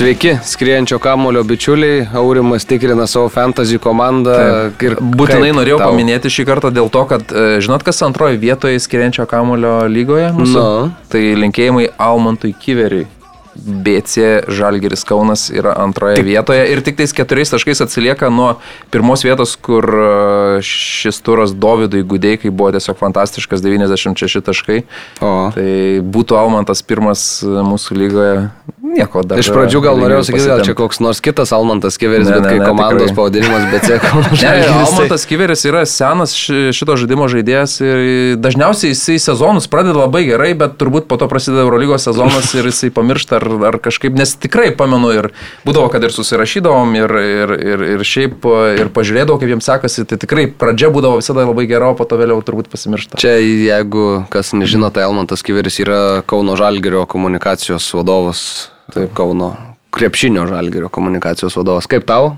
Sveiki, skriejančio kamulio bičiuliai, Aurimas tikrina savo fantasy komandą. Ir būtinai norėjau tau? paminėti šį kartą dėl to, kad e, žinot, kas antroji vietoje skriejančio kamulio lygoje? Mūsų? No. Tai linkėjimai Almantui Kiveriui. BC Žalgeris Kaunas yra antroje tik. vietoje ir tik tais keturiais taškais atsilieka nuo pirmos vietos, kur e, šis turas Dovydui Gudeikai buvo tiesiog fantastiškas 96 taškai. O. Tai būtų Almantas pirmas mūsų lygoje nieko dar. Iš pradžių gal norėjau sakyti, gal čia koks nors kitas Almantas Kiveris, ne, bet ne, kai ne, komandos tikrai. pavadinimas BC Kaunas. Ne, Almantas Kiveris yra senas šito žaidimo žaidėjas ir dažniausiai jisai sezonus pradeda labai gerai, bet turbūt po to prasideda Eurolygos sezonas ir jisai pamiršta ar, ar kažkaip, nes tikrai pamenu ir būdavo, kad ir susirašydavom ir, ir, ir, ir šiaip ir pažiūrėdavau, kaip jiems sekasi, tai tikrai pradžia būdavo visada labai gera, o po to vėliau turbūt pasimiršta. Čia jeigu kas nežino, tai Almantas Kiveris yra Kauno Žalgerio komunikacijos vadovas Taip, Kauno krepšinio žalgerio komunikacijos vadovas. Kaip tau?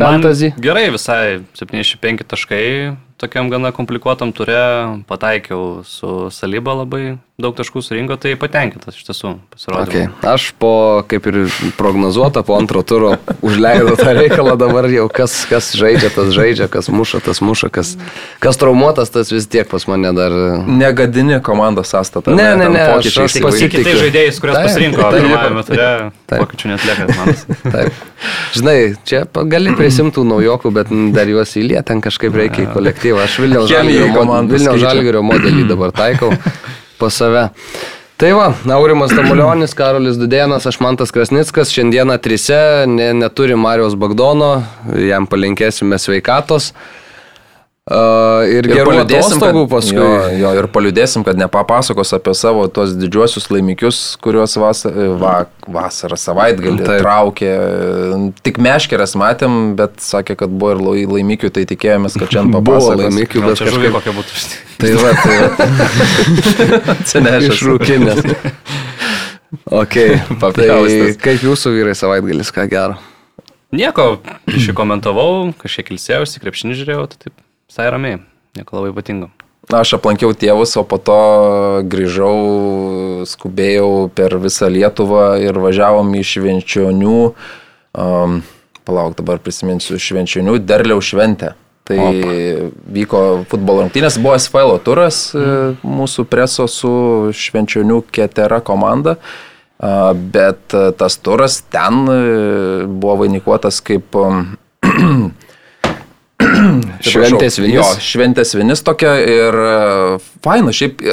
Fantasy? Gerai, visai 75 taškai, tokiam gana komplikuotam turė, pataikiau su Salyba labai daug taškų surinko, tai patenkintas iš tiesų pasirodė. Okay. Aš po, kaip ir prognozuota, po antro turo užleidau tą reikalą dabar jau, kas, kas žaidžia, tas žaidžia, kas muša, tas muša, kas, kas traumuotas, tas vis tiek pas mane dar. Negadini komandos sąstatą. Ne, ne, ne, aš, aš pasitikiu. Tai žaidėjais, kuriuos pasirinko, pirmajame turė, pokyčių netlieka manas. Taip. Žinai, čia gali prisimtų naujokų, bet dar juos įliet, ten kažkaip reikia į kolektyvą. Aš Vilniaus Žalgirio modelį dabar taikau pas save. Tai va, Aurimas Tamulionis, Karolis Dudėnas, aš Mantas Krasnickas, šiandieną trise, ne, neturi Marijos Bagdono, jam palinkėsime sveikatos. Uh, ir, ir gerų atostogų paskui. Jo, jo, ir paliudėsim, kad nepapasakos apie savo tos didžiuosius laimikius, kuriuos vas, va, vasarą savaitgalį Taip. traukė. Tik meškeras matėm, bet sakė, kad buvo ir laimikių, tai tikėjomės, kad čia papasakos. Buvo laimikių, bet kažkaip kokia būtų. Tai va, tai va. Senešas. Išrūkinės. ok, tai kaip jūsų vyrai savaitgalis, ką gero? Nieko, aš jį komentavau, kažkiek ilsėjausi, krepšinį žiūrėjau, tai taip visai ramiai, nieko labai ypatingo. Na, aš aplankiau tėvus, o po to grįžau, skubėjau per visą Lietuvą ir važiavom į Švenčionių, um, palauk dabar prisiminsiu, Švenčionių derliaus šventę. Tai Opa. vyko futbolo rungtynės, buvo SFL turas mm. mūsų preso su Švenčionių Ketera komanda, bet tas turas ten e, buvo vainikuotas kaip šventės vinis. Jo, šventės vinis tokia ir e, faina, šiaip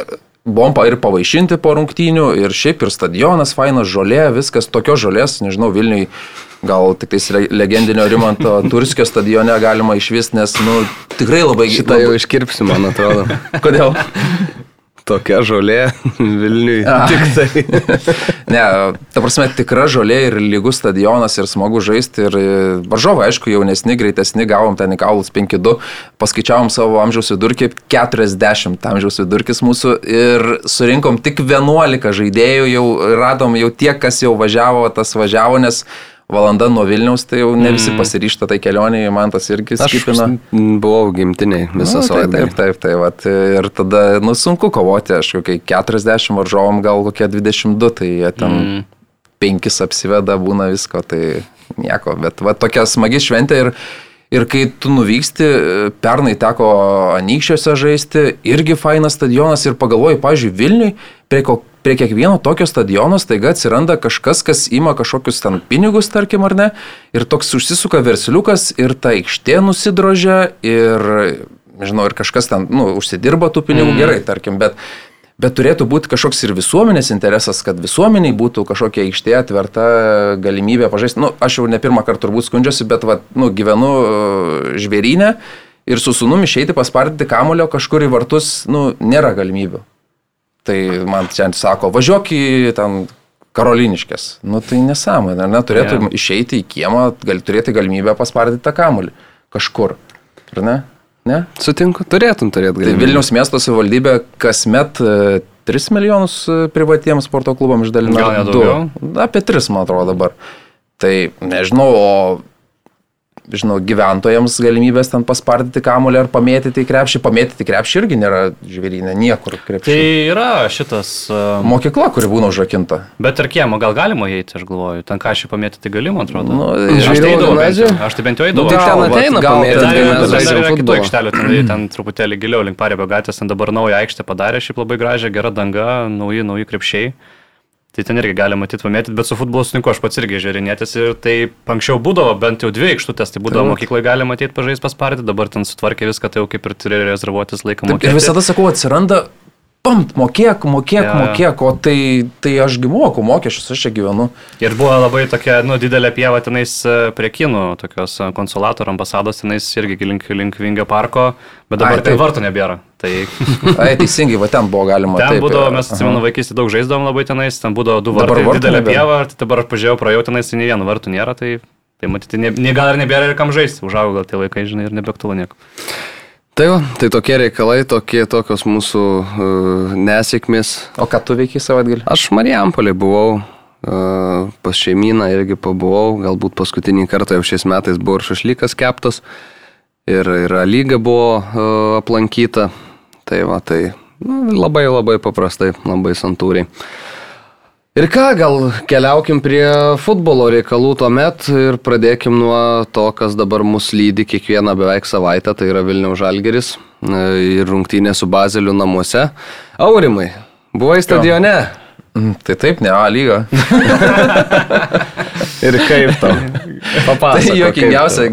buvom ir pavaišinti po rungtynių ir šiaip ir stadionas fainas, žolė, viskas tokios žolės, nežinau, Vilniui gal tik tais legendinio Rimanto Turskio stadione galima išvis, nes, nu, tikrai labai... Šitą jau iškirpsiu, man atrodo. Kodėl? Tokia žolė Vilniui. A. Tik tai. ne, ta prasme, tikra žolė ir lygus stadionas ir smagu žaisti. Ir varžovai, aišku, jaunesni, greitesni, gavom ten į kaulus 5-2, paskaičiavom savo amžiaus vidurkį, 40 amžiaus vidurkis mūsų ir surinkom tik 11 žaidėjų, jau radom jau tie, kas jau važiavo, tas važiavo, nes valanda nuo Vilniaus, tai jau ne visi mm. pasiryšta tai kelioniai, man tas irgi skipina. Aš buvau gimtiniai visą nu, savaitę. Taip, taip, taip, taip. Ir tada, nu, sunku kovoti, aš kokiai 40 varžovom, gal kokie 22, tai jie ten mm. penkis apsiveda, būna visko, tai nieko. Bet va tokia smagi šventė ir Ir kai tu nuvyksti, pernai teko Anykščiuose žaisti, irgi fainas stadionas ir pagalvoji, pažiūrėjau, Vilniui, prie, ko, prie kiekvieno tokio stadiono staiga atsiranda kažkas, kas ima kažkokius ten pinigus, tarkim, ar ne, ir toks užsisuka versliukas ir ta aikštė nusidrožia ir, nežinau, ir kažkas ten, nu, užsidirba tų pinigų mm. gerai, tarkim, bet Bet turėtų būti kažkoks ir visuomenės interesas, kad visuomeniai būtų kažkokia aikštė atverta galimybė pažaisti. Nu, aš jau ne pirmą kartą turbūt skundžiuosi, bet va, nu, gyvenu uh, žvėrynę ir su sunumi išeiti paspardyti kamulio kažkur į vartus, nu, nėra galimybių. Tai man čia sako, važiuok į ten karoliniškės. Nu tai nesąmonė, ar neturėtų yeah. išeiti į kiemą, gali turėti galimybę paspardyti tą kamulį kažkur. Ar ne? Ne? Sutinku, turėtum turėti galimybę. Tai Vilniaus miesto savivaldybė kasmet 3 e, milijonus e, privatiems sporto klubam išdalina. Gal ne daugiau? Apie 3, man atrodo dabar. Tai nežinau, o žinau, gyventojams galimybės ten paspardyti kamulį ar pamėtyti krepšį. Pamėtyti krepšį irgi nėra žvėrynė, niekur krepšį. Tai yra šitas. Uh, Mokykla, kuri būna užrakinta. Bet ir kiemo gal galima įeiti, aš galvoju. Ten ką šį pamėtyti gali, man atrodo. Nu, aš tai eidavau, aš tai bent jau eidavau. Nu, tai ten ateina yra, dar yra kitų aikštelių, ten, ten truputėlį giliau link Parebio gatvės, ten dabar naują aikštę padarė, šiaip labai gražią, gera danga, nauji, nauji krepšiai. Tai ten irgi galima matyti pamėtyti, bet su futbolu sutinku, aš pats irgi žiūrinėtis ir tai anksčiau būdavo bent jau dvi aikštutės, tai būdavo mokykloje galima matyti pažais pasparti, dabar ten sutvarkė viską, tai jau kaip ir turi rezervuotis laiką. Ir visada sakau, atsiranda pamt, mokėk, mokėk, ja. mokėk, o tai, tai ašgi moku mokesčius, aš čia gyvenu. Ir buvo labai tokia, nu, didelė pieva tenais e, prie kinų, tokios e, konsulato ar ambasados tenais irgi link, link Vingio parko, bet dabar Ai, tai vartų nebėra. Tai... Ai, teisingai, va ten buvo galima. Ten taip, būdavo, mes atsimenu, vaikystį daug žaisdavom labai tenais, ten būdavo du vartai, dabar didelė nebėra. pieva, tai dabar aš pažiūrėjau, praėjau tenais, nei vieno vartų nėra, tai, tai matyti, ne, ne gal ir nebėra ir kam žaisti, užaugo gal tie vaikai, žinai, ir nebeaktualu nieko. Tai va, tai tokie reikalai, tokie tokios mūsų uh, nesėkmės. O ką tu veikiai savaitgalį? Aš Marijampolė buvau, uh, pas šeimyną irgi pabuvau, galbūt paskutinį kartą jau šiais metais buvo ir šašlykas keptas, ir, ir lyga buvo uh, aplankyta. Tai va, tai nu, labai labai paprastai, labai santūriai. Ir ką, gal keliaukim prie futbolo reikalų tuomet ir pradėkim nuo to, kas dabar mus lydi kiekvieną beveik savaitę, tai yra Vilniaus Žalgeris e, ir rungtynė su Bazeliu namuose. Aurimai, buvai stadione? Jo. Tai taip, ne A lyga. ir kaip tau? Papasakok. Tai juokingiausia,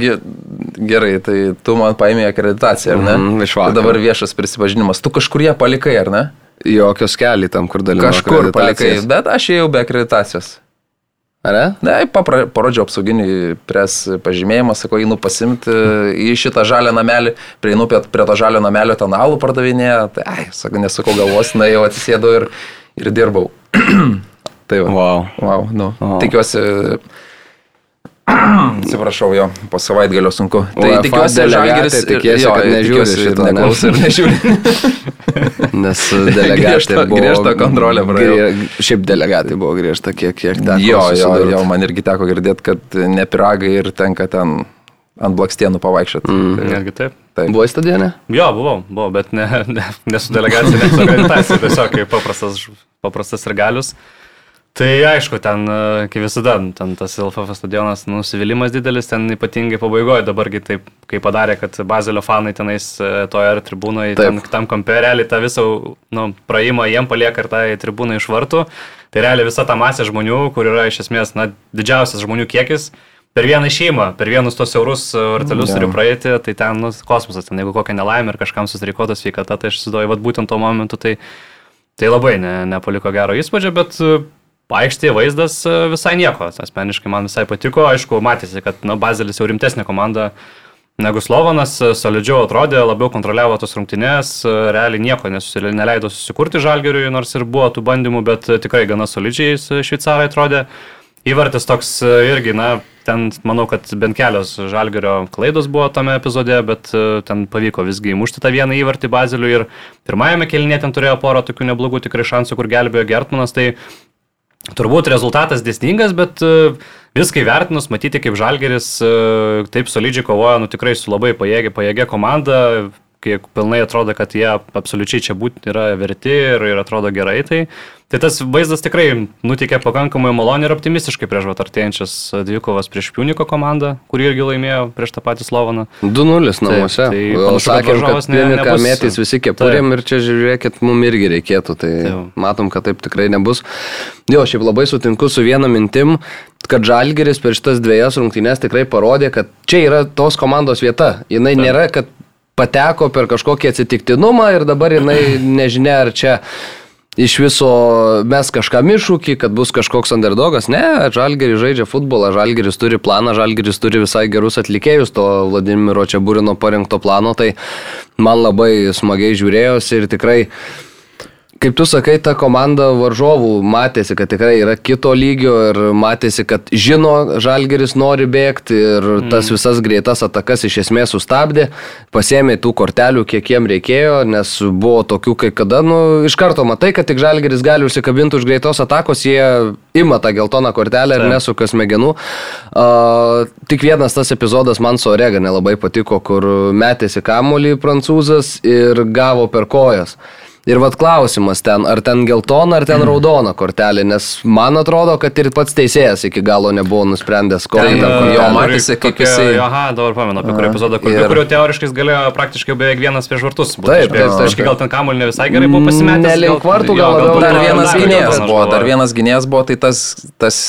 gerai, tai tu man paėmė akreditaciją, ar ne? Mm, vakar. Dabar viešas prisipažinimas. Tu kažkur ją palikai, ar ne? Jokios keliai tam, kur dalyvauju. Kažkur palikai, bet aš ėjau be akreditacijos. Ar ne? Ne, papra, parodžiau apsauginį pres pažymėjimą, sakau, einu pasimti į šitą žalę namelį, prieinu prie, prie to žalio namelio, ten alų pardavinėja, tai, ai, sakau, nesakau galvos, na jau atsisėdau ir, ir dirbau. tai va. Wow. wow nu. wow. Tikiuosi, Atsiprašau, jo, po savaitgalio sunku. Tai UEFA tikiuosi, Žalgiris tikėsi, jo, kad nežiūri šitą, neklauso ir nežiūri. Nes delegatai buvo... Griežta kontrolė, praėjo. Šiaip delegatai buvo griežta, kiek, kiek teko. Jo, jo, jo, man irgi teko girdėti, kad ne piragai ir tenka ten ant blakstienų pavaikščioti. Mm. Tai, Netgi taip. taip. Buvai stadione? Jo, buvau, buvau, bet ne, ne, ne su delegacija, ne su organizacija, tiesiog kaip paprastas, paprastas ir galius. Tai aišku, ten, e, kaip visada, ten tas LFF stadionas nusivylimas didelis, ten ypatingai pabaigoje, dabargi taip, kai padarė, kad Bazilio fanai tenais e, toje ar tribūnoje, ten, tam kampe realiai tą visą nu, praėjimą jiem palieka ir tą tribūną iš vartų, tai realiai visa ta masė žmonių, kur yra iš esmės na, didžiausias žmonių kiekis, per vieną šeimą, per vienus tos eurus vartelius turi praeiti, tai ten nu, kosmosas, ten jeigu kokia nelaimė ir kažkam susirikotas sveikata, tai aš įsivaizduoju, vad būtent tuo momentu tai, tai labai ne, nepaliko gero įspūdžio, bet Aikštėje vaizdas e, visai nieko, asmeniškai man visai patiko, aišku, matėsi, kad na, Bazelis jau rimtesnė komanda negu Slovanas, e, solidžiau atrodė, labiau kontroliavo tos rungtynės, e, realiai nieko neleido susikurti žalgeriui, nors ir buvo tų bandymų, bet tikrai gana solidžiai šveicarai atrodė. Įvartis toks irgi, na, ten manau, kad bent kelios žalgerio klaidos buvo tame epizode, bet ten pavyko visgi įmušti tą vieną įvartį Baziliui ir pirmajame kelinė ten turėjo porą tokių neblogų tikrai šansų, kur gelbėjo Gertmanas, tai Turbūt rezultatas dėsningas, bet e, viską įvertinus, matyti, kaip Žalgeris e, taip solidžiai kovoja, nu tikrai su labai pajėgia, pajėgia komanda, kiek pilnai atrodo, kad jie absoliučiai čia būti yra verti ir, ir atrodo gerai, tai, tai tas vaizdas tikrai nutikė pakankamai maloniai ir optimistiškai prieš artėjančias dvikovas prieš Piuniko komandą, kuri irgi laimėjo prieš tą patį Slovaną. 2-0 namuose. Tai, tai sakėm, kad Piuniką mėtys visi kepurėm ir čia žiūrėkit, mums irgi reikėtų, tai taip. matom, kad taip tikrai nebus. Jo, šiaip labai sutinku su viena mintim, kad Žalgeris per šitas dviejas rungtynės tikrai parodė, kad čia yra tos komandos vieta. Jis nėra, kad pateko per kažkokį atsitiktinumą ir dabar jinai nežinia ar čia iš viso mes kažkam iššūkį, kad bus kažkoks underdogas. Ne, Žalgeris žaidžia futbolą, Žalgeris turi planą, Žalgeris turi visai gerus atlikėjus to Vladimiro Čiabūrino parengto plano, tai man labai smagiai žiūrėjosi ir tikrai kaip tu sakai, ta komanda varžovų matėsi, kad tikrai yra kito lygio ir matėsi, kad žino, Žalgeris nori bėgti ir mm. tas visas greitas atakas iš esmės sustabdė, pasėmė tų kortelių, kiek jiem reikėjo, nes buvo tokių, kai kada, nu, iš karto matai, kad tik Žalgeris gali užsikabinti už greitos atakos, jie ima tą geltoną kortelę ir nesuka smegenų. Uh, tik vienas tas epizodas man su Orega nelabai patiko, kur metėsi kamuolį prancūzas ir gavo per kojas. Ir vad klausimas ten, ar ten geltona, ar ten mm. raudona kortelė, nes man atrodo, kad ir pats teisėjas iki galo nebuvo nusprendęs, kokią ten kortelę. Jo, matėsi, kaip jisai... Aha, dabar pamenu, apie kurį epizodą, kur, ir... kurio teoriškai galėjo praktiškai beveik vienas prieš vartus. Taip, taip, taip. Gal ten kamuolį ne visai gerai buvo pasimetęs. Nelink vartų gal labiau. Dar vienas gynėjas buvo, dar vienas gynėjas buvo, tai tas, tas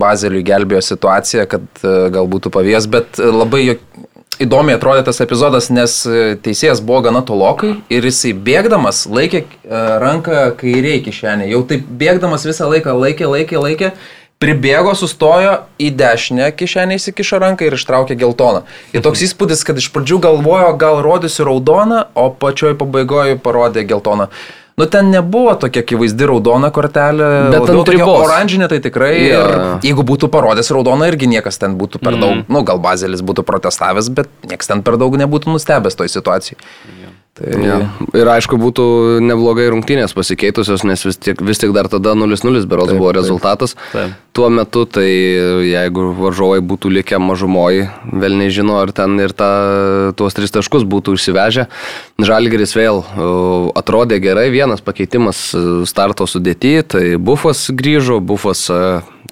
Bazeliui gelbėjo situaciją, kad e, gal būtų pavijas, bet e, labai įdomiai atrodė tas epizodas, nes e, teisėjas buvo gana tolokai ir jisai bėgdamas laikė e, ranką kairiai kišenė. Jau taip bėgdamas visą laiką laikė, laikė, laikė. Pribėgo, sustojo, į dešinę kišenę įsikišo ranką ir ištraukė geltoną. Ir toks įspūdis, kad iš pradžių galvojo, gal rodysiu raudoną, o pačioj pabaigoje parodė geltoną. Uh, Nu, ten nebuvo tokia akivaizdi raudona kortelė, bet ant ribos. Oranžinė tai tikrai. Yeah. Ir jeigu būtų parodęs raudoną, irgi niekas ten būtų per daug, mm. nu, gal Bazelis būtų protestavęs, bet niekas ten per daug nebūtų nustebęs toj situacijai. Yeah. Tai... Ja. Ir aišku, būtų neblogai rungtynės pasikeitusios, nes vis tik, vis tik dar tada 0-0 berods buvo rezultatas. Taip. Tuo metu, tai jeigu varžovai būtų likę mažumoji, vėl nežino, ar ten ir ta, tuos tris taškus būtų išsivežę. Žalgeris vėl atrodė gerai, vienas pakeitimas e, starto sudėti, tai Bufas grįžo, Bufas e,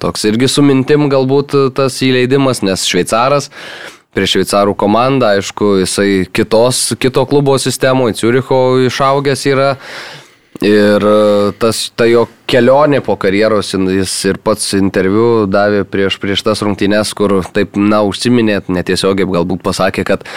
toks irgi su mintim galbūt tas įleidimas, nes šveicaras prieš šveicarų komandą, aišku, jisai kitos, kito klubo sistemoje, Ciuricho išaugęs yra. Ir e, tas, ta jo kelionė po karjeros, jis ir pats interviu davė prieš, prieš tas rungtynes, kur taip, na, užsiminėt, netiesiogiai galbūt pasakė, kad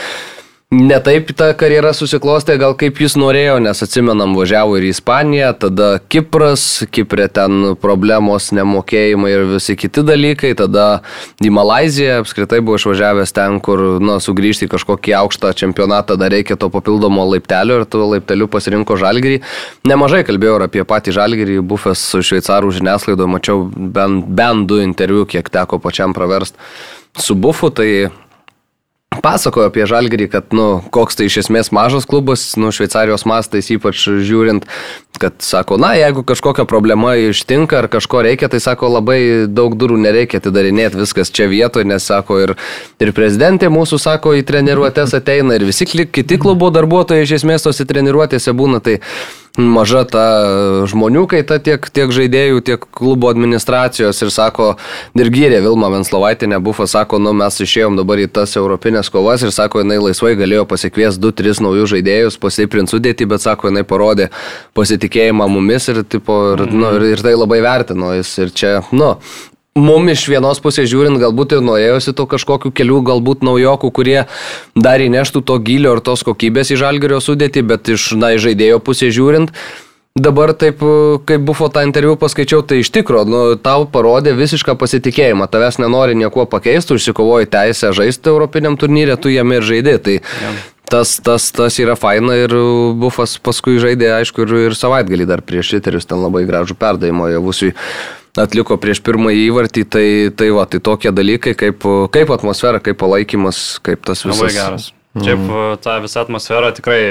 Netaip ta karjera susiklostė, gal kaip jis norėjo, nes atsimenam, važiavo ir į Ispaniją, tada Kipras, Kiprė ten problemos, nemokėjimai ir visi kiti dalykai, tada į Malaziją apskritai buvo išvažiavęs ten, kur, na, sugrįžti į kažkokį aukštą čempionatą, dar reikia to papildomo laiptelio ir tuo laipteliu pasirinko Žalgirį. Nemažai kalbėjau apie patį Žalgirį, buvęs su šveicarų žiniasklaidoje, mačiau bent, bent du interviu, kiek teko pačiam praverst su Bufu, tai pasakojo apie Žalgirį, kad, nu, koks tai iš esmės mažas klubas, nu, Šveicarijos mastais ypač žiūrint, kad sako, na, jeigu kažkokia problema ištinka ar kažko reikia, tai sako, labai daug durų nereikia atidarinėti, viskas čia vietoje, nes sako, ir, ir prezidentė mūsų, sako, į treniruotės ateina ir visi kiti klubo darbuotojai iš esmės tose treniruotėse būna, tai maža ta žmonių kaita tiek, tiek žaidėjų, tiek klubo administracijos ir sako, ir gyrė Vilma Venslovaitinė, Bufa sako, nu mes išėjom dabar į tas europinės kovas. Ir sako, jinai laisvai galėjo pasikviesti 2-3 naujus žaidėjus, pasiprint sudėti, bet sako, jinai parodė pasitikėjimą mumis ir, tipo, ir, nu, ir, ir tai labai vertino jis. Ir čia, nu, Mums iš vienos pusės žiūrint, galbūt ir norėjosi to kažkokių kelių, galbūt naujokų, kurie dar įneštų to gilio ir tos kokybės į žalgerio sudėtį, bet iš, na, iš žaidėjo pusės žiūrint, Dabar taip, kaip buvo tą interviu paskaičiau, tai iš tikrųjų, nu, tau parodė visišką pasitikėjimą, tavęs nenori nieko pakeisti, užsikovoji teisę žaisti Europiniam turnyrė, tu jame ir žaidži. Tai ja. tas, tas, tas yra faina ir Bufas paskui žaidė, aišku, ir, ir savaitgalį dar prieš šiterius ten labai gražų perdavimą javusiui atliko prieš pirmąjį įvartį, tai, tai va, tai tokie dalykai kaip, kaip atmosfera, kaip palaikymas, kaip tas visas. Labai geras. Šiaip mm. ta visa atmosfera tikrai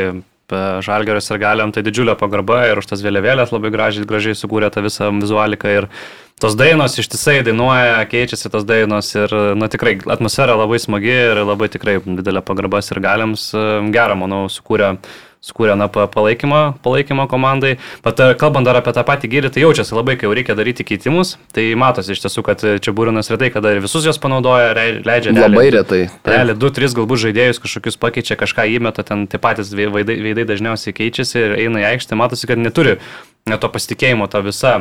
Žalgeris ir Galiam tai didžiulė pagarba ir už tas vėliavėlės labai gražiai, gražiai sukūrė tą visą vizualiką ir tos dainos ištisai dainuoja, keičiasi tos dainos ir, na tikrai, atmosfera labai smagi ir labai tikrai didelė pagarba ir Galiams gerą, manau, sukūrė skūrė na, palaikymą, palaikymą komandai. Bet e, kalbant dar apie tą patį gyrį, tai jaučiasi labai, kai jau reikia daryti keitimus. Tai matosi iš tiesų, kad čia būrinas retai, kada ir visus jos panaudoja, leidžia. Labai retai. Realiai, du, tris galbūt žaidėjus kažkokius pakeičia, kažką įmeta, ten tie patys veidai, veidai dažniausiai keičiasi ir eina į aikštę, matosi, kad neturi to pasitikėjimo, to visa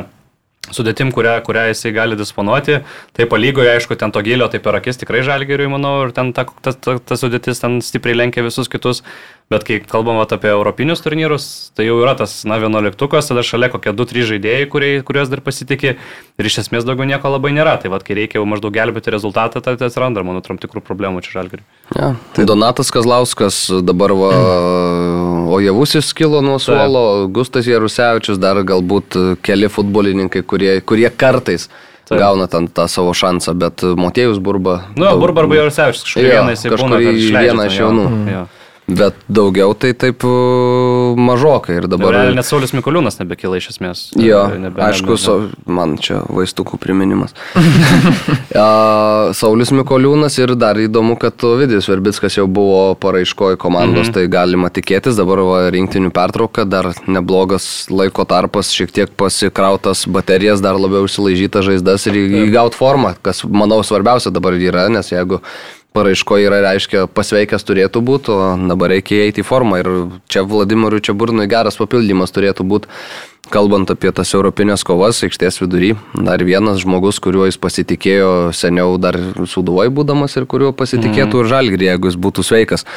sudėtim, kurią, kurią jisai gali disponuoti. Tai palygoje, aišku, ten to gilio, tai per akis tikrai žalgeriui, manau, ir ten ta, ta, ta, ta sudėtis ten stipriai lenkia visus kitus. Bet kai kalbam apie europinius turnyrus, tai jau yra tas, na, vienuoliktukas, tada šalia kokie 2-3 žaidėjai, kurie, kuriuos dar pasitikė ir iš esmės daugiau nieko labai nėra. Tai vad, kai reikia jau maždaug gelbėti rezultatą, tai atsiranda, manau, tam tikrų problemų čia žalgeriui. Ja, tai Donatas Kazlauskas dabar va, o javusis kilo nuo suolo, Gustas Jarusevičius, dar galbūt keli futbolininkai, kurie, kurie kartais Taip. gauna ten tą savo šansą, bet Motiejus Burba. Nu, daug... Burba arba Jarusevičius kažkurį vieną jisai būna. Kažkurį vieną iš jaunų. Mm. Bet daugiau tai taip mažokai ir dabar. Realiai net Saulis Mikoliūnas nebekyla iš esmės. Jo, nebe, aišku, so, man čia vaistukų priminimas. Saulis Mikoliūnas ir dar įdomu, kad Vidis Verbickas jau buvo paraiškoji komandos, mhm. tai galima tikėtis, dabar va, rinktinių pertrauka, dar neblogas laiko tarpas, šiek tiek pasikrautas baterijas, dar labiau užsilaižytas žaizdas ir įgauti formą, kas manau svarbiausia dabar yra, nes jeigu paraiškoje yra reiškia pasveikęs turėtų būti, o dabar reikia eiti į formą. Ir čia Vladimirui Čiaburnui geras papildymas turėtų būti, kalbant apie tas europinės kovas aikštės vidury. Dar vienas žmogus, kuriuo jis pasitikėjo seniau dar suduvoj būdamas ir kuriuo pasitikėtų mm. ir žalgrį, jeigu jis būtų sveikas.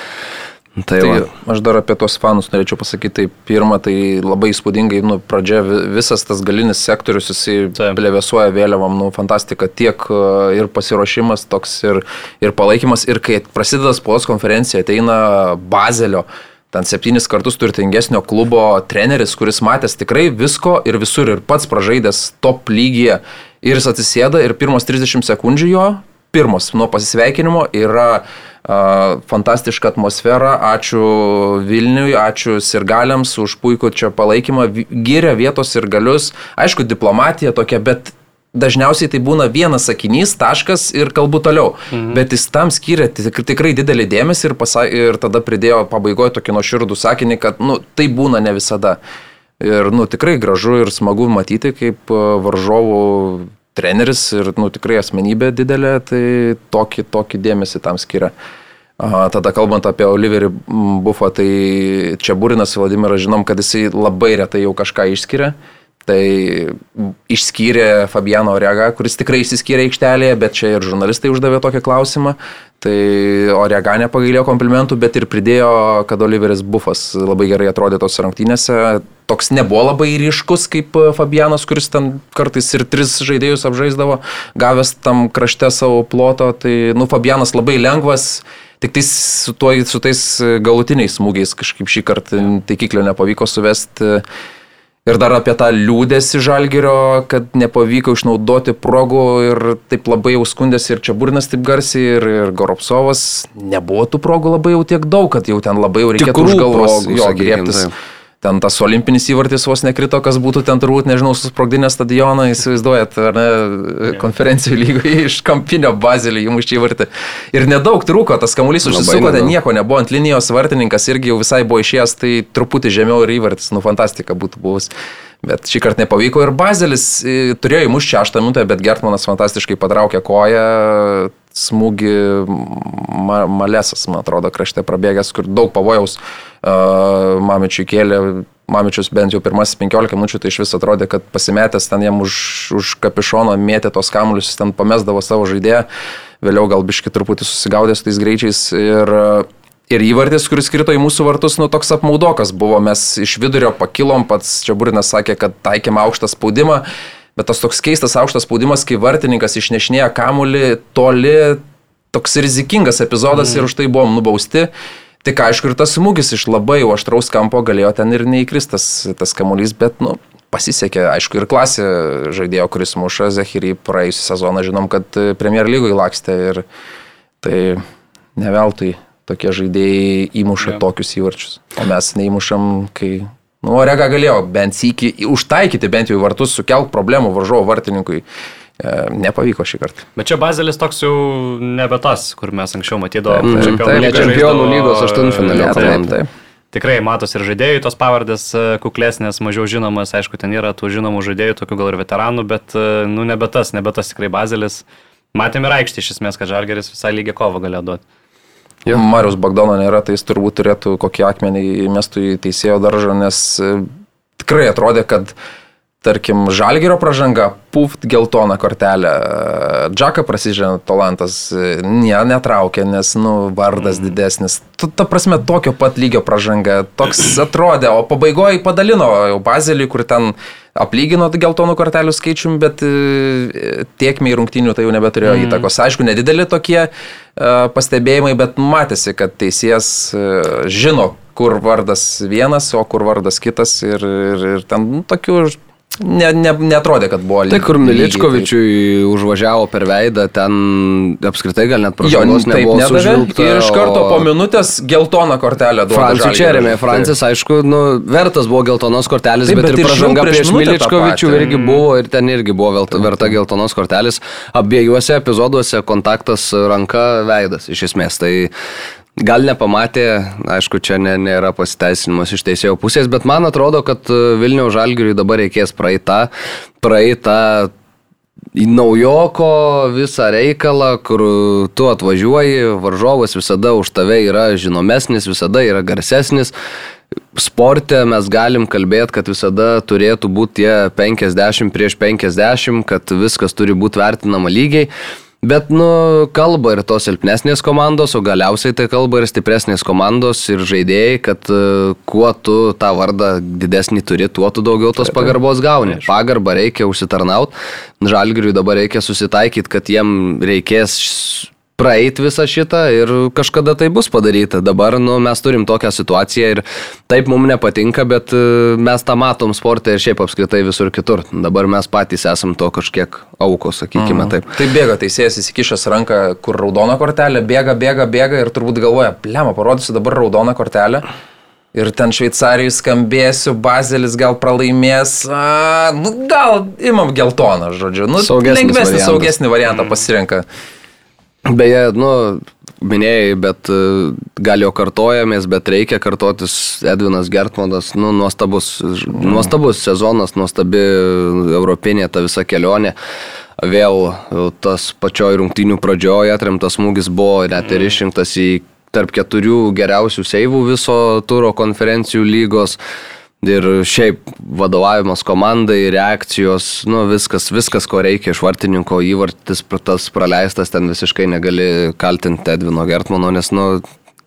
Tai, tai aš dar apie tos fanus norėčiau pasakyti, tai pirmą, tai labai įspūdingai, nu, pradžia visas tas galinis sektorius, jisai plevesuoja vėliavam, nu, fantastika, tiek e, ir pasiruošimas toks, ir, ir palaikymas, ir kai prasideda spaudos konferencija, ateina Bazelio, ten septynis kartus turtingesnio klubo treneris, kuris matęs tikrai visko ir visur, ir pats pražaidęs top lygyje, ir jis atsisėda, ir pirmos 30 sekundžių jo, pirmos nuo pasisveikinimo yra fantastiška atmosfera, ačiū Vilniui, ačiū Sirgaliams už puikų čia palaikymą, gyrė vietos ir galius, aišku, diplomatija tokia, bet dažniausiai tai būna vienas sakinys, taškas ir kalbu toliau. Mhm. Bet jis tam skiria tik, tikrai didelį dėmesį ir, pasa, ir tada pridėjo pabaigoje tokį nuoširdų sakinį, kad nu, tai būna ne visada. Ir nu, tikrai gražu ir smagu matyti, kaip varžovų treneris ir nu, tikrai asmenybė didelė, tai tokį, tokį dėmesį tam skiria. Aha, tada kalbant apie Oliverį Bufą, tai čia Būrinas Vladimiras žinom, kad jisai labai retai jau kažką išskiria. Tai išskyrė Fabiano Orega, kuris tikrai išsiskyrė aikštelėje, bet čia ir žurnalistai uždavė tokį klausimą. Tai Orega nepagailėjo komplimentų, bet ir pridėjo, kad Oliveris Buffas labai gerai atrodė tos rungtynėse. Toks nebuvo labai ryškus kaip Fabianas, kuris ten kartais ir tris žaidėjus apžaisdavo, gavęs tam krašte savo ploto. Tai, nu, Fabianas labai lengvas, tik tais su, tuo, su tais galutiniais smūgiais kažkaip šį kartą taikiklio nepavyko suvesti. Ir dar apie tą liūdėsi žalgerio, kad nepavyko išnaudoti progų ir taip labai jau skundėsi ir čia burnas taip garsiai ir, ir Goropsovas. Nebuvo tų progų labai jau tiek daug, kad jau ten labai jau reikėtų už galvos jo griebtis. Taip ten tas olimpinis įvartis vos nekrito, kas būtų ten turbūt, nežinau, susprogdinę stadioną, įsivaizduojat, ar ne, konferencijų lygoje iš kampinio bazelį įmušti įvartį. Ir nedaug trūko, tas kamuolys užsisuko, ten nieko nebuvo, ant linijos vartininkas irgi jau visai buvo išėjęs, tai truputį žemiau ir įvartis, nu fantastika būtų buvus. Bet šį kartą nepavyko ir Bazelis e, turėjo įmušti šeštą minutę, bet Gertmanas fantastiškai patraukė koją, smūgį Malesas, man atrodo, krašte prabėgęs, kur daug pavojaus uh, Mamičiui kėlė. Mamičius bent jau pirmasis 15 minučių tai iš vis atrodė, kad pasimetęs ten jam už, už kapišono mėtė tos kamuolius, jis ten pamesdavo savo žaidėją, vėliau gal biški truputį susigaudė su tais greičiais ir Ir įvartis, kuris krito į mūsų vartus, nu toks apmaudokas buvo. Mes iš vidurio pakilom, pats čia Burinas sakė, kad taikėm aukštą spaudimą, bet tas toks keistas aukštas spaudimas, kai vartininkas išnešinėja kamulį toli, toks rizikingas epizodas mm. ir už tai buvom nubausti. Tik aišku, ir tas smūgis iš labai aštraus kampo galėjo ten ir neįkristas tas kamuolys, bet, nu, pasisekė, aišku, ir klasė žaidėjo, kuris muša Zahirį praėjusią sezoną, žinom, kad Premier lygoje lakstė ir tai neveltui tokie žaidėjai įmuša yeah. tokius įvarčius, o mes neįmušam, kai Nu, Orega galėjo bent sįki užtaikyti bent jau vartus, sukelt problemų varžovo vartininkui. E, nepavyko šį kartą. Bet čia Bazelis toks jau nebe tas, kur mes anksčiau matydavome. Mm, tai ne čempionų lygos aštuntfinalio. Taip, taip. taip. Tikrai matos ir žaidėjų tos pavardės e, kuklesnės, mažiau žinomas, aišku, ten yra tų žinomų žaidėjų, tokių gal ir veteranų, bet, e, nu, nebe tas, nebe tas tikrai Bazelis. Matėme ir aikštį iš esmės, kad Žalgeris visai lygiai kovą galėjo duoti. Jo. Marius Bagdono nėra, tai jis turbūt turėtų kokį akmenį įmestų į teisėjo daržą, nes e, tikrai atrodė, kad tarkim, Žalgerio pražanga, puft geltoną kortelę, Džaka prasižino Tolantas, ne, netraukė, nes, nu, vardas mm. didesnis. Ta, ta prasme, tokio pat lygio pražanga, toks atrodė, o pabaigoje padalino jau Bazelį, kur ten aplygino geltonų kortelių skaičium, bet e, tiekmiai rungtinių tai jau nebeturėjo mm. įtakos. Aišku, nedideli tokie uh, pastebėjimai, bet matėsi, kad teisėjas uh, žino, kur vardas vienas, o kur vardas kitas ir, ir, ir ten nu, tokių ne, ne, netrodė, kad buvo lygiai. Tai kur Miličkovičiui taip. užvažiavo per veidą, ten apskritai gal net pražangos nebuvo sužvilgta. Ir iš karto o... po minutės geltoną kortelę duoda. Francijų čia remė, Francis, aišku, nu, vertas buvo geltonos kortelės, taip, bet, bet ir pražanga prieš, prieš Miličkovičių irgi buvo ir ten irgi buvo verta geltonos kortelės. Abiejuose epizoduose kontaktas ranka veidas iš esmės. Tai Gal nepamatė, aišku, čia ne, nėra pasiteisinimas iš teisėjo pusės, bet man atrodo, kad e, Vilniaus žalgiriui dabar reikės praeitą, praeitą naujoko visą reikalą, kur tu atvažiuoji, varžovas visada už tave yra žinomesnis, visada yra garsesnis. Sporte mes galim kalbėti, kad visada turėtų būti tie 50 prieš 50, kad viskas turi būti vertinama lygiai. Bet, nu, kalba ir tos silpnesnės komandos, o galiausiai tai kalba ir stipresnės komandos ir žaidėjai, kad uh, kuo tu tą vardą didesnį turi, tuo tu daugiau tos pagarbos gauni. Pagarbą reikia užsitarnauti. Žalgiriui dabar reikia susitaikyti, kad jiem reikės praeit visą šitą ir kažkada tai bus padaryta. Dabar nu, mes turim tokią situaciją ir taip mums nepatinka, bet e, mes tą matom sportą ir šiaip apskritai visur kitur. Dabar mes patys esam to kažkiek aukos, sakykime mm. taip. Taip bėga teisėjas įsikišęs ranką, kur raudona kortelė, bėga, bėga, bėga ir turbūt galvoja, plema, parodysiu dabar raudoną kortelę. Ir ten Šveicarijai skambėsiu, Bazelis gal pralaimės, a, nu, gal imam geltoną, žodžiu. Nu, saugesnis lengvesnį, variantas. saugesnį variantą pasirenka. Mm. Beje, nu, minėjai, bet e, gal jo kartojamės, bet reikia kartotis Edvinas Gertmanas, nu, nuostabus, nuostabus sezonas, nuostabi europinė ta visa kelionė. Vėl tas pačioj rungtynių pradžioje atremtas smūgis buvo net ir išrinktas į tarp keturių geriausių seivų viso turo konferencijų lygos. Ir šiaip vadovavimas komandai, reakcijos, nu, viskas, viskas, ko reikia iš vartininko, įvartis tas praleistas, ten visiškai negali kaltinti Edvino Gertmano, nes, nu,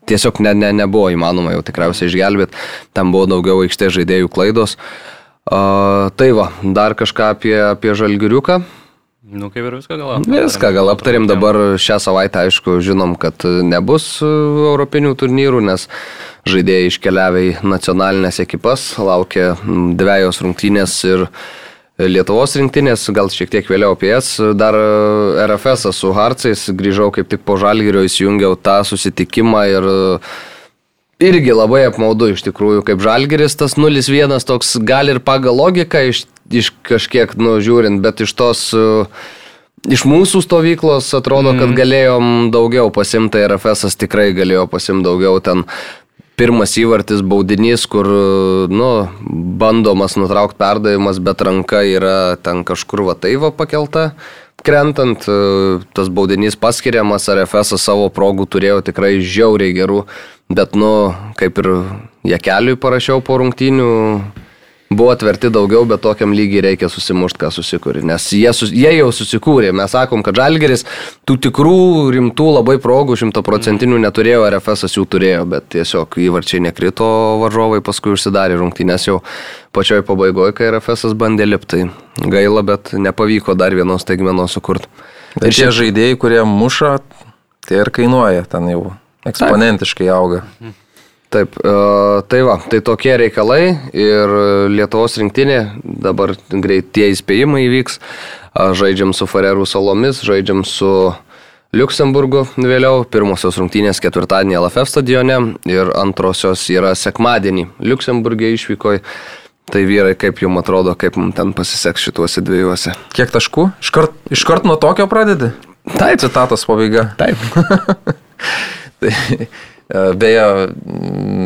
tiesiog ne, ne, nebuvo įmanoma jau tikriausiai išgelbėti, tam buvo daugiau aikštės žaidėjų klaidos. Uh, tai va, dar kažką apie, apie žalgiriuką. Nu, kaip ir viską gal aptarėm. Viską gal aptarėm, dabar šią savaitę, aišku, žinom, kad nebus europinių turnyrų, nes žaidėjai iškeliavę į nacionalinės ekipas, laukia dviejos rungtynės ir Lietuvos rinktinės, gal šiek tiek vėliau apie jas, dar RFS su Harcais, grįžau kaip tik po Žalgirio, įsijungiau tą susitikimą ir irgi labai apmaudu iš tikrųjų, kaip Žalgiris tas 0-1 toks gal ir pagal logiką iš, iš kažkiek nužiūrint, bet iš tos uh, Iš mūsų stovyklos atrodo, kad mhm. galėjom daugiau pasimti, RFS tikrai galėjo pasimti daugiau ten pirmas įvartis baudinys, kur, nu, bandomas nutraukti perdavimas, bet ranka yra ten kažkur va tai va pakelta. Krentant, tas baudinys paskiriamas, RFS savo progų turėjo tikrai žiauriai gerų, bet, nu, kaip ir Jekeliui parašiau po rungtynių, buvo atverti daugiau, bet tokiam lygiai reikia susimušti, ką susikūrė. Nes jie, jie jau susikūrė. Mes sakom, kad Žalgeris tų tikrų rimtų labai progų šimtaprocentinių neturėjo, RFS jų turėjo, bet tiesiog įvarčiai nekrito, varžovai paskui užsidarė rungtynės jau pačioj pabaigoje, kai RFS bandė lipti. Gaila, bet nepavyko dar vienos taigmenos sukurti. Ir šie žaidėjai, kurie muša, tai ir kainuoja, ten jau eksponentiškai auga. Mhm. Taip, e, tai va, tai tokie reikalai ir Lietuvos rinktinė, dabar greit tie įspėjimai įvyks, žaidžiam su Farerų salomis, žaidžiam su Liuksemburgu vėliau, pirmosios rungtynės ketvirtadienį LFF stadione ir antrosios yra sekmadienį Liuksemburgė išvykoje. Tai vyrai, kaip jums atrodo, kaip mums ten pasiseks šituose dviejuose. Kiek taškų? Iškart, iškart nuo tokio pradedi? Taip. Citatos pabaiga. Taip. E, beje,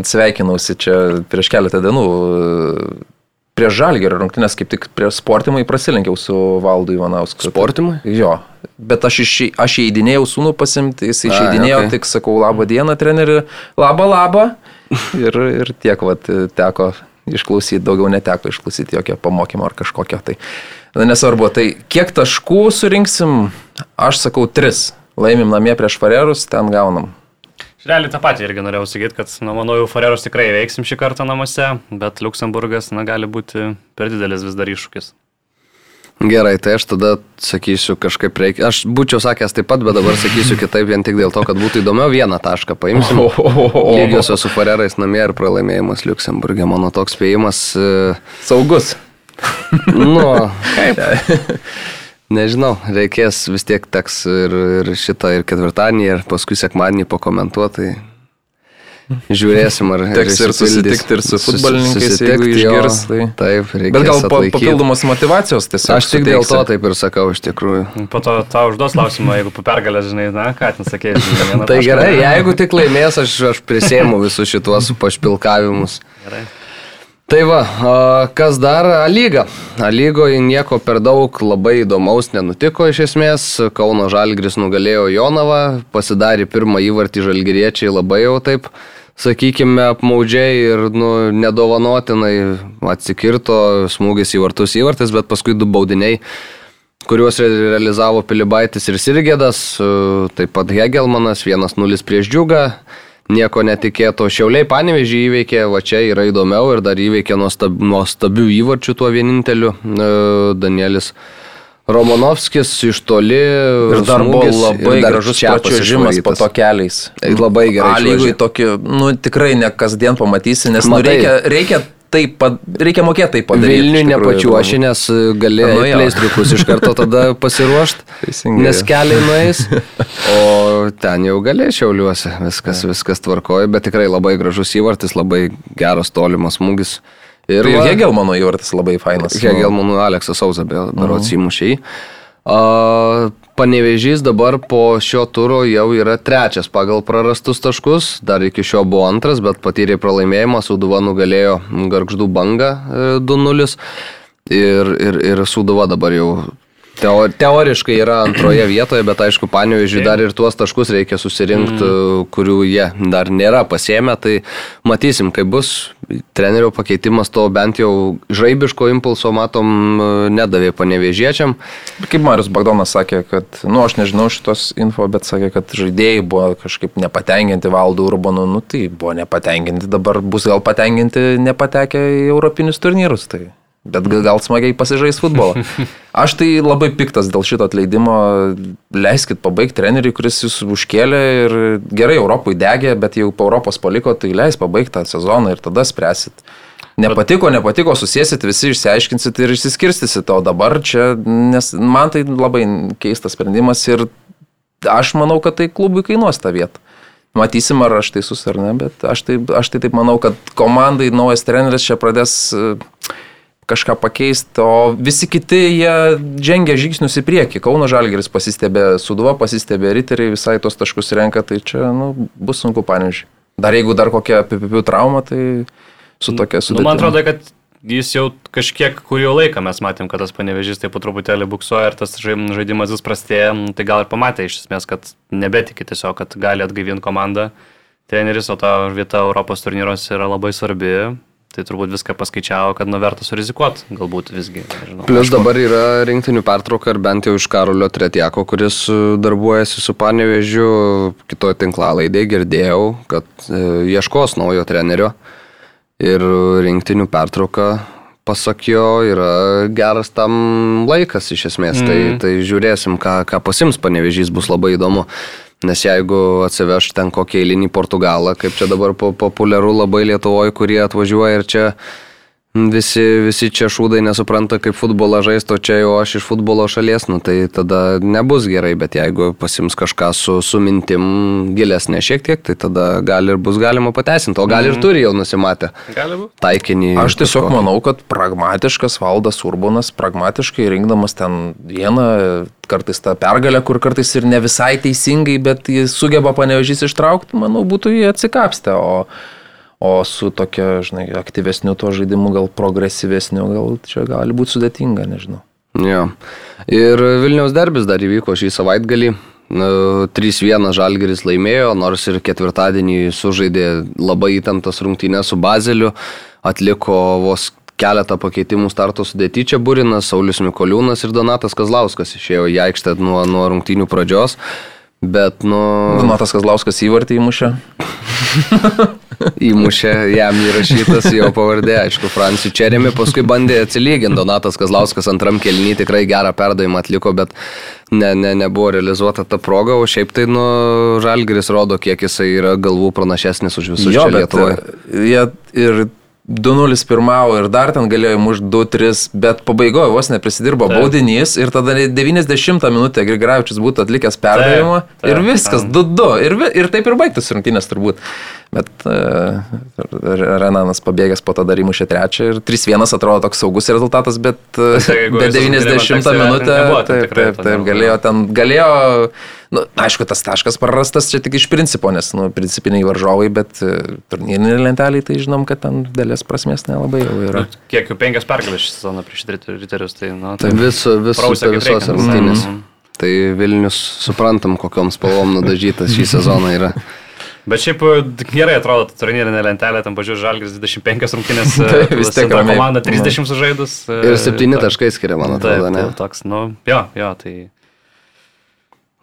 sveikinausi čia prieš keletą dienų. E, prieš žalgerį rungtynės kaip tik prie sportimai prasilenkiau su Valdu Ivanausku. Sportimai? Jo. Bet aš, iš, aš įeidinėjau sūnų pasimti, jis išeidinėjo, okay. tik sakau labą dieną treneri, labą labą. Ir, ir tiek vat, teko išklausyti, daugiau neteko išklausyti jokio pamokymo ar kažkokio. Tai na, nesvarbu, tai kiek taškų surinksim, aš sakau tris. Laimim namie prieš Farerus, ten gaunam. Realiai tą patį irgi norėjau sakyti, kad, na, manau, jau Farerus tikrai veiksim šį kartą namuose, bet Luksemburgas, na, gali būti per didelis vis dar iššūkis. Gerai, tai aš tada sakysiu kažkaip reikia. Aš būčiau sakęs taip pat, bet dabar sakysiu kitaip vien tik dėl to, kad būtų įdomiau vieną tašką paimsim. Lygiosios su Farerais namie ir pralaimėjimas Luxemburgė. Mano toks spėjimas. E, Saugus. nu, kaip. Nežinau, reikės vis tiek teks ir, ir šitą ir ketvirtadienį, ir paskui sekmadienį pakomentuoti. Žiūrėsim, ar teks ir susitikti ir su futbolininkais, jeigu išgirs. Tai... Taip, reikia. Bet gal atlaikyt. papildomos motivacijos tiesiog. Aš tik dėl to taip ir sakau, iš tikrųjų. Po to tau užduos klausimą, jeigu po pergalės, žinai, na, ką ten sakėjai. tai gerai, jeigu tik laimės, aš, aš prisėmu visus šituos pašpilkavimus. Gerai. Tai va, kas dar? Lyga. Lygoje nieko per daug labai įdomaus nenutiko iš esmės. Kauno Žalgris nugalėjo Jonavą, pasidarė pirmą įvartį Žalgiriečiai labai jau taip sakykime, apmaudžiai ir nu, nedovanotinai atsikirto smūgis į vartus įvartis, bet paskui du baudiniai, kuriuos realizavo Pilibaitis ir Sirgėdas, taip pat Hegelmanas, 1-0 prieš džiugą. Nieko netikėto, šiauliai panevežį įveikė, va čia yra įdomiau ir dar įveikė nuostab, nuostabių įvarčių tuo vieninteliu e, Danielis Romanovskis iš toli. Ir dar smūgis, buvo labai gražus čiapas po to keliais. Labai gerai. A lygui tokį, nu tikrai ne kasdien pamatysi, nes nu, reikia, reikia taip, reikia mokėti tai padaryti. Vilniui nepačiuoši, nes gali nu, pleistriukus iš karto tada pasiruošti, nes keliai nueis, o ten jau gali šiauliuosi, viskas, viskas tvarkoja, bet tikrai labai gražus įvartis, labai geras tolimas smūgis. Ir tai va, Hegelmano įvartis labai fainas. Hegelmano Aleksas Sauza, berots mhm. įmušiai. Panevežys dabar po šio turo jau yra trečias pagal prarastus taškus, dar iki šio buvo antras, bet patyrė pralaimėjimą, Suduva nugalėjo Gargždų bangą 2-0 e, ir, ir, ir Suduva dabar jau Teo, teoriškai yra antroje vietoje, bet aišku, Panevežiui dar ir tuos taškus reikia susirinkti, mm. kurių jie dar nėra pasėmę, tai matysim, kaip bus. Trenerio pakeitimas to bent jau žaibiško impulso, matom, nedavė panevežiečiam. Kaip Marius Bagdonas sakė, kad, nu, aš nežinau šitos info, bet sakė, kad žaidėjai buvo kažkaip nepatenkinti valdų Urbanu, nu tai buvo nepatenkinti, dabar bus gal patenkinti nepatekę į europinius turnyrus. Tai Bet gal smagiai pasižais futbolą. Aš tai labai piktas dėl šito atleidimo. Leiskit pabaigti treneriui, kuris jūs užkėlė ir gerai Europoje degė, bet jau po Europos paliko, tai leis pabaigti tą sezoną ir tada spręsit. Nepatiko, nepatiko, susėsit, visi išsiaiškinsit ir išsiskirstysit. O dabar čia, nes man tai labai keistas sprendimas ir aš manau, kad tai klubui kainuos tą vietą. Matysim, ar aš teisus ar ne, bet aš tai, aš tai taip manau, kad komandai naujas treneris čia pradės uh, kažką pakeisti, o visi kiti jie žengia žingsnius į priekį. Kauno Žalgeris pasistebė, Suduva pasistebė, Riteriai visai tos taškus renka, tai čia nu, bus sunku panežiai. Dar jeigu dar kokia apipipių trauma, tai su tokia sudėtimi. Nu, man atrodo, kad jis jau kažkiek kurio laiką mes matėm, kad tas panevežys taip po truputėlį buksuoja ir tas žaidimas vis prastėja, nu, tai gal ir pamatė iš esmės, kad nebetikė tiesiog, kad gali atgaivinti komandą. Treneris, o ta vieta Europos turnyruose yra labai svarbi Tai turbūt viską paskaičiavo, kad nuverta surizikuoti, galbūt visgi. Nežinau, Plius aišku. dabar yra rinktinių pertrauka ir bent jau iš Karolio Tretieko, kuris e, darbuojasi su Panevežiu, kitoje tinklalaidėje girdėjau, kad e, ieškos naujo trenerio ir rinktinių pertrauka pasak jo, yra geras tam laikas iš esmės. Mm. Tai, mhm. tai žiūrėsim, ką, ką pasims panevežys, bus labai įdomu. Nes jeigu atsiveš ten kokį eilinį Portugalą, kaip čia dabar populiaru labai Lietuvoje, kurie atvažiuoja ir čia visi, visi čia šūdai nesupranta, kaip futbolą žaisto, čia jau aš iš futbolo šalies, nu, tai tada nebus gerai, bet jeigu pasims kažką su, su mintim gilesnė šiek tiek, tai tada gal ir bus galima pateisinti, o gal ir mhm. turi jau nusimatę taikinį. Aš tiesiog kažko. manau, kad pragmatiškas valdas Urbonas, pragmatiškai rinkdamas ten vieną kartais tą pergalę, kur kartais ir ne visai teisingai, bet jis sugeba panevežys ištraukti, manau, būtų jį atsikapstę. O O su tokia, žinai, aktyvesniu to žaidimu, gal progresyvesniu, gal čia gali būti sudėtinga, nežinau. Jo. Ir Vilniaus derbis dar įvyko šį savaitgalį. 3-1 Žalgeris laimėjo, nors ir ketvirtadienį sužaidė labai įtemptas rungtynės su Bazeliu, atliko vos keletą pakeitimų starto sudėti čia Burinas, Saulis Mikoliūnas ir Donatas Kazlauskas išėjo į aikštę nuo, nuo rungtynių pradžios. Bet, nu... Donatas Kazlauskas įvartį įmušė. įmušė jam įrašytas jo pavardė, aišku, Francijų Čerėmi, paskui bandė atsilyginti, Donatas Kazlauskas antram kelnį tikrai gerą perdavimą atliko, bet ne, ne, nebuvo realizuota ta proga, o šiaip tai, nu, Žalgris rodo, kiek jisai yra galvų pranašesnis už visus jo, čia Lietuvoje. Jie ir 2-0 pirmavo ir dar ten galėjo mušti 2-3, bet pabaigoje vos neprisidirbo taip. baudinys ir tada 90 minutę Grigaravičius būtų atlikęs perdavimą taip, taip, ir viskas, 2-2 ir, ir taip ir baigtas rungtynės turbūt. Bet uh, Renanas pabėgęs po to dar įmušė trečią ir 3-1 atrodo toks saugus rezultatas, bet, uh, bet 90 minutę taip, taip, taip, galėjo ten, galėjo, nu, aišku, tas taškas prarastas čia tik iš principo, nes, nu, principiniai varžovai, bet uh, turnyrinė lentelė, tai žinom, kad ten dėlės prasmės nelabai jau yra. Bet nu, kiek jau penkias pergalės šį sezoną prieš riterius, tai, nu, tai, tai vis, vis, visos rungtynės. Mm -hmm. Tai Vilnius suprantam, kokiom spalvom nudažytas šį sezoną yra. Bet šiaip e, gerai atrodo turnyrinė lentelė, tam pažiūrėjau, Žalgis 25 rungtynės, e, tai vis tiek komanda 30 sužaidus. E, ir 7 taškai skiria, man atrodo, taip, ne? Toks, nu, jo, jo, tai...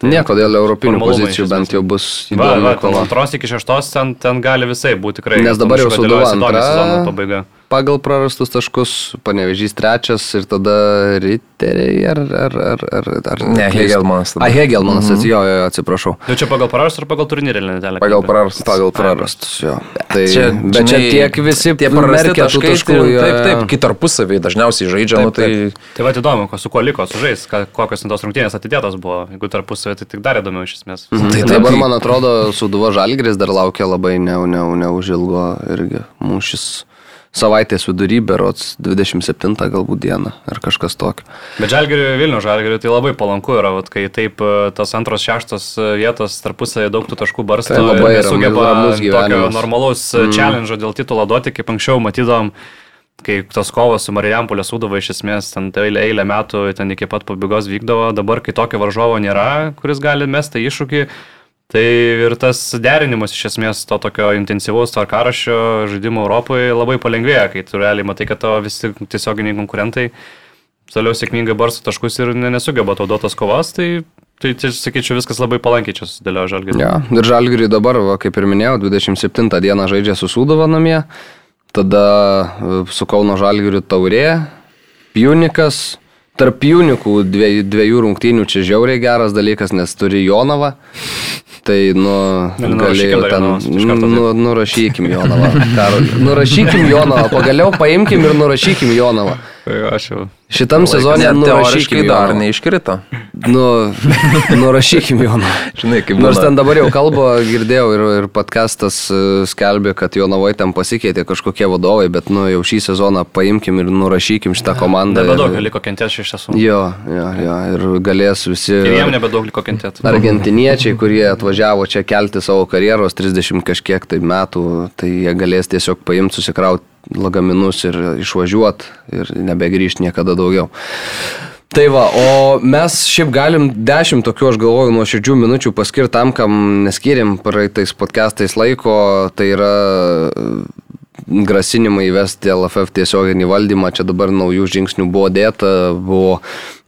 Tai Nieko dėl europinių pozicijų bent jau bus įdomu. Va, va, antros iki šeštos ten, ten gali visai būti tikrai. Nes dabar jau suduva antra pabaiga pagal prarastus taškus, panevežys trečias ir tada riteriai ar... ar, ar, ar, ar ne, Hegelmanas. A, Hegelmanas, mm -hmm. jo, jo, atsiprašau. Jau čia pagal prarastus ar pagal turnyrį lentelę? Pagal prarastus. Pagal prarastus, jo. Tai, čia, bet čia tiek visi tie prarasti taškai, taškų, tai, taip, taip, kai tarpusavį dažniausiai žaidžia, taip, nu, tai... Taip. Tai va, įdomu, su kuo liko sužais, kokios tos rungtynės atidėtos buvo, jeigu tarpusavį, tai tik dar įdomiau iš esmės. Mhm. Tai dabar, man atrodo, Suduvo Žalgris dar laukia labai neužilgo ne, ne, ne irgi mūšis savaitės vidury, berots 27 galbūt dieną ar kažkas tokio. Bet Žalgiriui, Vilnių Žalgiriui tai labai palanku yra, vat, kai taip e, tos antros šeštos e, vietos tarpusavėje daug tų taškų barsto tai labai sugeba tokio normalaus e, mm. challenge dėl titulo duoti, kaip anksčiau matydom kai tos kovos su Marijampolė sūdavo iš esmės ten eilę, eilę metų, ten iki pat pabaigos vykdavo, dabar kai tokio varžovo nėra, kuris gali mesti iššūkį, Tai ir tas derinimas iš esmės to tokio intensyvaus tvarkarašio žaidimo Europoje labai palengvėja, kai tu realiai matai, kad tavo visi tiesioginiai konkurentai toliau sėkmingai barsto taškus ir nesugeba to duotos kovas, tai Tai, tai sakyčiau, viskas labai palankiai čia susidėliojo Žalgiriui. Ja, ir Žalgiriui dabar, va, kaip ir minėjau, 27 dieną žaidžia su Sūduva namie, tada e, su Kauno Žalgiriu taurė, Pjunikas, tarp Pjunikų dviejų, dviejų rungtynių čia žiauriai geras dalykas, nes turi Jonavą. Tai, nu, galėjo ten, nu, nurašykim Jonavą. Nurašykim Jonavą, pagaliau paimkim ir nurašykim Jonavą. Aš jau. Šitam sezonė nurašykim dar neiškrito. Nu, nurašykim Joną. Žinai, kaip Nors ten dabar jau kalba, girdėjau ir, ir podcastas e, skelbė, kad Jonavoje ten pasikeitė kažkokie vadovai, bet nu, jau šį sezoną paimkim ir nurašykim šitą komandą. Nebedaug ir... liko kentėti iš tiesų. Jo, jo, jo, ir galės visi. Ir jiem nebedaug liko kentėti. Argentiniečiai, kurie atvažiavo čia kelti savo karjeros 30 kažkiek tai metų, tai jie galės tiesiog paimti, susikrauti lagaminus ir išvažiuot ir nebegrįžti niekada daugiau. Tai va, o mes šiaip galim dešimt tokių, aš galvoju, nuo širdžių minučių paskirti tam, kam neskirim praeitais podcastais laiko, tai yra e, grasinimai įvesti LFF tiesioginį valdymą, čia dabar naujų žingsnių buvo dėta, buvo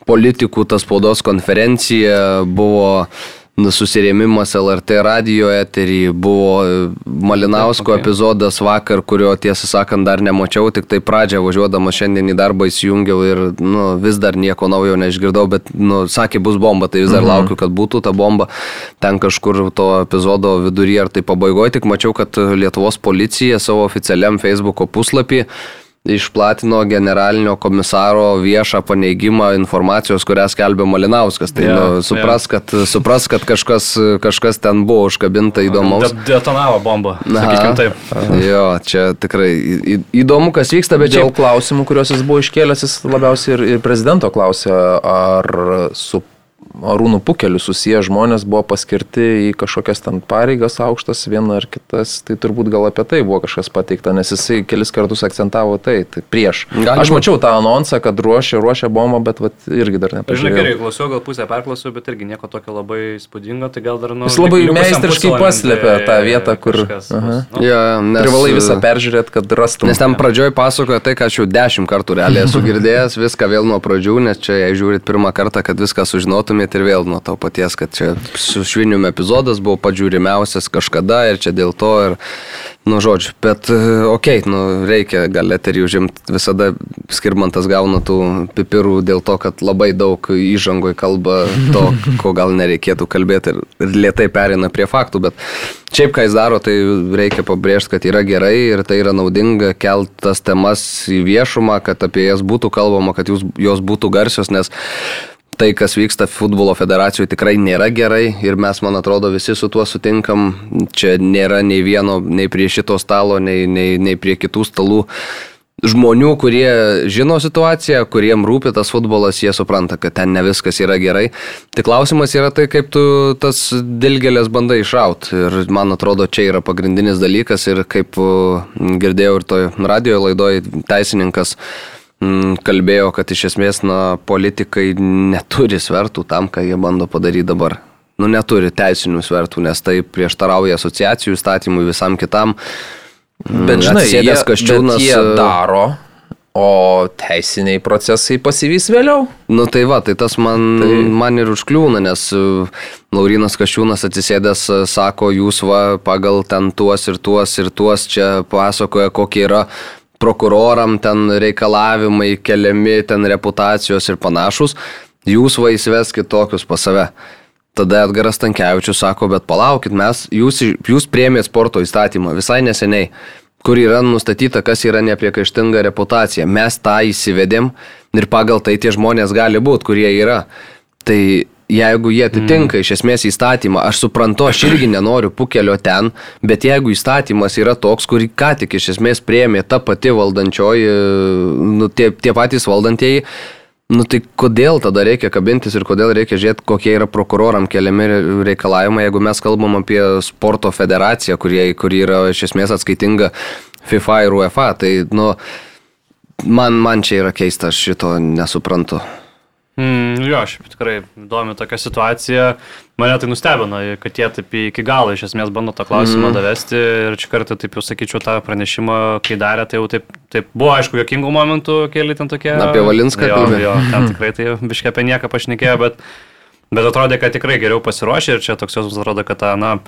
politikų ta spaudos konferencija, buvo susirėmimas LRT radio eterį, buvo Malinausko okay. epizodas vakar, kurio tiesą sakant dar nemačiau, tik tai pradžią važiuodamas šiandien į darbą įsijungiau ir nu, vis dar nieko naujo neišgirdau, bet nu, sakė bus bomba, tai vis dar mhm. laukiu, kad būtų ta bomba. Ten kažkur to epizodo viduryje ar tai pabaigoje, tik mačiau, kad Lietuvos policija savo oficialiam Facebook'o puslapį išplatino generalinio komisaro viešą paneigimą informacijos, kurią skelbė Malinauskas. Tai yeah, nu, supras, yeah. kad, supras, kad kažkas, kažkas ten buvo užkabinta įdomaus. De detonavo bombą. Taip. Jo, čia tikrai įdomu, kas vyksta, bet dėl klausimų, kuriuos jis buvo iškėlęs, jis labiausiai ir, ir prezidento klausė, ar su Arūnų Pukeliu susiję žmonės buvo paskirti į kažkokias ten pareigas aukštas, viena ar kitas, tai turbūt gal apie tai buvo kažkas pateikta, nes jisai kelis kartus akcentavo tai, tai prieš. Galima. Aš mačiau tą anonsą, kad ruošia, ruošia bombą, bet vat, irgi dar nepažiūrėjau. Žinai, gerai, klausiau, gal pusę perklausiau, bet irgi nieko tokio labai spūdingo, tai gal dar nu... Jis labai meistriškai paslėpė tą vietą, kur... Nu. ja, nes, privalai visą peržiūrėti, kad rastum. Nes ten pradžioj pasakoja tai, ką aš jau dešimt kartų realiai esu girdėjęs, viską vėl nuo pradžių, nes čia, jei žiūrit pirmą kartą, kad viską sužinotumėt ir vėl nuo to paties, kad čia su švinium epizodas buvo pažiūrimiausias kažkada ir čia dėl to ir, nu, žodžiu, bet, okei, okay, nu, reikia gal eterį užimti, visada skirmantas gauna tų pipirų dėl to, kad labai daug įžangoj kalba to, ko gal nereikėtų kalbėti ir, ir lietai perina prie faktų, bet šiaip ką jis daro, tai reikia pabrėžti, kad yra gerai ir tai yra naudinga keltas temas į viešumą, kad apie jas būtų kalbama, kad jūs, jos būtų garsios, nes tai, kas vyksta futbolo federacijoje, tikrai nėra gerai ir mes, man atrodo, visi su tuo sutinkam. Čia nėra nei vieno, nei prie šito stalo, nei, nei, nei prie kitų stalų žmonių, kurie žino situaciją, kuriem rūpi tas futbolas, jie supranta, kad ten ne viskas yra gerai. Tik klausimas yra tai, kaip tu tas dilgelės bandai iššaut. Ir man atrodo, čia yra pagrindinis dalykas ir kaip girdėjau ir toj radio laidoje teisininkas Mm, kalbėjo, kad iš esmės na, politikai neturi svertų tam, ką jie bando padaryti dabar. Nu, neturi teisinių svertų, nes tai prieštarauja asociacijų statymui visam kitam. Mm, bet žinai, jie, kaščiūnas, bet jie e, daro, o teisiniai procesai pasivys vėliau. Nu tai va, tai tas man, tai... man ir užkliūna, nes e, Laurinas Kaščiūnas atsisėdęs e, sako, jūs va pagal ten tuos ir tuos ir tuos čia pasakoja, kokie yra prokuroram ten reikalavimai keliami, ten reputacijos ir panašus, jūs va įsiveskit tokius pas save. Tada Edgaras Tankievičius sako, bet palaukit, mes, jūs, jūs priemėt sporto įstatymą visai neseniai, kur yra nustatyta, kas yra nepriekaištinga reputacija. Mes tą įsivedėm ir pagal tai tie žmonės gali būti, kurie yra. Tai jeigu jie atitinka mm. iš esmės įstatymą, aš suprantu, aš irgi nenoriu pukelio ten, bet jeigu įstatymas yra toks, kurį ką tik iš esmės prieimė ta pati valdančioji, nu, tie, tie patys valdantieji, nu tai kodėl tada reikia kabintis ir kodėl reikia žiūrėti, kokie yra prokuroram keliami reikalavimai, jeigu mes kalbam apie sporto federaciją, kurie, kuri yra iš esmės atskaitinga FIFA ir UEFA, tai nu, man, man čia yra keista, aš šito nesuprantu. Mm, jo, šiaip tikrai įdomi tokia situacija. Mane tai nustebino, kad jie taip iki galo iš esmės bando tą klausimą mm. davesti ir čia kartą, taip jau sakyčiau, tą pranešimą, kai darė, tai jau taip, taip buvo, aišku, jokingų momentų keli ten tokie. Na, apie Valinską kalbėjo. Jo, ten tikrai tai biškai apie nieką pašnekėjo, bet, bet atrodė, kad tikrai geriau pasiruošė ir čia toks jos atrodo, kad ta, na,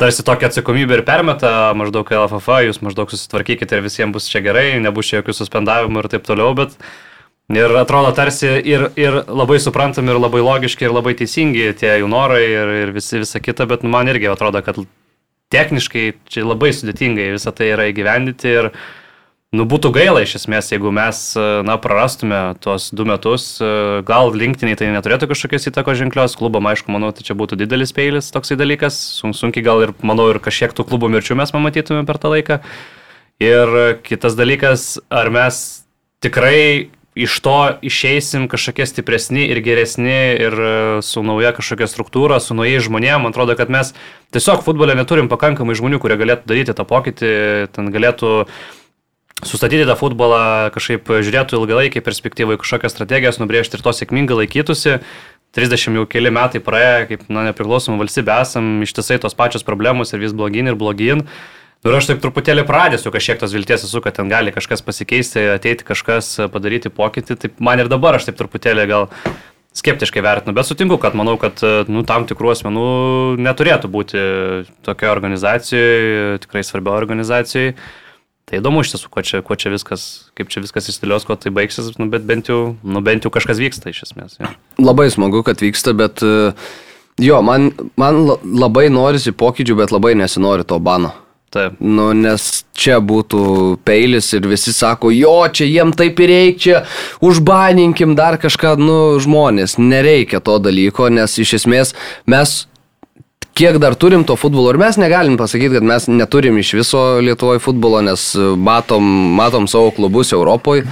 tarsi tokia atsakomybė ir permeta maždaug LFF, jūs maždaug susitvarkykite ir visiems bus čia gerai, nebus čia jokių suspendavimų ir taip toliau, bet Ir atrodo tarsi ir, ir labai suprantami, ir labai logiški, ir labai teisingi tie jų norai ir, ir visi, visa kita, bet man irgi atrodo, kad techniškai čia labai sudėtingai visą tai yra įgyvendyti ir nu, būtų gaila iš esmės, jeigu mes na, prarastume tuos du metus, gal linktiniai tai neturėtų kažkokios įtakos ženklios, klubam aišku, manau, tai čia būtų didelis peilis toksai dalykas, sunkiai gal ir, manau, ir kažkiek tų klubų mirčių mes pamatytume per tą laiką. Ir kitas dalykas, ar mes tikrai iš to išeisim kažkokie stipresni ir geresni ir e, su nauja kažkokia struktūra, su naujais žmonėmis. Man atrodo, kad mes tiesiog futbole neturim pakankamai žmonių, kurie galėtų daryti tą pokytį, ten galėtų sustatyti tą futbolą, kažkaip žiūrėtų ilgalaikiai perspektyvai, kažkokias strategijas nubrėžti ir to sėkmingai laikytųsi. 30 jau keli metai praėjo, kaip na, nepriklausoma valstybė esam, ištisai tos pačios problemos ir vis blogin ir blogin. Nu, aš taip truputėlį pradėsiu kažkiek tos vilties esu, kad ten gali kažkas pasikeisti, ateiti kažkas padaryti pokytį. Taip man ir dabar aš taip truputėlį gal skeptiškai vertinu, bet sutinku, kad manau, kad nu, tam tikrų asmenų neturėtų būti tokioje organizacijoje, tikrai svarbioje organizacijoje. Tai įdomu iš tiesų, čia, kuo čia viskas, kaip čia viskas įstilios, kuo tai baigsis, nu, bet bent jau, nu, bent jau kažkas vyksta iš esmės. Ja. Labai smagu, kad vyksta, bet jo, man, man labai norisi pokyčių, bet labai nesinori to bano. Taip. Nu, nes čia būtų peilis ir visi sako, jo, čia jiem taip ir reikia, užbaninkim dar kažką, nu, žmonės, nereikia to dalyko, nes iš esmės mes kiek dar turim to futbolo ir mes negalim pasakyti, kad mes neturim iš viso Lietuvoje futbolo, nes matom, matom savo klubus Europoje,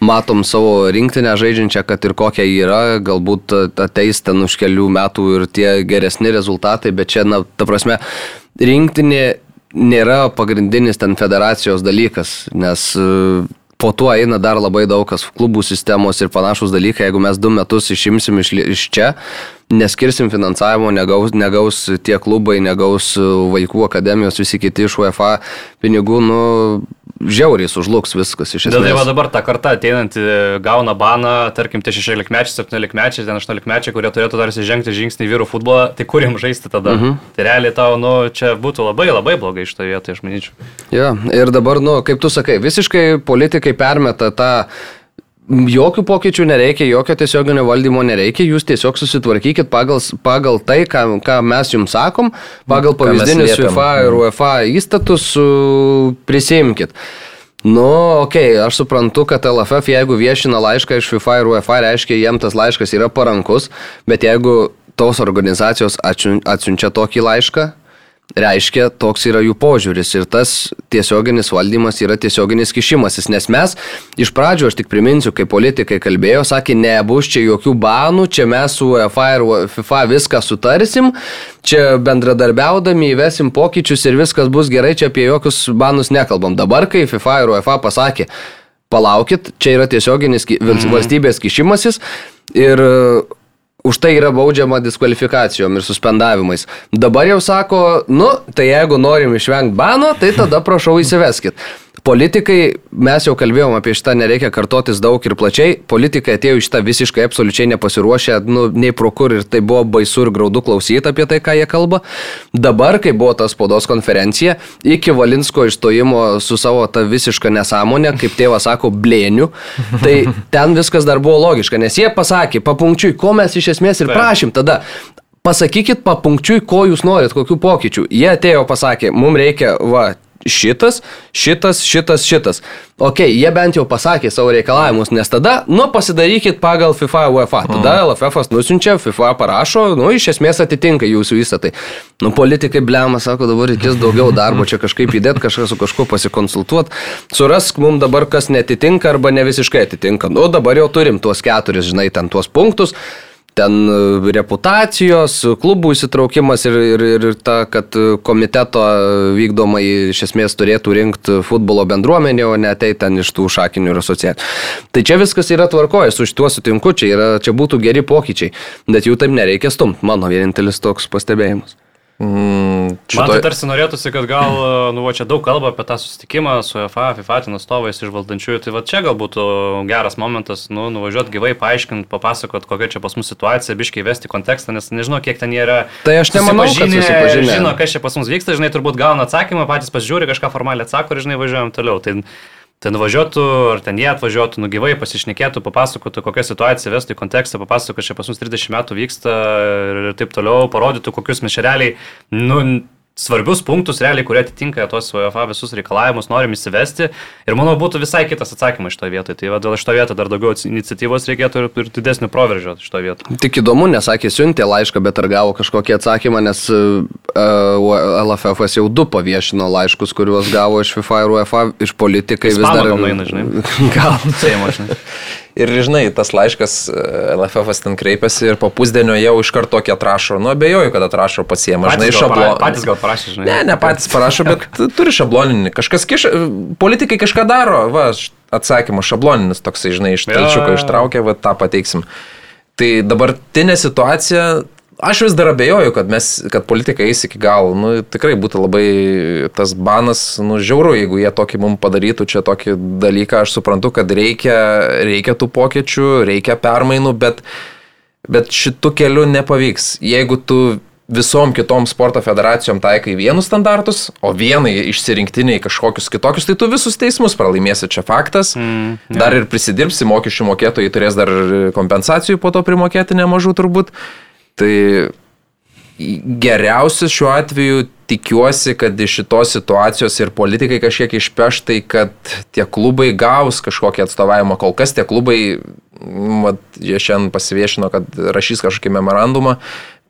matom savo rinktinę žaidžiančią, kad ir kokia yra, galbūt ateis ten už kelių metų ir tie geresni rezultatai, bet čia, na, ta prasme, rinktinė nėra pagrindinis ten federacijos dalykas, nes po tuo eina dar labai daug kas klubų sistemos ir panašus dalykai. Jeigu mes du metus išimsim iš, iš čia, neskirsim finansavimo, negaus, negaus tie klubai, negaus vaikų akademijos, visi kiti iš UEFA pinigų, nu, žiauriai sužlugs viskas iš esmės. Dėl tai dabar ta karta ateinanti gauna baną, tarkim, tie 16 mečiai, 17 mečiai, 18 mečiai, kurie turėtų dar žengti žingsnį į vyrų futbolą, tai kurim žaisti tada? Mhm. -huh. Tai realiai tau, nu, čia būtų labai labai blogai iš to vietoje, aš manyčiau. Ja, ir dabar, nu, kaip tu sakai, visiškai politikai permeta tą Jokių pokyčių nereikia, jokio tiesioginio valdymo nereikia, jūs tiesiog susitvarkykit pagal, pagal tai, ką, ką mes jums sakom, pagal pavyzdinius FIFA ir UEFA įstatus prisimkit. Nu, okei, okay, aš suprantu, kad LFF, jeigu viešina laišką iš FIFA ir UEFA, reiškia, jiems tas laiškas yra parankus, bet jeigu tos organizacijos atsiunčia tokį laišką, reiškia, toks yra jų požiūris ir tas tiesioginis valdymas yra tiesioginis kišimasis, nes mes iš pradžio, aš tik priminsiu, kai politikai kalbėjo, sakė, nebus čia jokių banų, čia mes su UEFA ir FIFA viską sutarsim, čia bendradarbiaudami įvesim pokyčius ir viskas bus gerai, čia apie jokius banus nekalbam. Dabar, kai FIFA ir UEFA pasakė, palaukit, čia yra tiesioginis mhm. valstybės kišimasis ir už tai yra baudžiama diskvalifikacijom ir suspendavimais. Dabar jau sako, nu, tai jeigu norim išvengti bano, tai tada prašau įsiveskit. Politikai, mes jau kalbėjom apie šitą, nereikia kartotis daug ir plačiai, politikai atėjo iš tą visiškai absoliučiai nepasiruošę, nu, nei pro kur ir tai buvo baisu ir graudu klausyti apie tai, ką jie kalba. Dabar, kai buvo ta spaudos konferencija, iki Valinsko išstojimo su savo tą visišką nesąmonę, kaip tėvas sako, blėnių, tai ten viskas dar buvo logiška, nes jie pasakė, papunkčiui, ko mes iš esmės ir prašym tada pasakykit papunkčiui, ko jūs norit, kokių pokyčių. Jie atėjo, pasakė, mums reikia, va, šitas, šitas, šitas, šitas. Ok, jie bent jau pasakė savo reikalavimus, nes tada, nu, pasidarykit pagal FIFA UEFA. Tada mm. LFF nusinčia, FIFA parašo, nu, iš esmės atitinka jūsų visą tai. Nu, politikai blema, sako, dabar reikės daugiau darbo, čia kažkaip įdėti, kažkas su kažkuo pasikonsultuoti. Surask mums dabar, kas netitinka arba ne visiškai atitinka. Nu, dabar jau turim tuos keturis, žinai, ten tuos punktus ten e, reputacijos, klubų įsitraukimas ir, ir, ir ta, kad komiteto vykdomai iš esmės turėtų rinkti futbolo bendruomenė, o ne tai ten iš tų šakinių ir asociacijų. Tai čia viskas yra tvarkoje, su šituo sutinku, čia, yra, čia būtų geri pokyčiai, bet jų taip nereikia stumti, mano vienintelis toks pastebėjimas. Mm, šitoj... Man tai tarsi norėtųsi, kad gal, nu, va, čia daug kalba apie tą susitikimą su FA, FIFA atstovais iš valdančiųjų, tai va čia gal būtų geras momentas, nu, nuvažiuoti gyvai, paaiškinti, papasakot, kokia čia pas mus situacija, biškai vesti kontekstą, nes nežinau, kiek ten yra. Tai aš nemanau, kad susipažinę. Žino, kas čia pas mus vyksta, žinai, turbūt gauna atsakymą, patys pasižiūri, kažką formaliai atsako ir, žinai, važiuojam toliau. Tai ten važiuotų, ar ten jie atvažiuotų, nu gyvai pasišnekėtų, papasakotų, kokią situaciją vestų į kontekstą, papasakotų, kad čia pas mus 30 metų vyksta ir taip toliau, parodytų, kokius realiai, nu, svarbius punktus, realiai, kurie atitinka tos UEFA visus reikalavimus, norim įsivesti. Ir manau, būtų visai kitas atsakymas iš to vietoje. Tai va, dėl šito vietoje dar daugiau iniciatyvos reikėtų ir, ir didesnio proveržio iš to vietoje. Tik įdomu, nesakė, siuntė laišką, bet ar gavo kažkokį atsakymą, nes uh, LFF jau du paviešino laiškus, kuriuos gavo iš FIFA ir UEFA, iš politikai vis dar... Gal žinai. Gal. Seimo, žinai. Ir žinai, tas laiškas e, LFF ten kreipiasi ir po pusdienio jau iš karto tokį atrašo. Nu, abejoju, kad atrašo pasiemą. Žinai, šabloninį. Patys gal parašė, žinai. Ne, ne patys parašo, bet turi šabloninį. Kažkas kiša, politikai kažką daro, va, atsakymas šabloninis toksai, žinai, iš talčiuko ištraukia, va, tą pateiksim. Tai dabartinė situacija Aš vis dar abejoju, kad, mes, kad politikai eis iki galo. Nu, tikrai būtų labai tas banas, nu, žiauru, jeigu jie tokį mums padarytų čia tokį dalyką. Aš suprantu, kad reikia, reikia tų pokyčių, reikia permainų, bet, bet šitų kelių nepavyks. Jeigu tu visom kitom sporto federacijom taikai vienus standartus, o vienai išsirinktiniai kažkokius kitokius, tai tu visus teismus pralaimėsi, čia faktas. Mm, yeah. Dar ir prisidirbsi, mokesčių mokėtojai turės dar kompensacijų po to primokėti nemažų turbūt. Tai geriausias šiuo atveju tikiuosi, kad iš šitos situacijos ir politikai kažkiek išpeš tai, kad tie klubai gaus kažkokį atstovavimą. Kol kas tie klubai, mat, jie šiandien pasiviešino, kad rašys kažkokį memorandumą,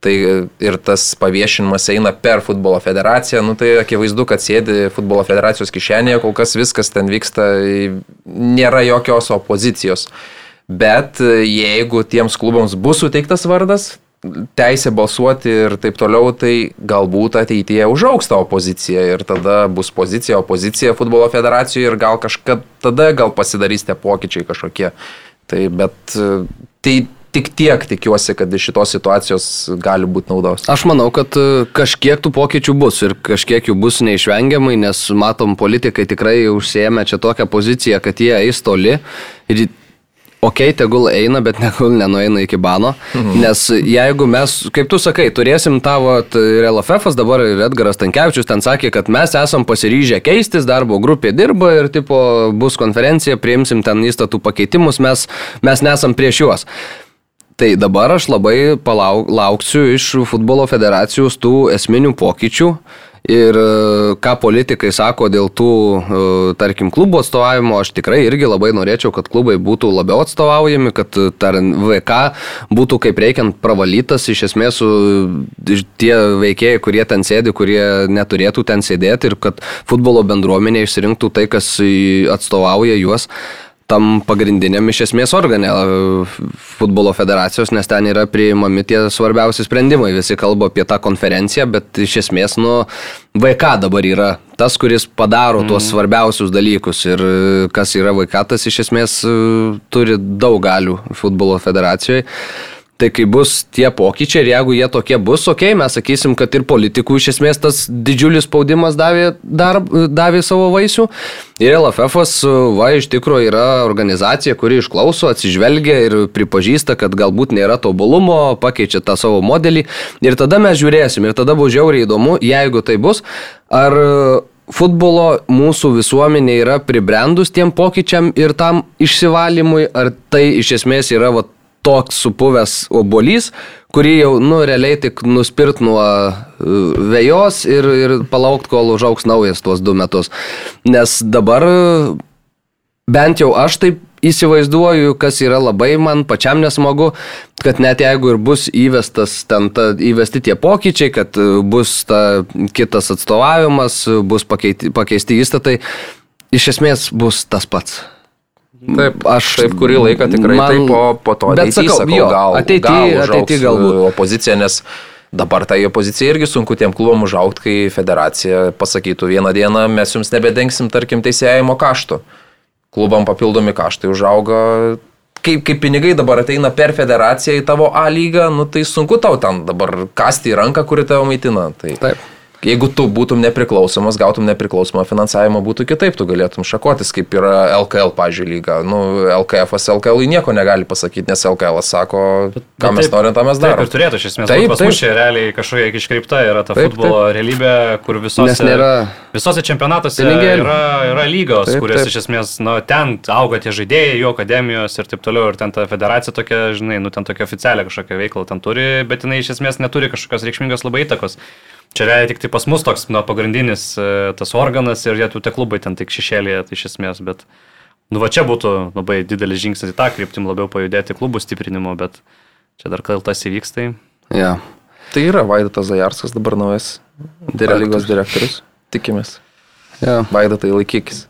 Tai ir tas paviešinimas eina per futbolo federaciją, nu tai akivaizdu, kad sėdi futbolo federacijos kišenėje, kol kas viskas ten vyksta, nėra jokios opozicijos. Bet jeigu tiems klubams bus suteiktas vardas, teisė balsuoti ir taip toliau, tai galbūt ateityje užauks ta opozicija ir tada bus pozicija, opozicija futbolo federacijoje ir gal kažkada tada gal pasidarys tie pokyčiai kažkokie. Tai bet tai tik tiek tikiuosi, kad iš šitos situacijos gali būti naudos. Aš manau, kad e, kažkiek tų pokyčių bus ir kažkiek jų bus neišvengiamai, nes matom, politikai tikrai užsėmė čia tokią poziciją, kad jie eis toli ir ok, tegul eina, bet negul nenueina iki bano. Mhm. Nes jeigu mes, kaip tu sakai, turėsim tavo ir LFF, dabar ir Edgaras Tankievičius ten sakė, kad mes esam pasiryžę keistis, darbo grupė dirba ir tipo bus konferencija, priimsim ten įstatų pakeitimus, mes, mes nesam prieš juos. Tai dabar aš labai palauk, lauksiu iš futbolo federacijos tų esminių pokyčių ir e, ką politikai sako dėl tų, e, tarkim, klubo atstovavimo, aš tikrai irgi labai norėčiau, kad klubai būtų labiau atstovaujami, kad e, tar, VK būtų kaip reikiant pravalytas, iš esmės su tie veikėjai, kurie ten sėdi, kurie neturėtų ten sėdėti ir kad futbolo bendruomenė išsirinktų tai, kas atstovauja juos tam pagrindiniam iš esmės organe futbolo federacijos, nes ten yra priimami tie svarbiausi sprendimai. Visi kalba apie tą konferenciją, bet iš esmės, nu, VK dabar yra tas, kuris padaro mm. tuos svarbiausius dalykus ir kas yra VK, tas iš esmės turi daug galių futbolo federacijoje. Tai kai bus tie pokyčiai ir jeigu jie tokie bus, okei, okay, mes sakysim, kad ir politikų iš esmės tas didžiulis spaudimas davė, dar, davė savo vaisių. Ir LFF, va, iš tikrųjų yra organizacija, kuri išklauso, atsižvelgia ir pripažįsta, kad galbūt nėra tobulumo, pakeičia tą savo modelį. Ir tada mes žiūrėsim, ir tada bus žiauriai įdomu, jeigu tai bus, ar futbolo mūsų visuomenė yra pribrendus tiem pokyčiam ir tam išsivalymui, ar tai iš esmės yra va, toks supuvęs obolys, kurį jau, nu, realiai tik nuspirt nuo e, vėjos ir, ir palaukti, kol užauks naujas tuos du metus. Nes dabar bent jau aš taip įsivaizduoju, kas yra labai man pačiam nesmagu, kad net jeigu ir bus įvestas ten ta, įvesti tie pokyčiai, kad bus ta kitas atstovavimas, bus pakeiti, pakeisti įstatai, iš esmės bus tas pats. Taip, aš taip kurį laiką tikrai man, taip, po, po to ateity, sakau, sakau, jo, gal, ateity, gal ateity galbūt. opozicija, nes dabar tai opozicija irgi sunku tiem klubom užaukti, kai federacija pasakytų vieną dieną mes jums nebedengsim, tarkim, teisėjimo kaštų. Klubam papildomi kaštai užauga. Kaip, kaip pinigai dabar ateina per federaciją į tavo A lygą, nu tai sunku tau ten dabar kasti į ranką, kuri tavo maitina. Tai... Taip. Jeigu tu būtum nepriklausomas, gautum nepriklausomą finansavimą, būtų kitaip, tu galėtum šakotis, kaip yra LKL, pažiūrėjau, lyga. Nu, LKF, LKL nieko negali pasakyti, nes LKL sako, ką mes norim, tą mes darome. Taip ir turėtų, iš esmės, taip, pas mus čia realiai kažkokia iškreipta yra ta taip, futbolo taip. realybė, kur visose, nėra... visose čempionatuose pinigėlį. yra, yra lygos, taip, kurios taip. iš esmės, nu, ten auga tie žaidėjai, jų akademijos ir taip toliau, ir ten ta federacija tokia, žinai, nu, ten tokia oficialią kažkokią veiklą ten turi, bet jinai iš esmės neturi kažkokios reikšmingos labai įtakos. Čia realiai tik tai pas mus toks nu, pagrindinis e, tas organas ir jie tų tie klubai ten tik šešėlėje tai iš esmės, bet nu va čia būtų labai didelis žingsnis į tą kryptim labiau pajudėti klubų stiprinimo, bet čia dar kol tas įvyks tai. Ja. Tai yra Vaidotas Zajarskas dabar naujas lygos direktorius, tikimės. Ja. Vaidotai laikykis.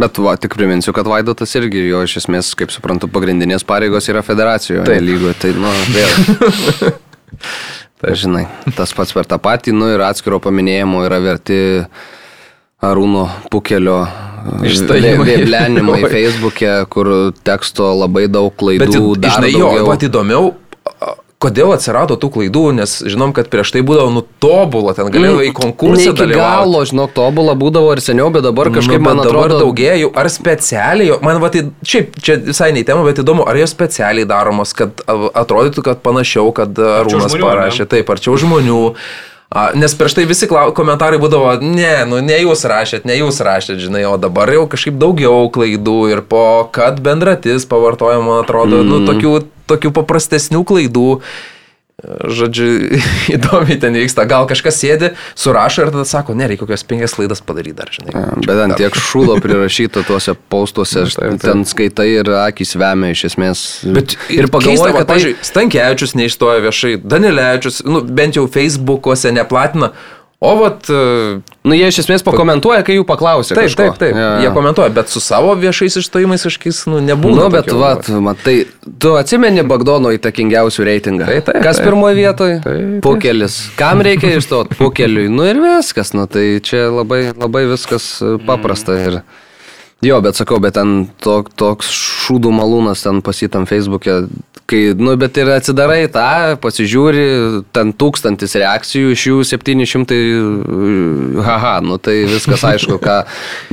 Bet va, tik priminsiu, kad Vaidotas irgi jo iš esmės, kaip suprantu, pagrindinės pareigos yra federacijoje tai lygoje. Tai, nu, vėl. Tai žinai, tas pats per tą patį, nu ir atskiro paminėjimo yra verti Arūno Pukelio vėblenimai Facebook'e, kur teksto labai daug klaidų. Bet, žinai, jo, pat įdomiau, kodėl atsirado tų klaidų, nes žinom, kad prieš tai būdavo nutobulą, ten galėjo mm, į konkursą dalyvauti. Galo, žinok, tobulą būdavo ir seniau, bet dabar nu, kažkaip nu, man atrodo... Dabar daugėjo, ar specialiai, man va tai, šiaip, čia visai nei tema, bet įdomu, ar jos specialiai daromos, kad atrodytų, kad panašiau, kad Arūnas parašė, ne? taip, arčiau žmonių. A, nes prieš tai visi komentarai būdavo, ne, nu ne jūs rašėt, ne jūs rašėt, žinai, o dabar jau kažkaip daugiau klaidų ir po kad bendratis pavartojama, atrodo, nu, mm. nu, tokių tokių paprastesnių klaidų. Žodžiu, įdomiai ten vyksta. Gal kažkas sėdi, surašo ir tada sako, nereikia kokios penkias klaidas padaryti dar, žinai. Bet ant tiek šūdo prirašyta tuose paustuose, taip, taip. ten skaitai ir akis vemia iš esmės. Bet ir pagalvoju, kad, tai- pavyzdžiui, Stankievičius neišstoja viešai, Danilevičius, nu, bent jau Facebook'ose neplatina, O vat... E, nu, jie iš esmės pakomentuoja, kai jų paklausia. Taip, kažko. taip, taip. Ja. Jie komentuoja, bet su savo viešais išstojimais kažkaip, nu, nebūna. Nu, bet, vat, matai, tu atsimeni Bagdono įtakingiausių reitingą. Taip, taip. Kas pirmoje vietoje? Pukelis. Kam reikia išstoti? Pukeliui. Nu ir viskas, nu tai čia labai, labai viskas paprasta. Mm. Ir... Jo, bet sakau, bet ten to, toks šūdų malūnas ten pasitam Facebook'e, kai, nu, bet ir atsidarai tą, pasižiūri, ten tūkstantis reakcijų, iš jų 700, haha, nu tai viskas aišku, ką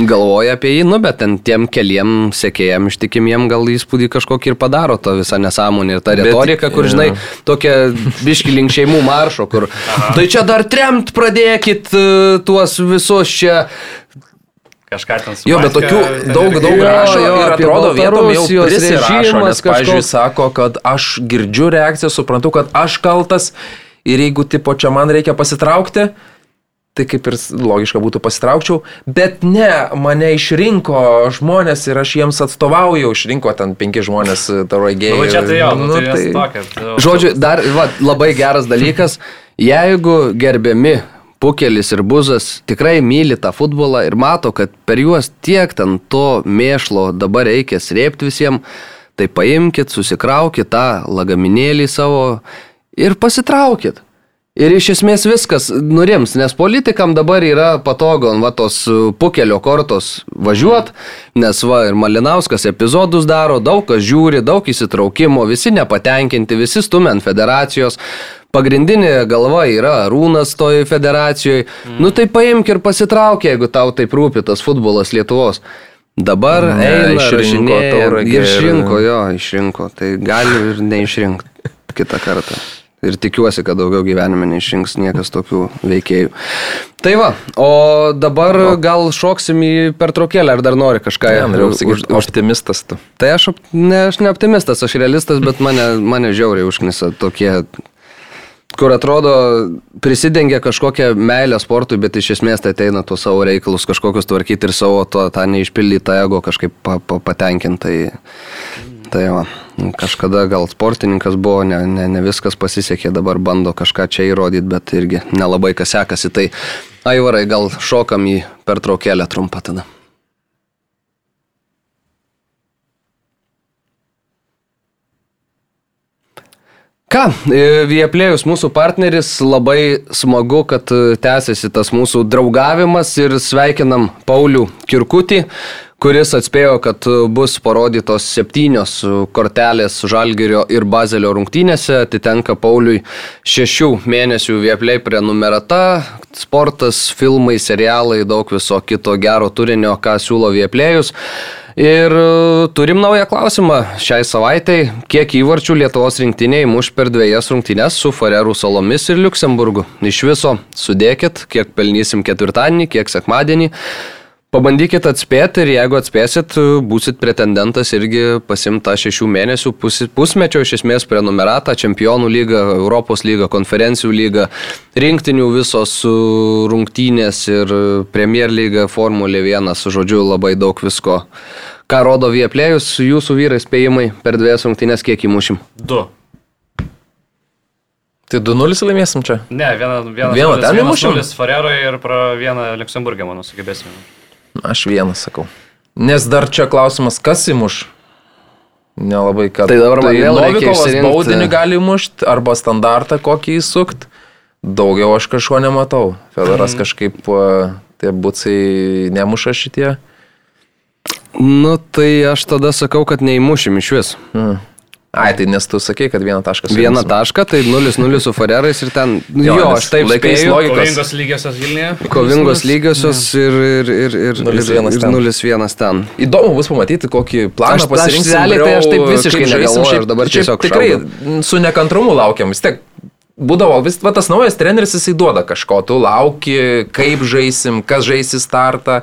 galvoja apie jį, nu, bet ten tiem keliam sekėjam ištikimiem gal įspūdį kažkokį ir padaro to visą nesąmonę ir tą retoriką, kur, žinai, tokia biški link šeimų maršo, kur, Aha. tai čia dar tremt pradėkit e, tuos visus čia kažką ten su. Jo, bet tokių daug, daug rašo jo, ir atrodo vietom jau prisirašo, nes, pavyzdžiui, sako, kad aš girdžiu reakciją, suprantu, kad aš kaltas ir jeigu tipo čia man reikia pasitraukti, tai kaip ir logiška būtų pasitraukčiau, bet ne, mane išrinko žmonės ir aš jiems atstovauju, išrinko ten penki žmonės tauragėjai. Nu, čia tai jo, nu, tai, tai tokia. Žodžiu, dar va, labai geras dalykas, jeigu gerbiami Pukelis ir Buzas tikrai myli tą futbolą ir mato, kad per juos tiek ten to mėšlo dabar reikia srėpti visiems, tai paimkite, susikraukite tą lagaminėlį savo ir pasitraukit. Ir iš esmės viskas nurims, nes politikam dabar yra patogu ant tos pukelio kortos važiuot, nes va ir Malinauskas epizodus daro, daug kas žiūri, daug įsitraukimo, visi nepatenkinti, visi stumia ant federacijos pagrindinė galva yra Rūnas toje federacijoje. Mm. Nu tai paimk ir pasitrauk, jeigu tau taip rūpi tas futbolas Lietuvos. Dabar ne, eina, išrinko, išrinko, jo, išrinko, tai gali ir neišrinkti kitą kartą. Ir tikiuosi, kad daugiau gyvenime neišrinks niekas tokių veikėjų. Tai va, o dabar o. gal šoksim į pertraukėlę, ar dar nori kažką. Ne, norėjau sakyti, optimistas tu. Tai aš, ne, aš ne optimistas, aš realistas, bet mane, mane žiauriai užknisa tokie kur atrodo prisidengia kažkokią meilę sportui, bet iš esmės tai ateina tuos savo reikalus kažkokius tvarkyti ir savo to, tą neišpildytą ego kažkaip pa, pa, patenkintai. Tai va, kažkada gal sportininkas buvo, ne, ne, ne viskas pasisekė, dabar bando kažką čia įrodyti, bet irgi nelabai kas sekasi. Tai aivarai, gal šokam į pertraukėlę trumpą tada. Ką, e, Vieplėjus mūsų partneris, labai smagu, kad e, tęsiasi tas mūsų draugavimas ir sveikinam Paulių Kirkutį, kuris atspėjo, kad e, bus parodytos septynios kortelės Žalgirio ir Bazelio rungtynėse, atitenka Pauliui šešių mėnesių Vieplėj prenumerata, sportas, filmai, serialai, daug viso kito gero turinio, ką siūlo Vieplėjus. Ir e, turim naują klausimą šiai savaitai. Kiek įvarčių Lietuvos rinktiniai muš per dviejas rungtynes su Farerų salomis ir Luksemburgu? Iš viso sudėkit, kiek pelnysim ketvirtadienį, kiek sekmadienį. Pabandykit atspėti ir jeigu atspėsit, būsit pretendentas irgi pasimta šešių mėnesių pus, pusmečio iš esmės prenumeratą, čempionų lygą, Europos lygą, konferencijų lygą, rinktinių visos rungtynės ir Premier lyga, Formulė 1, žodžiu, labai daug visko Ką rodo Vieplėjus, jūsų vyrai spėjimai per dviejas rungtynės kiek įmušim? Du. Tai 2-0 laimėsim čia? Ne, vieną, vieną, vieną ten įmušim. 0 Fareroje ir vieną Luxemburgę, manau, sugebėsime. Aš vieną sakau. Nes dar čia klausimas, kas įmuš? Nelabai ką. Tai dabar man tai vėl Novikovas baudinį gali mušti arba standartą kokį įsukt. Daugiau aš kažko nematau. Federas mm. kažkaip tie bucai nemuša šitie. Nu, tai aš tada sakau, kad neįmušim iš vis. Mm. Ai, tai nes tu sakei, kad vieną tašką. Vieną tašką, tai 0-0 su Farerais ir ten... Jo, jo aš taip laikais logikos. Kovingos lygiosios Vilniuje. Kovingos lygiosios ir, ir, ir, ir 0-1 ten. Įdomu bus pamatyti, kokį planą pasirinks. Realiai tai aš taip visiškai aš dabar tiesiog tikrai šaudu. su nekantrumu laukiam, vis tiek būdavo vis va, tas naujas treneris, jisai duoda kažko, tu lauki, kaip žaisim, kas žaisi startą.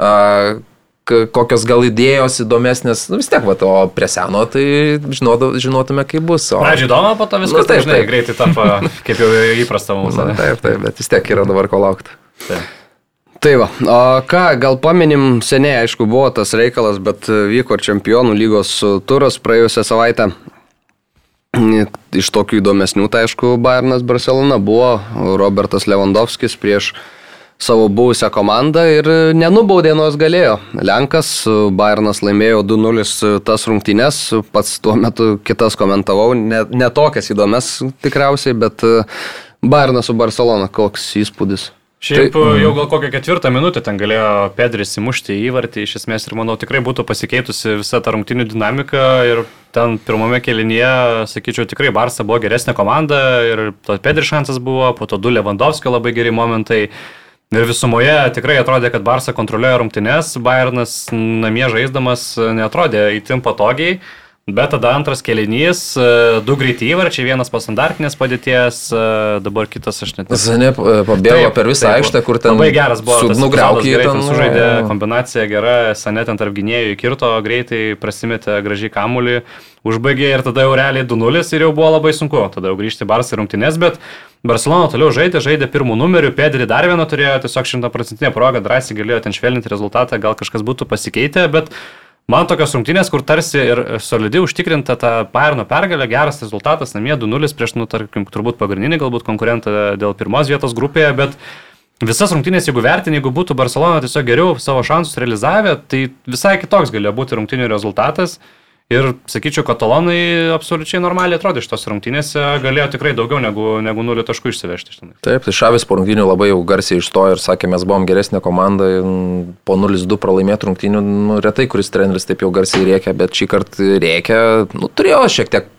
Uh, kokios gal idėjos įdomesnės, nu, vis tiek, va, o prie seno tai žinotų, žinotume, kaip bus. O... Pradžiai įdomu, po to viskas, nu, taip, žinai, taip. greitai tampa, kaip jau įprasta mums. Na, taip, taip, bet vis tiek yra dabar ko laukti. Taip. Tai va, o ką, gal paminim, seniai aišku buvo tas reikalas, bet vyko čempionų lygos turas praėjusią savaitę. Iš tokių įdomesnių, tai aišku, Bayernas Barcelona buvo Robertas Lewandowskis prieš savo buvusią komandą ir nenubaudė, nors galėjo. Lenkas, Bayernas laimėjo 2-0 tas rungtynes, pats tuo metu kitas komentavau, ne, ne tokias įdomias tikriausiai, bet Bayernas su Barcelona, koks įspūdis. Šiaip tai, jau gal kokią ketvirtą minutę ten galėjo Pedris įmušti įvartį, iš esmės ir manau tikrai būtų pasikeitusi visa ta rungtinių dinamika ir ten pirmame kelinyje, sakyčiau, tikrai Barsa buvo geresnė komanda ir to Pedris šansas buvo, po to du Lewandowskio labai geri momentai. Ir visumoje tikrai atrodė, kad Barsa kontroliuoja rungtynes, Bayernas namie žaisdamas netrodė įtim patogiai. Bet tada antras kelinys, e, du greiti įvarčiai, vienas po standartinės padėties, e, dabar kitas aš net. Zanė e, pabėgo per visą aikštę, kur ten. Labai geras buvo. Nugraukė, ten sužaidė kombinacija gera, Sanė ten tarp gynėjų įkirto, greitai prasimetė gražiai kamulį, užbaigė ir tada jau realiai 2-0 ir jau buvo labai sunku. Tada jau grįžti Barsą rungtynės, bet Barcelona toliau žaidė, žaidė pirmų numerių, Pedri dar vieną turėjo, tiesiog šimtaprocentinė proga, drąsiai galėjo ten švelninti rezultatą, gal kažkas būtų pasikeitę, bet Man tokios rungtynės, kur tarsi ir solidi užtikrinta ta Bayerno pergalė, geras rezultatas, namie 2-0 prieš, nu, tarkim, turbūt pagrindinį galbūt konkurentą dėl pirmos vietos grupėje, bet visas rungtynės, jeigu vertini, jeigu būtų Barcelona tiesiog geriau savo šansus realizavę, tai visai kitoks galėjo būti rungtynių rezultatas. Ir sakyčiau, katalonai absoliučiai normaliai atrodė iš tos rungtynėse, galėjo tikrai daugiau negu, negu 0 taškų išsivežti. Žinai. Taip, tai Šavis po rungtynių labai jau garsiai išstojo ir sakė, mes buvom geresnė komanda, po 0-2 pralaimėtų rungtynių, nu, retai kuris treneris taip jau garsiai rėkia, bet šį kartą rėkia, nu, turėjo šiek tiek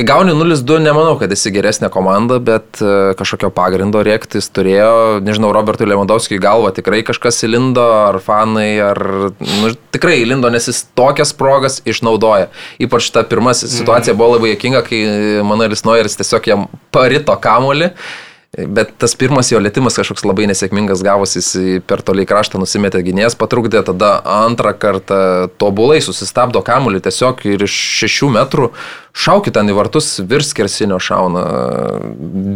Kai gauni 0-2, nemanau, kad esi geresnė komanda, bet e, kažkokio pagrindo rėktis turėjo, nežinau, Robertui Lewandowskiui galva tikrai kažkas įlindo, ar fanai, ar nu, tikrai įlindo, nes jis tokias progas išnaudoja. Ypač ta pirma situacija buvo labai jokinga, kai Manuelis Noiris tiesiog jam parito kamolį. Bet tas pirmas jo lėtimas kažkoks labai nesėkmingas gavosi, jis per toliai kraštą nusimetė gynėjas, patrukdė, tada antrą kartą tobulai susistabdo kamuolį tiesiog ir iš šešių metrų šaukit ten į vartus virs kersinio šauna.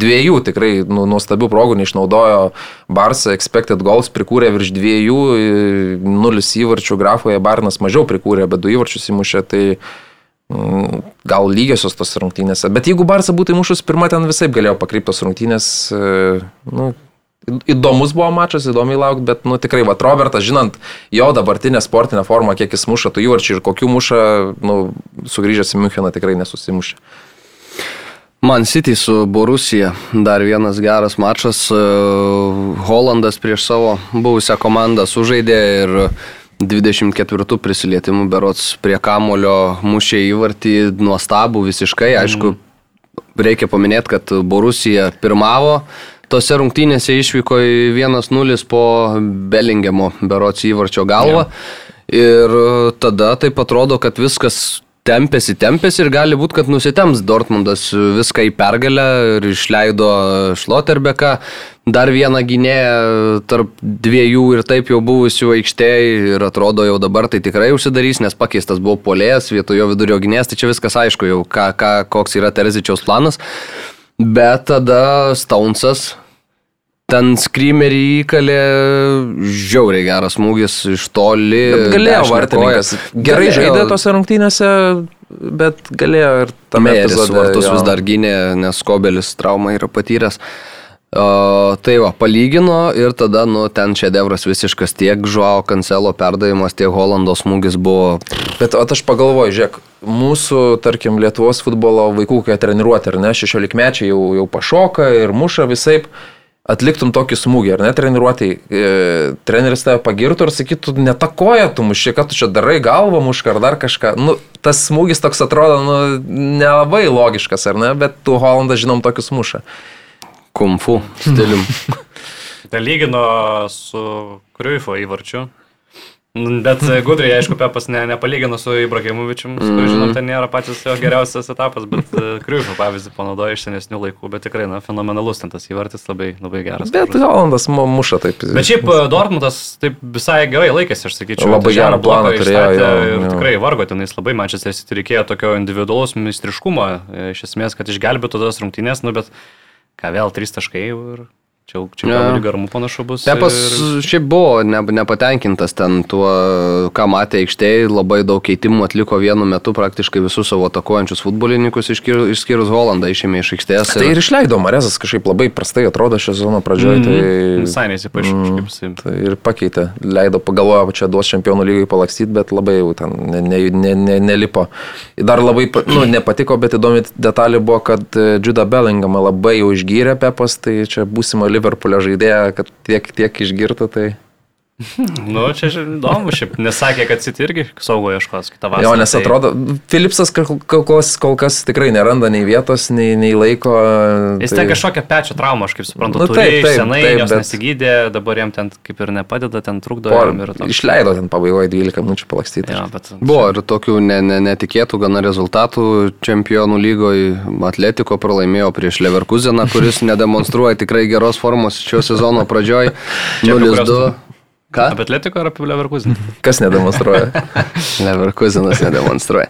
Dviejų tikrai nu, nuostabių progų neišnaudojo Barsa, expected goals prikūrė virš dviejų, nulis įvarčių grafoje Barnas mažiau prikūrė, bet du įvarčius įmušė. Tai gal lygiosios tos rungtynėse. Bet jeigu Barsa būtų įmušus pirmą, ten visai galėjo pakryptos rungtynės. E, nu, įdomus buvo mačas, įdomiai laukti, bet nu, tikrai, va, Robertas, žinant jo dabartinę sportinę formą, kiek jis muša tų įvarčių ir kokių muša, nu, sugrįžęs į Müncheną tikrai nesusimušė. Man City su Borusija dar vienas geras mačas. E, Holandas prieš savo buvusią komandą sužaidė ir 24 prisilietimų berots prie kamulio mušė įvartį nuostabų visiškai. Aišku, reikia paminėti, kad Borusija pirmavo. Tose rungtynėse išvyko į 1-0 po Bellingemo berots įvarčio galvą. Ja. Ir tada taip atrodo, kad viskas tempėsi, tempėsi ir gali būti, kad nusitems Dortmundas viską į pergalę ir išleido Šloterbeką, dar vieną gynėją tarp dviejų ir taip jau buvusių aikštėje ir atrodo jau dabar tai tikrai užsidarys, nes pakeistas buvo polėjas vietojo vidurio gynėjas, tai čia viskas aišku jau, ką, ką, koks yra Terezičiaus planas. Bet tada Staunsas Ten skrymerį įkalė žiauriai geras smūgis iš toli. Bet galėjo vartininkas. Gerai galėjo. žaidė tose rungtynėse, bet galėjo ir tame epizode. Vartus jo. vis dar gynė, nes Kobelis traumą yra patyręs. O, tai va, palygino ir tada, nu, ten šedevras visiškas tiek Žuao Kancelo perdavimas, tiek Holando smūgis buvo. Bet aš pagalvoju, žiūrėk, mūsų, tarkim, Lietuvos futbolo vaikų, kai treniruoti, ar ne, 16 mečiai jau, jau pašoka ir muša visai atliktum tokį smūgį, ar ne, treniruotėjai, e, treneris tave pagirtų ir sakytų, netakoja tu mušė, kad tu čia darai galvą mušką ar dar kažką. Nu, tas smūgis toks atrodo, nu, nelabai logiškas, ar ne, bet tu Holandą žinom tokius mušą. Kumfu stilium. Tai lygino su Kriuifo įvarčiu. Bet e, gudriai, aišku, Pepas ne, nepalygino su Ibrahimovičium, mm -hmm. žinom, tai nėra patys jo geriausias etapas, bet uh, Kriužo pavyzdį panaudojo iš senesnių laikų, bet tikrai, na, fenomenalus ten tas įvartis labai, labai geras. Bet Holandas muša taip. Bet šiaip e, Dortmundas taip visai gerai laikėsi, aš sakyčiau. Labai gerą planą turėjo. Jo, ir jo. tikrai vargo tenais labai, man čia reikėjo tokio individualaus mistriškumo, iš esmės, kad išgelbėtų tas rungtynės, nu bet ką vėl, trys taškai ir Čia, čia ja. garmų panašu bus. Tepas ir... šiaip buvo ne, nepatenkintas ten tuo, ką matė aikštėje, labai daug keitimų atliko vienu metu, praktiškai visus savo atakuojančius futbolininkus išskyrus, išskyrus Holandą išėmė iš aikštės. Ir... Tai ir išleido Marezas kažkaip labai prastai atrodo šią zoną pradžioje. Mm, tai visai nesipaaiškė mm, kažkaip. Tai ir pakeitė, leido, pagalvojo, čia duos čempionų lygai palakstyti, bet labai jau ten ne, ne, ne, ne, nelipo. Dar labai nu, nepatiko, bet įdomi detalė buvo, kad Judah Bellinghamą labai jau išgyrė Pepas, tai čia būsimo Liverpoolio žaidėją, kad tiek, tiek išgirtų, tai... Nu, čia įdomu, šiaip nesakė, kad City irgi saugo ieškos kitą vasarą. Jo, nes tai... atrodo, Philipsas kol, kol, kol kas tikrai neranda nei vietos, nei, nei laiko. Jis tai... ten kažkokią pečių traumą, aš kaip suprantu, nu, taip, taip, senai, taip, jos bet... nesigydė, dabar jam ten kaip ir nepadeda, ten trukdo. Por, ir toks... Išleido ten pabaigoje 12 minučių palakstyti. Ja, bet... Buvo ir tokių ne, ne, netikėtų gana rezultatų čempionų lygoje. Atletiko pralaimėjo prieš Leverkuseną, kuris nedemonstruoja tikrai geros formos šio sezono pradžioj. 0-2. Ką? Apie Atletico ar apie Leverkuseną? Kas nedemonstruoja? Leverkusenas nedemonstruoja.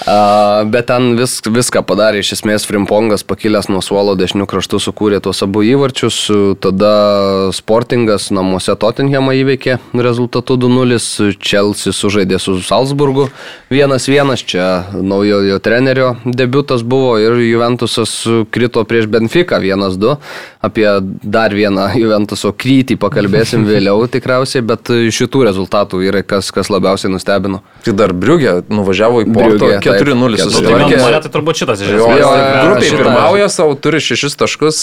Uh, bet ten vis, viską padarė, iš esmės Frimpongas pakilęs nuo suolo dešinių kraštų sukūrė tuos abu įvarčius, tada Sportingas namuose Tottenhamą įveikė rezultatu 2-0, Chelsea sužaidė su Salzburgu 1-1, čia naujojo trenerio debutas buvo ir Juventusas krito prieš Benfica 1-2, apie dar vieną Juventuso krytį pakalbėsim vėliau tikriausiai, bet šitų rezultatų yra kas, kas labiausiai nustebino. Tai dar Briugė nuvažiavo į Porto. 4-0 susitvarkė. Tai turbūt šitas iš esmės. Grupiai pirmauja savo, turi 6 taškus.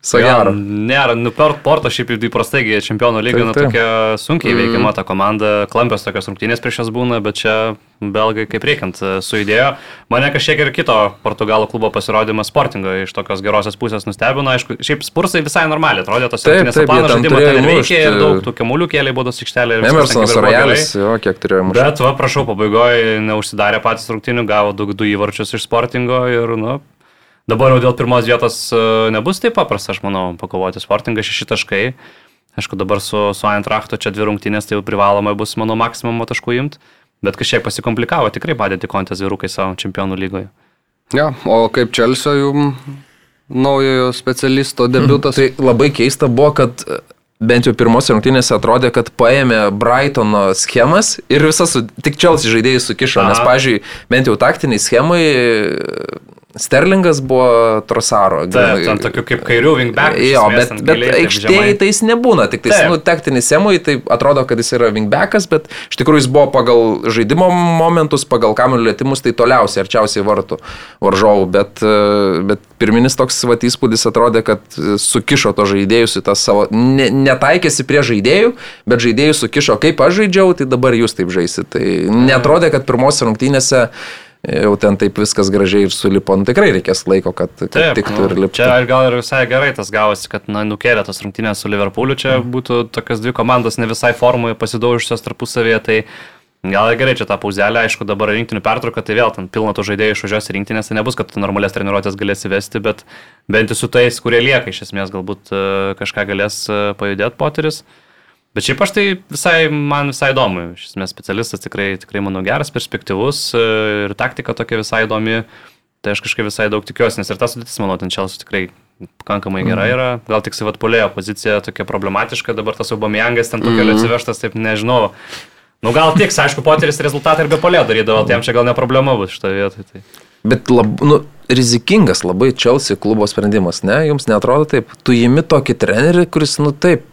Sagaro. Nėra, nu per portą šiaip įprastai čempionų lyga, nu tokia sunkiai mm. veikiama ta komanda, klampios tokios rungtynės prieš jas būna, bet čia belgai kaip reikiant e, sujudėjo. Mane kažkiek ir kito portugalų klubo pasirodymas sportingo iš tokios gerosios pusės nustebino, aišku, šiaip spursai visai normaliai atrodė, tos rungtynės planas žaidimo ten veikė ir daug tų kemulių kėlė baudos aikštelė. Emersonas Royalis, jo, kiek turėjo mušti. Bet, va, prašau, pabaigoje neužsidarė patys rungtynių, gavo du, du įvarčius iš sportingo ir, nu, Dabar jau dėl pirmos vietos e, nebus taip paprasta, aš manau, pakovoti sportingą šeši taškai. Aišku, dabar su, su Eintrachto čia dvi rungtynės, tai jau privalomai bus mano maksimumo taškų imti, bet kažkiek pasikomplikavo, tikrai padėti kontės vyrukai savo čempionų lygoje. Ja, o kaip Čelsio jum naujojo specialisto debutas? Tai labai keista buvo, kad e, bent jau pirmose rungtynėse atrodė, kad paėmė Brightono schemas ir visas, tik Chelsea žaidėjai sukišo, Aha. nes, pažiūrėjau, bent jau taktiniai schemai Sterlingas buvo Trosaro. Taip, ten tokiu kaip kairių wingback. Jo, bet, bet aikštėje tai jis nebūna, tik tai, nu, taktinis semui, tai atrodo, kad jis yra wingbackas, bet iš tikrųjų jis buvo pagal žaidimo momentus, pagal kamelių lėtimus, tai toliausiai, arčiausiai vartų varžovų, bet, bet pirminis toks vat, įspūdis atrodė, kad sukišo to žaidėjus į tą savo, ne, netaikėsi prie žaidėjų, bet žaidėjus sukišo, kaip aš žaidžiau, tai dabar jūs taip žaisit. Tai netrodė, kad pirmose rungtynėse jau ten taip viskas gražiai ir sulipo, nu, tikrai reikės laiko, kad, kad taip, tiktų nu, ir liptų. Čia gal ir visai gerai tas gavosi, kad na, nukėlė tas rungtynės su Liverpooliu, čia mm. būtų tokias dvi komandos ne visai formoje pasidaužusios tarpusavėje, tai gal gerai čia tą pauzelę, aišku, dabar rinktinių pertrauką, tai vėl ten pilna tų žaidėjų išvažiuos į rinktinės, tai nebus, kad normalias treniruotės galės įvesti, bet bent jau su tais, kurie lieka, iš esmės galbūt e, kažką galės e, pajudėti poteris. Uh, Bet šiaip aš tai visai, man visai įdomu. Iš esmės specialistas tikrai, tikrai manau geras, perspektyvus e, ir taktika tokia visai įdomi. Tai aš kažkaip visai daug tikiuosi, nes ir tas sudėtis, manau, ten Čelsus tikrai pakankamai gera mhm. yra. Gal tik savatpolėjo pozicija tokia problematiška, dabar tas Aubameyangas ten tokia mm -hmm. atsivežtas, taip nežinau. Nu gal tiks, aišku, poteris rezultatą ir be polėjo darydavo, tai jam čia gal ne problema bus šitoje vietoje. Tai. Bet lab, nu, rizikingas labai Chelsea klubo sprendimas, ne? Jums netrodo taip? Tu įimi tokį trenerį, kuris, nu taip,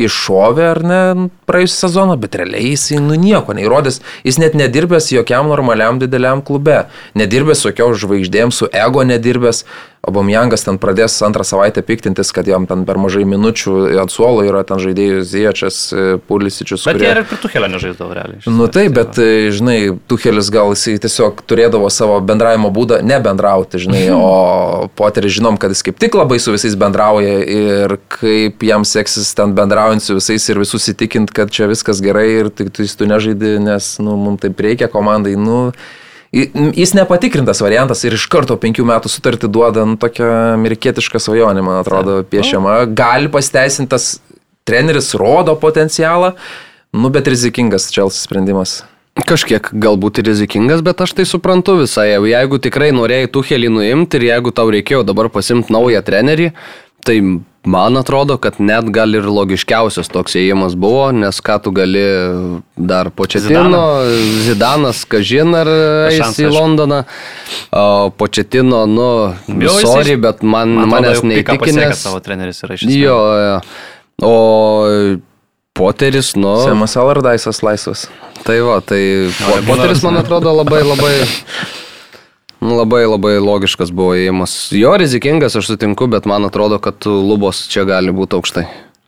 iššovė ar ne praėjusią sezoną, bet realiai jis nu nieko neįrodęs, jis net nedirbęs jokiam normaliam dideliam klube, nedirbęs jokios žvaigždėm, su ego nedirbęs, Obamjangas ten pradės antrą savaitę piktintis, kad jam ten per mažai minučių ant suolo yra ten žaidėjų Ziečias, Pulisičius. Bet kurie... jie ir prie Tuhelio nežaisdavo realiai. Nu taip, bet tai žinai, Tuhelis gal jisai tiesiog turėdavo savo bendravimo būdą nebendrauti, žinai, o Poteris žinom, kad jis kaip tik labai su visais bendrauja ir kaip jam seksis ten bendraujant su visais ir visus įtikint, kad čia viskas gerai ir tik tu, tu nežaidi, nes, nu, mums taip reikia komandai, nu, Jis nepatikrintas variantas ir iš karto penkių metų sutartį duoda nu, tokią amerikietišką svajonę, man atrodo, piešiama. Gali pasiteisintas treneris, rodo potencialą, nu bet rizikingas Čelsis sprendimas. Kažkiek galbūt ir rizikingas, bet aš tai suprantu visai. Jeigu tikrai norėjai Tuhelį nuimti ir jeigu tau reikėjo dabar pasimti naują trenerį, tai man atrodo, kad net gal ir logiškiausias toks įėjimas buvo, nes ką tu gali dar Početino, Zidanas, Kažin ar eis į Londoną, o Početino, nu, Jau, sorry, bet man, man manęs neįtikinęs. Savo treneris yra iš esmės. Jo, jo. O Poteris, nu. Semas Alardaisas laisvas. Tai va, tai Poteris, man atrodo, labai labai... Labai labai logiškas buvo įėjimas. Jo rizikingas, aš sutinku, bet man atrodo, kad lubos čia gali būti aukštai.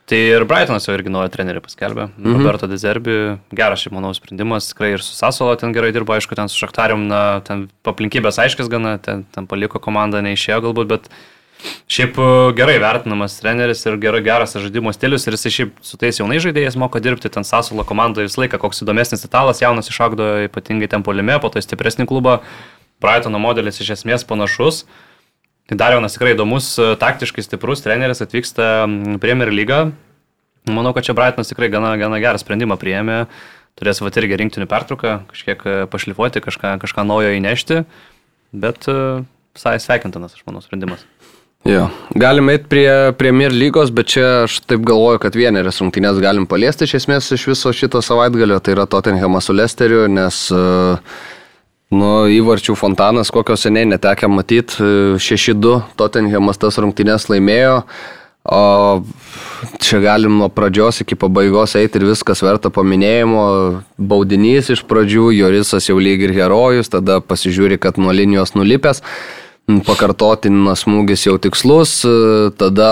Tai ir Brightonas jau irgi naują trenerį paskelbė. Mm -hmm. Roberto Dezerbi, geras šiaip manau sprendimas, tikrai ir su Sasolo ten gerai dirbo, aišku, ten su Šaktarium, na, ten aplinkybės aiškis gana, ten, ten paliko komandą, neišėjo galbūt, bet Šiaip e, gerai vertinamas treneris ir gerai, geras žaidimo stilius ir jis šiaip su tais jaunais žaidėjais moka dirbti, ten Sasulo komandoje visą laiką, koks įdomesnis italas, jaunas išaugdo ypatingai ten polime, po to stipresnį klubą, Brightono modelis iš esmės panašus. Tai dar vienas tikrai įdomus, e, taktiškai stiprus treneris atvyksta Premier lygą. Manau, kad čia Brightonas tikrai gana, gana gerą sprendimą priėmė. Turės va irgi rinktinių pertrauką, kažkiek e, pašlifuoti, kažką, kažką naujo įnešti. Bet visai sveikintinas, aš manau, sprendimas. Jo, galim eiti prie Premier lygos, bet čia aš taip galvoju, kad vienerias rungtynės galim paliesti iš esmės iš viso šito savaitgalio, tai yra Tottenhamas su Lesteriu, nes nu, įvarčių fontanas, kokio seniai netekę matyti, 6-2 Tottenhamas tas rungtynės laimėjo. O čia galim nuo pradžios iki pabaigos eiti ir viskas verta paminėjimo. Baudinys iš pradžių, Jorisas jau lyg ir herojus, tada pasižiūri, kad nuo linijos nulipęs pakartotinas smūgis jau tikslus, tada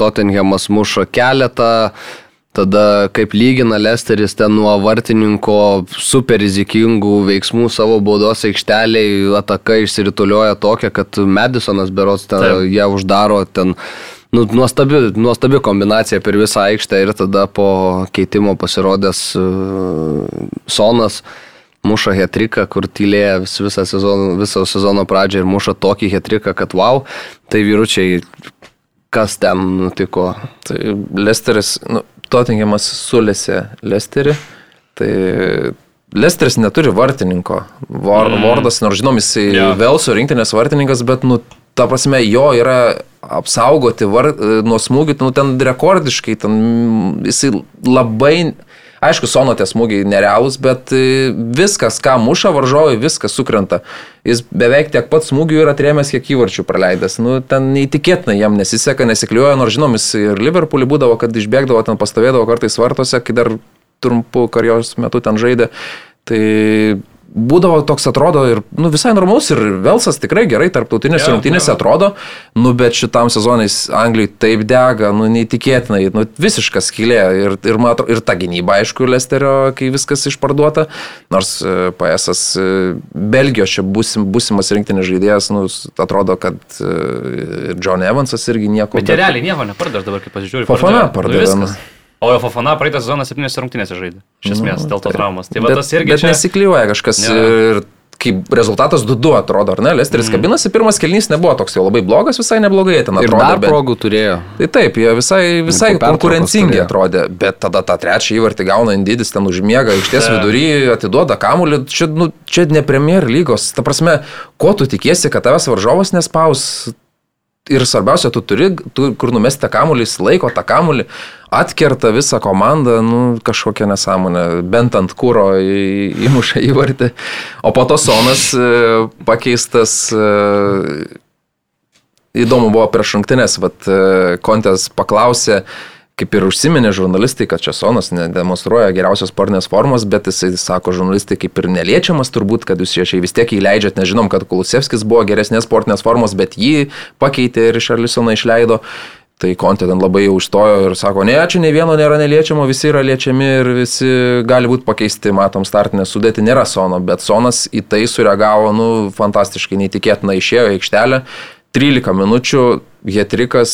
Tottenhamas muša keletą, tada kaip lygina Lesteris ten nuo vartininko super rizikingų veiksmų savo baudos aikšteliai, ataka išsiritulioja tokia, kad Madisonas berots ten Taip. ją uždaro ten. Nu, nuostabi, nuostabi kombinacija per visą aikštę ir tada po keitimo pasirodęs uh, Sonas muša hetriką, kur tylėja vis, visą sezoną, viso sezono pradžią ir muša tokį hetriką, kad wow, tai vyručiai, kas ten nutiko? Tai Lesteris, nu, Tottenhamas sulėsi Lesterį, tai Lesteris neturi vartininko. Vor, mm. Vordas, nors žinom, jis yeah. Velso rinktinės vartininkas, bet, nu, ta prasme, jo yra apsaugoti var, nuo smūgių, nu, ten rekordiškai, ten jisai labai Aišku, Sono tie smūgiai nerealūs, bet e, viskas, ką muša varžovai, viskas sukrenta. Jis beveik tiek pat smūgių yra atrėmęs, kiek įvarčių praleidęs. Nu, ten neįtikėtina, jam nesiseka, nesikliuoja, nors žinom, jis ir Liverpoolį būdavo, kad išbėgdavo, ten pastovėdavo kartais vartose, kai dar trumpų karjeros metu ten žaidė. Tai būdavo toks atrodo ir nu, visai normalus ir Velsas tikrai gerai tarptautinėse ja, rungtynėse ja. atrodo, nu, bet šitam sezonais Anglijai taip dega, nu, neįtikėtinai, nu, visiškas skylė ir, ir, matro, ir ta gynyba, aišku, Lesterio, kai viskas išparduota, nors e, PSas e, Belgijos čia busim, busimas rinktinės žaidėjas, nu, atrodo, kad e, ir John Evansas irgi nieko. Bet, bet realiai nieko nepardavė dabar, kaip pasižiūrėjau. Fafana pardavė. Nu, O jo Fofana praeitą sezoną septynėse rungtynėse žaidė. Iš esmės, nu, dėl to tai, traumas. Tai bet, tas irgi. Bet čia... nesikliuoja kažkas. Ja. Ir kaip rezultatas 2-2 atrodo, ar ne? Lesteris mm. kabinasi, pirmas kelnys nebuvo toks jau labai blogas, visai neblogai ten atrodė. Ir dar bet... progų turėjo. Tai taip, jie visai, visai konkurencingi atrodė, bet tada tą trečią įvartį gauna Indidis, ten užmiega, iš ties vidury atiduoda kamuolį, čia, nu, čia ne Premier lygos. Ta prasme, ko tu tikiesi, kad tavęs varžovas nespaus ir svarbiausia, tu turi, tu, kur numesti tą kamulį, jis laiko tą kamulį, atkerta visą komandą, nu, kažkokią nesąmonę, bent ant kūro įmuša įvartį. O po to Sonas e, pakeistas, e, įdomu buvo prieš šimtinės, vad e, Kontės paklausė, kaip ir užsiminė žurnalistai, kad čia Sonas nedemonstruoja geriausios sportinės formos, bet jisai sako žurnalistai kaip ir neliečiamas turbūt, kad jūs čia vis tiek įleidžiat, nežinom, kad Kulusevskis buvo geresnės sportinės formos, bet jį pakeitė ir Šarlisoną išleido. Tai Kontė ten labai užstojo ir sako, ne, čia ne vieno nėra neliečiamo, visi yra liečiami ir visi gali būti pakeisti, matom, startinę sudėti, nėra Sono, bet Sonas į tai sureagavo, nu, fantastiškai neįtikėtina, išėjo į aikštelę, 13 minučių, Hetrikas,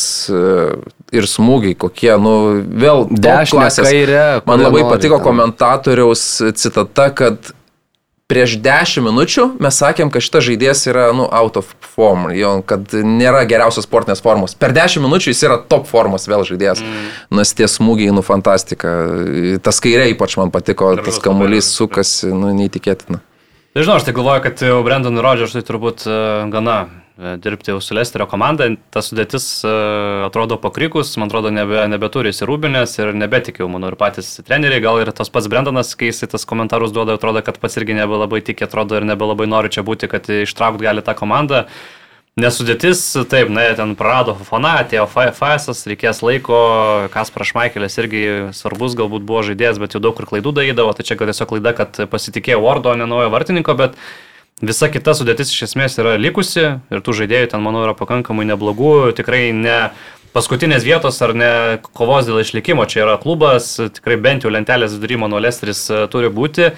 ir smūgiai kokie, nu, vėl dešinė kairė. Man labai nori, patiko ten. komentatoriaus citata, kad prieš 10 minučių mes sakėm, kad šitas žaidėjas yra, nu, out of form, jo, kad nėra geriausios sportinės formos. Per 10 minučių jis yra top formos vėl žaidėjas. Mm. Nes tie smūgiai, nu, fantastika. Tas kairė ypač man patiko, Gražus tas kamuolys sukasi, nu, neįtikėtina. Nežinau, aš tai galvoju, kad jau Brandon Rodgersui turbūt uh, gana E, dirbti jau su Lesterio komanda, ta sudėtis e, atrodo pakrikus, man atrodo, nebe, nebeturi įsirūbinės ir nebetikiu, manau, ir patys treneriai, gal ir tas pats Brendanas, kai jisai tas komentarus duoda, atrodo, kad pats irgi nebelabai tikė, atrodo, ir nebelabai nori čia būti, kad ištraukt gali tą komandą. Nesudėtis, taip, na, ten prarado Fofana, atėjo FSS, reikės laiko, Kasparas Šmaikelis irgi svarbus galbūt buvo žaidėjas, bet jau daug kur klaidų darydavo, tai čia gal tiesiog klaida, kad pasitikėjo Wardo, ne naujo vartininko, bet Visa kita sudėtis iš esmės yra likusi ir tų žaidėjų ten, manau, yra pakankamai neblogų, tikrai ne paskutinės vietos ar ne kovos dėl išlikimo, čia yra klubas, tikrai bent jau lentelės vidury, manau, Lesteris e, turi būti.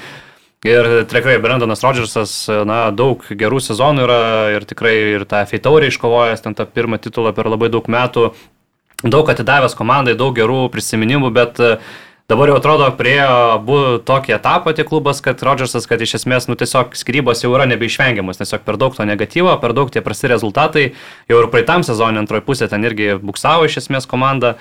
Ir tikrai Brendonas Rodžersas, e, na, daug gerų sezonų yra ir tikrai ir tą feitaurį iškovojęs, ten tą pirmą titulą per labai daug metų, daug atidavęs komandai, daug gerų prisiminimų, bet uh, Dabar jau atrodo, priejo abu tokį etapą tie klubas, kad Rodžersas, kad iš esmės, nu tiesiog skirybos jau yra nebeišvengiamas, tiesiog per daug to negatyvo, per daug tie prasti rezultatai, jau ir praeitam sezonui antroji pusė ten irgi buksavo iš esmės komanda.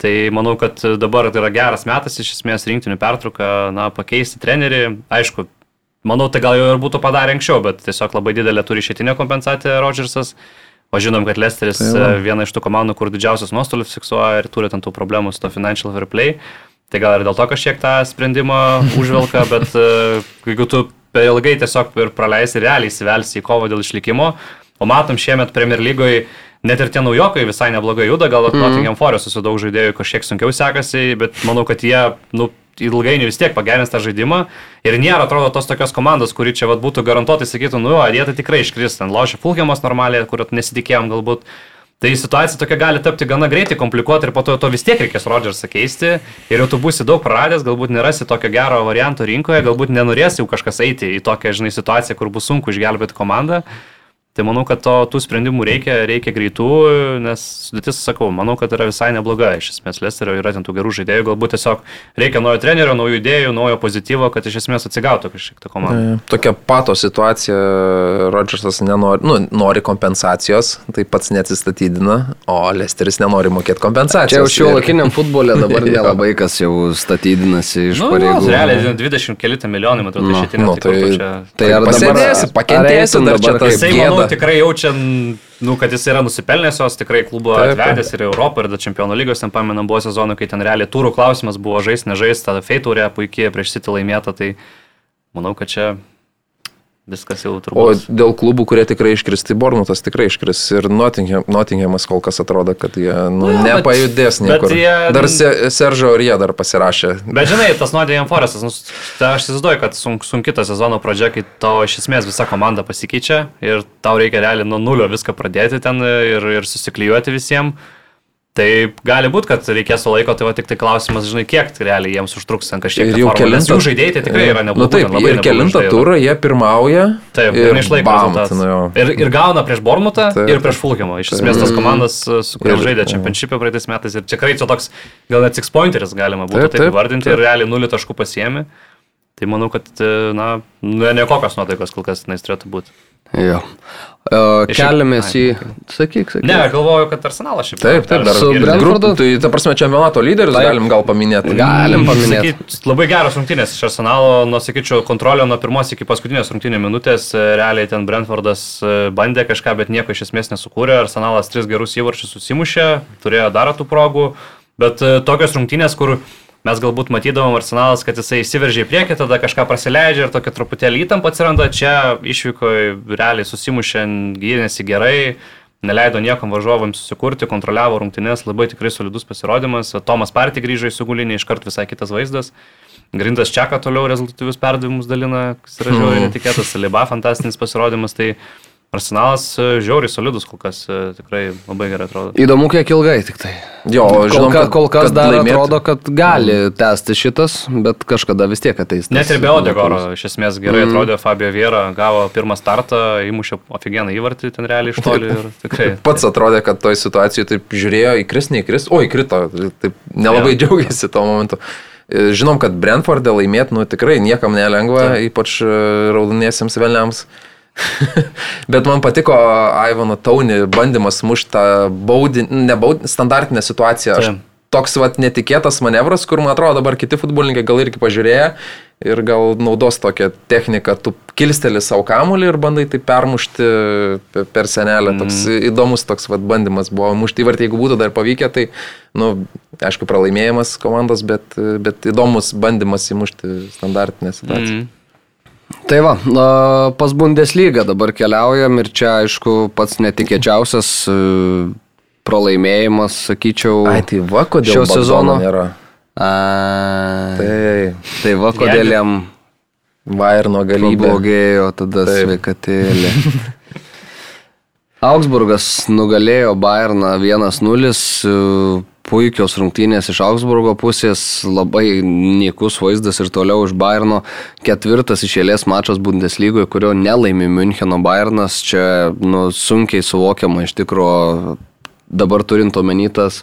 Tai manau, kad dabar tai yra geras metas iš esmės rinktinių pertrauką, na, pakeisti trenerį. Aišku, manau, tai gal jau ir būtų padarę anksčiau, bet tiesiog labai didelė turi išėtinė kompensacija Rodžersas. O žinom, kad Lesteris tai viena iš tų komandų, kur didžiausias nuostolius fiksuoja ir turi ten tų problemų su to financial fair play. Tai gal ir dėl to kažkiek tą sprendimą užvelka, bet uh, jeigu tu per ilgai tiesiog ir praleisi realiai įsivelsi į kovą dėl išlikimo, o matom šiemet Premier lygoje net ir tie naujokai visai neblogai juda, gal mm. Nottingham Forest su daug žaidėjų kažkiek sunkiau sekasi, bet manau, kad jie, nu, ilgainiui vis tiek pagerins tą žaidimą ir nėra, atrodo, tos tokios komandos, kuri čia vat, būtų garantuotai sakytų, nu, jie tai tikrai iškris, ten laužia Fulkiamas normaliai, kur nesitikėjom galbūt. Tai situacija tokia gali tapti gana greitai komplikuota ir po to to vis tiek reikės Rodžersą keisti ir jau tu būsi daug praradęs, galbūt nerasi tokio gero varianto rinkoje, galbūt nenorės jau kažkas eiti į tokią, žinai, situaciją, kur bus sunku išgelbėti komandą. Tai manau, kad to, tų sprendimų reikia, reikia greitų, nes sudėtis, sakau, manau, kad yra visai nebloga. Iš esmės, Lesterio yra ten tų gerų žaidėjų, galbūt tiesiog reikia naujo trenerio, naujų idėjų, naujo pozityvo, kad iš esmės atsigautų kažkiek ta komanda. Tokia pato situacija, Rodžersas nenori, nu, nori kompensacijos, tai pats neatsistatydina, o Lesteris nenori mokėti kompensacijos. Čia jau šio lakiniam futbole dabar nelabai kas jau statydinasi iš nu, pareigų. Nu, realiai 20 keli milijonai, matau, nu, išėtinė. Nu, tai, tai, tai ar pasėdėsi, pakentėsi dar čia tas gėda tikrai jaučia, nu, kad jis yra nusipelnęs jos, tikrai klubo atvedęs ir Europą, ir čempionų lygos, ten pamenam, buvo sezonų, kai ten realiai turų klausimas buvo žaisti, nežaisti, tada feiturė puikiai prieš City laimėta, tai manau, kad čia Viskas jau turbūt. O dėl klubų, kurie tikrai iškris, tai Bornutas tikrai iškris ir Nottingham, Nottinghamas kol kas atrodo, kad jie nu, ja, nepajudės niekur. Jie... Dar se, Seržo ir jie dar pasirašė. Bet žinai, tas Nottingham Forestas, nu, tai aš įsivaizduoju, kad sunk, sunki ta sezono pradžia, kai tavo iš esmės visa komanda pasikeičia ir tau reikia realiai nuo nulio viską pradėti ten ir, ir susiklyjuoti visiems. Tai gali būti, kad reikės laiko, tai va tik tai klausimas, žinai, kiek tai realiai jiems užtruks ten kažkiek. Ir jau kelintą žaidėjai tai tikrai yra neblogai. Nu, taip, ten, ir kelintą turą jie pirmauja. Taip, ir neišlaiko rezultatų. Nu, ir, ir gauna prieš Bormutą ir prieš Fulkimą. Iš esmės tas komandas, su kuriuo žaidė Championship'e praeitais metais. Ir tikrai čia toks, gal net six pointeris galima būtų taip, taip vardinti ir realiai nulį taškų pasiemi. Tai manau, kad, na, ne kokios nuotaikos kol kas tenais turėtų būti. Jo. Uh, keliamės į... Sakyk, sakyk. Ne, galvoju, kad arsenalas šiaip. Taip, taip, dar su Brentfordu. Tai ta prasme, čempionato lyderis taip. galim gal paminėti. Galim paminėti. Sakyt, labai geros rungtynės iš arsenalo, nuo, sakyčiau, kontrolė nuo pirmos iki paskutinės rungtynės minutės. E, realiai ten Brentfordas e, bandė kažką, bet nieko iš esmės nesukūrė. Arsenalas tris gerus įvarčius susimušė, turėjo dar tų progų. Bet e, tokios rungtynės, kur mes galbūt matydavom arsenalas, kad jisai įsiveržė į priekį, tada kažką praleidžia ir tokia truputėlį įtampa atsiranda, čia išvyko realiai susimušė, gynėsi gerai, neleido niekam varžovams susikurti, kontroliavo rungtynės, labai tikrai solidus pasirodymas, Tomas Partį grįžo į sugulinį, iškart visai kitas vaizdas. Grindas Čeka toliau rezultatyvius perdavimus dalina, kas yra žiauriai netikėtas, Liba fantastinis pasirodymas, tai Arsenalas e, žiauriai solidus kol kas, e, tikrai labai gerai atrodo. Įdomu, kiek ilgai tik tai. Jo, žinom, kol, kad, kol kas kad dar laimėt... atrodo, kad gali tęsti šitas, bet kažkada vis tiek ateis. Net ir be Odegoro, iš esmės gerai mm. atrodė Fabio Viera, gavo pirmą startą, įmušė ofigeną įvartį ten realiai iš toli ir tikrai. Pats atrodė, kad toj situacijoje taip žiūrėjo, įkris, neįkris, o įkrito, taip nelabai ja. džiaugiasi tuo momentu. E, žinom, kad Brentfordė laimėti, nu tikrai niekam nelengva, Ta. ypač raudoniesiems velniams. Bet man patiko Aivano Tauni bandymas mušti tą baudį, ne baudį, standartinę situaciją. Aš, toks vat netikėtas manevras, kur man atrodo dabar kiti futbolininkai gal irgi pažiūrėję ir gal naudos tokią techniką, tu kilsteli savo kamulį ir bandai tai permušti per senelę. Mm. Toks įdomus toks vat bandymas buvo mušti įvartį, jeigu būtų dar pavykę, tai, na, nu, aišku, pralaimėjimas komandos, bet, bet įdomus bandymas įmušti standartinę situaciją. Mm. Tai va, pas Bundesliga dabar keliaujam ir čia aišku pats netikėčiausias e, pralaimėjimas, sakyčiau. Ai, tai va, šio sezono nėra. A, tai, tai va, kodėl jam Vairno galybė. Blogėjo tada Taip. sveikatėlė. Augsburgas nugalėjo Bayerną 1-0 puikios rungtynės iš Augsburgo pusės, labai niekus vaizdas ir toliau iš Bayerno. Ketvirtas išėlės mačas Bundeslygoje, kurio nelaimi Müncheno Bayernas, čia nu, sunkiai suvokiama iš tikrųjų dabar turint omenytas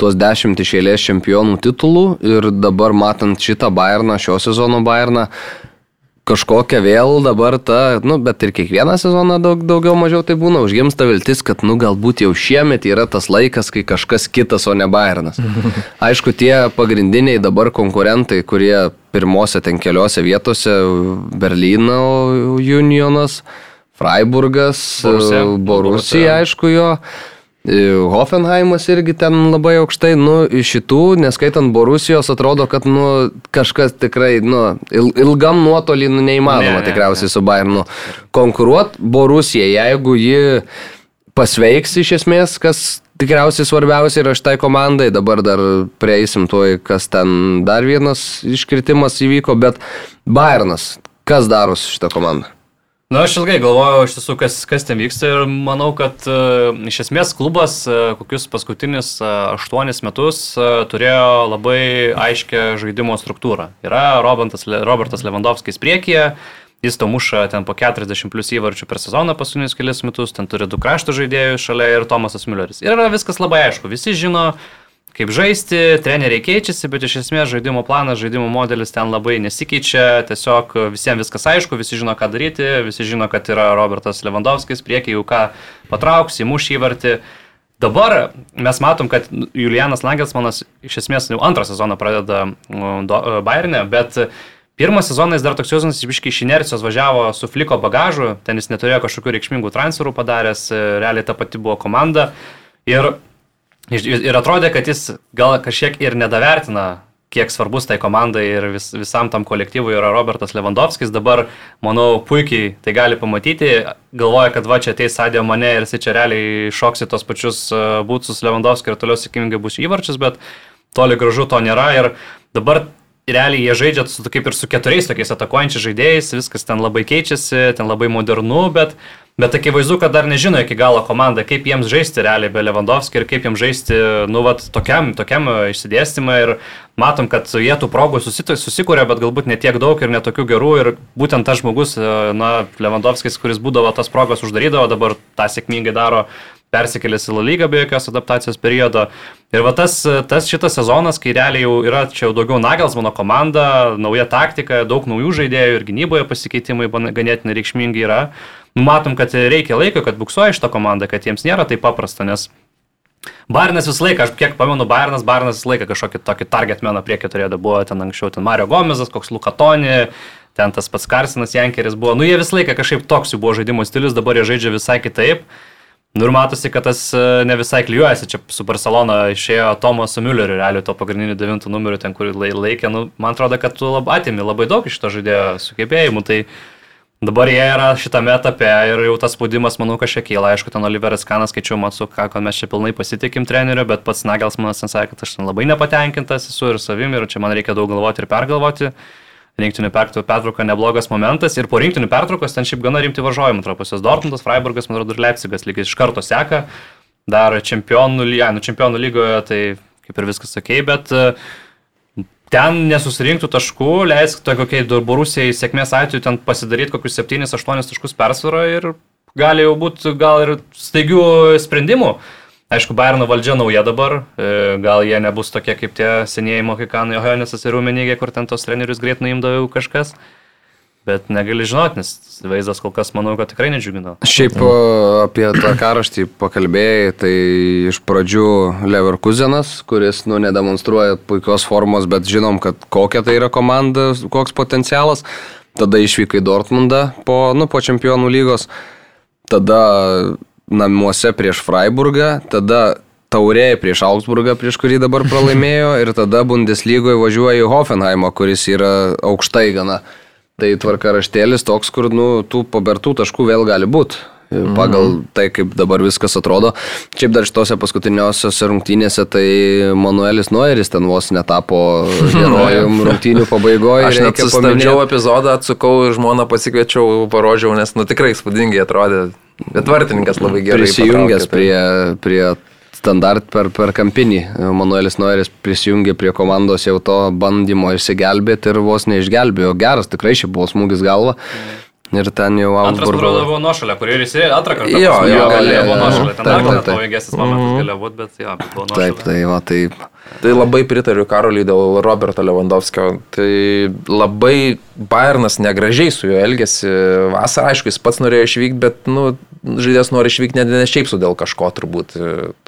tuos dešimt išėlės čempionų titulų ir dabar matant šitą Bayerną, šio sezono Bayerną, kažkokia vėl dabar ta, nu, bet ir kiekvieną sezoną daug, daugiau mažiau tai būna, užgimsta viltis, kad, nu, galbūt jau šiemet yra tas laikas, kai kažkas kitas, o ne Bayernas. Aišku, tie pagrindiniai dabar konkurentai, kurie pirmose ten keliose vietose - Berlyno Unionas, Freiburgas, Borusija, Borusija aišku, jo. Hoffenheimas irgi ten labai aukštai, nu, iš šitų, neskaitant Borusijos, atrodo, kad, nu, kažkas tikrai, nu, ilgam nuotolį, nu, neįmanoma ne, tikriausiai ne, ne. su Bayernu konkuruoti. Borusija, jeigu ji pasveiks iš esmės, kas tikriausiai svarbiausia yra šitai komandai, dabar dar prieisim tuoj, kas ten dar vienas iškritimas įvyko, bet Bayernas, kas darosi šitą komandą? Na, aš ilgai galvojau iš tiesų, kas, kas ten vyksta ir manau, kad uh, iš esmės klubas uh, kokius paskutinius uh, aštuonis metus uh, turėjo labai aiškę žaidimo struktūrą. Yra Robertas, Robertas Lewandowskis priekyje, jis to muša ten po 40 plus įvarčių per sezoną paskutinius kelias metus, ten turi du krašto žaidėjus šalia ir Tomasas Mülleris. Ir yra viskas labai aišku, visi žino, kaip žaisti, treneriai keičiasi, bet iš esmės žaidimo planas, žaidimo modelis ten labai nesikeičia, tiesiog visiems viskas aišku, visi žino, ką daryti, visi žino, kad yra Robertas Lewandowskis, priekiai jau ką patrauks, įmuš įvartį. Dabar mes matom, kad Julianas Langelsmanas iš esmės jau antrą sezoną pradeda Bayernė, bet Pirmas sezonas dar toks jausmas, išbiškai iš inercijos važiavo su fliko bagažu, ten jis neturėjo kažkokių reikšmingų transferų padaręs, realiai ta pati buvo komanda. Ir Ir atrodė, kad jis gal kažkiek ir nedavertina, kiek svarbus tai komandai ir vis, visam tam kolektyvui yra Robertas Lewandowskis. Dabar, manau, puikiai tai gali pamatyti. Galvoja, kad va čia ateis Sadė mane ir jis čia realiai šoksi tos pačius e, būtus Lewandowskis ir toliau sėkmingai bus įvarčius, bet toli gražu to nėra. Ir dabar realiai jie žaidžia su, kaip ir su keturiais tokiais atakuojančiais žaidėjais, viskas ten labai keičiasi, ten labai modernu, bet Bet akivaizdu, kad dar nežino iki galo komanda, kaip jiems žaisti realiai be Lewandowski ir kaip jiems žaisti, nu, vat, tokiam, tokiam išsidėstymui. Ir matom, kad jie tų progų susikūrė, bet galbūt ne tiek daug ir netokių gerų. Ir būtent tas žmogus, na, Lewandowskis, kuris būdavo tas progas uždarydavo, dabar tą sėkmingai daro persikėlęs į La Lygą be jokios adaptacijos periodo. Ir va tas, tas šitas sezonas, kai realiai jau yra čia jau daugiau Nagels mano komanda, nauja taktika, daug naujų žaidėjų ir gynyboje pasikeitimai ganėtinai reikšmingi yra matom, kad reikia laiko, kad buksuoja šitą komandą, kad jiems nėra taip paprasta, nes Bairnas visą laiką, aš kiek pamenu, Bairnas, Bairnas visą laiką kažkokį tokį target meną priekį turėjo, buvo ten anksčiau, ten Mario Gomezas, koks Lukatoni, ten tas pats Karsinas Jankeris buvo, nu jie visą laiką kažkaip toks jų buvo žaidimo stilius, dabar jie žaidžia visai kitaip. Nu ir matosi, kad tas e, ne visai klyjuojasi, čia su Barcelona išėjo Tomas Mülleriu, realiai to pagrindiniu devintų numeriu, ten kurį laikė, nu, man atrodo, kad tu lab, atimi labai daug iš to žaidėjo sugebėjimų, tai Dabar jie yra šitame etape ir jau tas spaudimas, manau, kažkiek kyla. Aišku, ten Oliveras Kanas skaičiau, matau, ką, kad mes čia pilnai pasitikim treneriu, bet pats Nagelsmanas ten sakė, kad aš ten labai nepatenkintas esu ir savim ir čia man reikia daug galvoti ir pergalvoti. rinktinių pertrauka neblogas momentas ir po rinktinių pertraukos ten šiaip gana rimti važiuojami trapusios Dortmundas, Freiburgas, man atrodo, ir Leipzigas lygiai iš karto seka, dar čempionų, ja, nu, čempionų lygoje, tai kaip ir viskas sakė, bet uh, ten nesusirinktų taškų, leisk to kokiai Borusijai sėkmės atveju ten pasidaryti kokius 7-8 taškus persvarą ir gali jau būti gal ir staigių sprendimų. Aišku, Bayerno valdžia nauja dabar, e, gal jie nebus tokie kaip tie senieji mohikanai Johannesas ir Rumenygė, kur ten tos trenerius greit nuimdavo kažkas. Bet negali žinoti, nes vaizdas kol kas, manau, kad tikrai nedžiugino. Šiaip apie tą karaštį pakalbėjai, tai iš pradžių Leverkusenas, kuris, nu, nedemonstruoja puikios formos, bet žinom, kad kokia tai yra komanda, koks potencialas. Tada išvykai Dortmundą po, nu, po čempionų lygos. Tada namuose prieš Freiburgą, tada taurė prieš Augsburgą, prieš kurį dabar pralaimėjo, ir tada Bundeslygoje važiuoja į Hoffenheimą, kuris yra aukštai gana. Tai tvarkaraštėlis toks, kur nu, tų pabertų taškų vėl gali būti. Pagal mm. tai, kaip dabar viskas atrodo. Šiaip dar šitose paskutiniosiose rungtynėse, tai Manuelis Noeris ten vos netapo herojum rungtynių pabaigoje. Aš net sustabdžiau epizodą, atsukau ir žmoną pasikviečiau, parodžiau, nes nu tikrai spūdingai atrodė. Bet vartininkas labai gerai. Prisijungęs tai. prie, prie standart per, per kampinį. Manuelis Noiris prisijungė prie komandos jau to bandymo išsigelbėti ir vos neišgelbėjo. Geras, tikrai šiaip buvo smūgis galva. Mm. Ir ten jau Augsburgo. Antras buvo nuošalė, kurį ir jis antrą kartą. Jo, jo, galėjo buvo nuošalė. Ten dar vienas pavojingesnis momentas mhm. galėjo būti, bet jo, buvo nuošalė. Taip, tai va, taip. Tai labai pritariu Karoliui dėl Roberto Lewandowskio. Tai labai Bayernas negražiai su juo elgėsi. Vasarą, aišku, jis pats norėjo išvykti, bet, nu, žaidėjas nori išvykti ne, ne šiaip su dėl kažko, turbūt,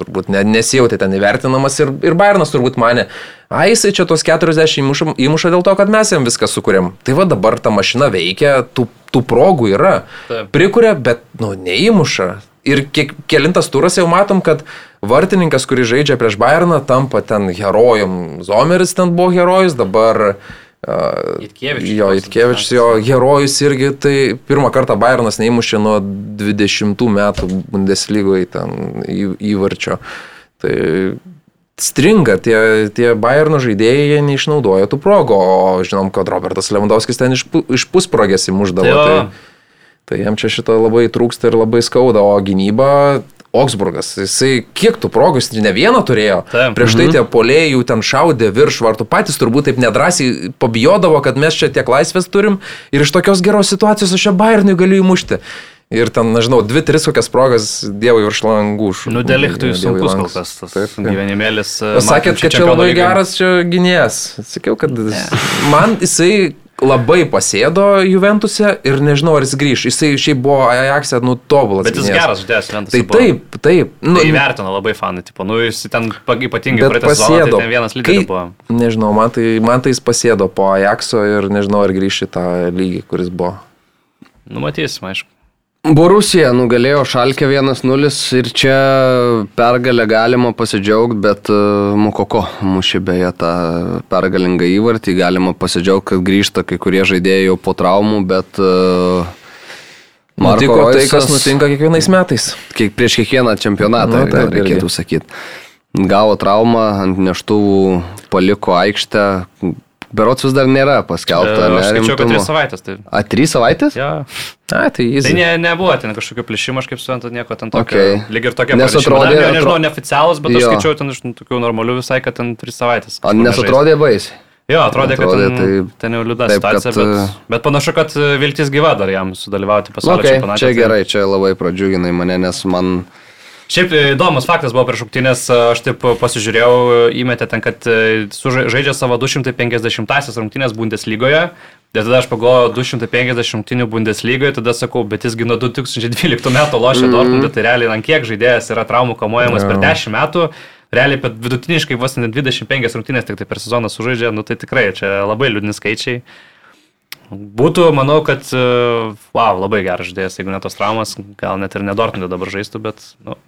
turbūt ne, nesijautė ten įvertinamas ir, ir Bayernas turbūt mane, a, jisai čia tos 40 įmuša, įmuša dėl to, kad mes jam viską sukūrėm. Tai va dabar ta mašina veikia, tų, tų progų yra, Taip. prikuria, bet, nu, neįmuša. Ir kiek, kelintas turas jau matom, kad vartininkas, kuris žaidžia prieš Bayerną, tampa ten herojum. Zomeris ten buvo herojus, dabar uh, Itkievičius. Jo, Itkievičius, jo herojus irgi, tai pirmą kartą Bayernas neįmušė nuo 20 metų Bundeslygoje ten įvarčio. Tai stringa, tie, tie Bayerno žaidėjai jie neišnaudoja tų progų, o žinom, kad Robertas Lewandowskis ten iš, iš pusprogės įmuždavo. Tai, Tai jam čia šito labai trūksta ir labai skauda, o gynyba Augsburgas, jisai kiek tų progų, jis ne vieną turėjo. Taip. Prieš tai mhm. tie polėjų ten šaudė virš vartų, patys turbūt taip nedrasiai pabijodavo, kad mes čia tiek laisvės turim ir iš tokios geros situacijos aš čia Bayernui galiu įmušti. Ir ten, nežinau, dvi, tris kokias progas Dievui virš langų. Nu, deliktui sunkus kol kas tas taip, gyvenimėlis. Sakėt, kad čia labai geras čia gynėjas. Sakiau, kad ne. man jisai labai pasėdo Juventuse ir nežinau, ar jis grįž. Jisai šiaip buvo Ajax'e, nu, tobulas. Bet jis gynės. geras žaidėjas Juventuse. Tai buvo. taip, taip. Nu, tai įvertino labai fanai, tipo, nu, jis ten ypatingai praeitą sezoną, tai vienas lyderis buvo. Nežinau, man tai, man tai jis pasėdo po Ajax'o ir nežinau, ar grįž į tą lygį, kuris buvo. Numatysim, aišku. Borusija nugalėjo Šalkę 1-0 ir čia pergalę galima pasidžiaugti, bet uh, Mukoko mušė beje tą pergalingą įvartį, galima pasidžiaugti, kad grįžta kai kurie žaidėjai jau po traumų, bet Marko Roisas, tai, kas nutinka kiekvienais metais. Kiek, prieš kiekvieną čempionatą, nu, taip, reikėtų sakyti. Gavo traumą, ant neštuvų paliko aikštę, Berots vis dar nėra paskelbta. E, aš skaičiau, kad 3 savaitės. Tai... A, 3 savaitės? Ja. A, tai jis. Tai ne, nebuvo ten kažkokio plėšimo, aš kaip suprantu, nieko ten tokio. Okay. Lyg ir tokia nes atrodė. Ne, nežinau, neoficialus, bet jo. aš skaičiau ten iš nu, tokių normalių visai, kad ten 3 savaitės. O nes atrodė baisiai. Jo, atrodė, atrodė kad ten, tai, ten jau liūdna situacija, kad, bet, e, bet panašu, kad e, viltis gyva dar jam sudalyvauti pasaulio okay, čempionate. Čia tai- gerai, čia labai pradžiuginai mane, nes man... Šiaip įdomus faktas buvo prieš šauktinės, aš taip pasižiūrėjau, įmetė ten, kad žaidžia savo 250-asias rungtynės Bundeslygoje. Ir tada aš pagalvojau 250 rungtynių Bundeslygoje, tada sakau, bet jisgi nuo 2012 metų lošia mm. Dortmundą, tai realiai ant kiek žaidėjas yra traumų kamuojamas yeah. per 10 metų. Realiai per vidutiniškai vos ne 25 rungtynės tik tai per sezoną sužaidžia, nu tai tikrai čia labai liūdni skaičiai. Būtų, manau, kad, wow, labai geras žaidėjas, jeigu net tos traumas, gal net ir nedortinti dabar žaistų, bet, nu,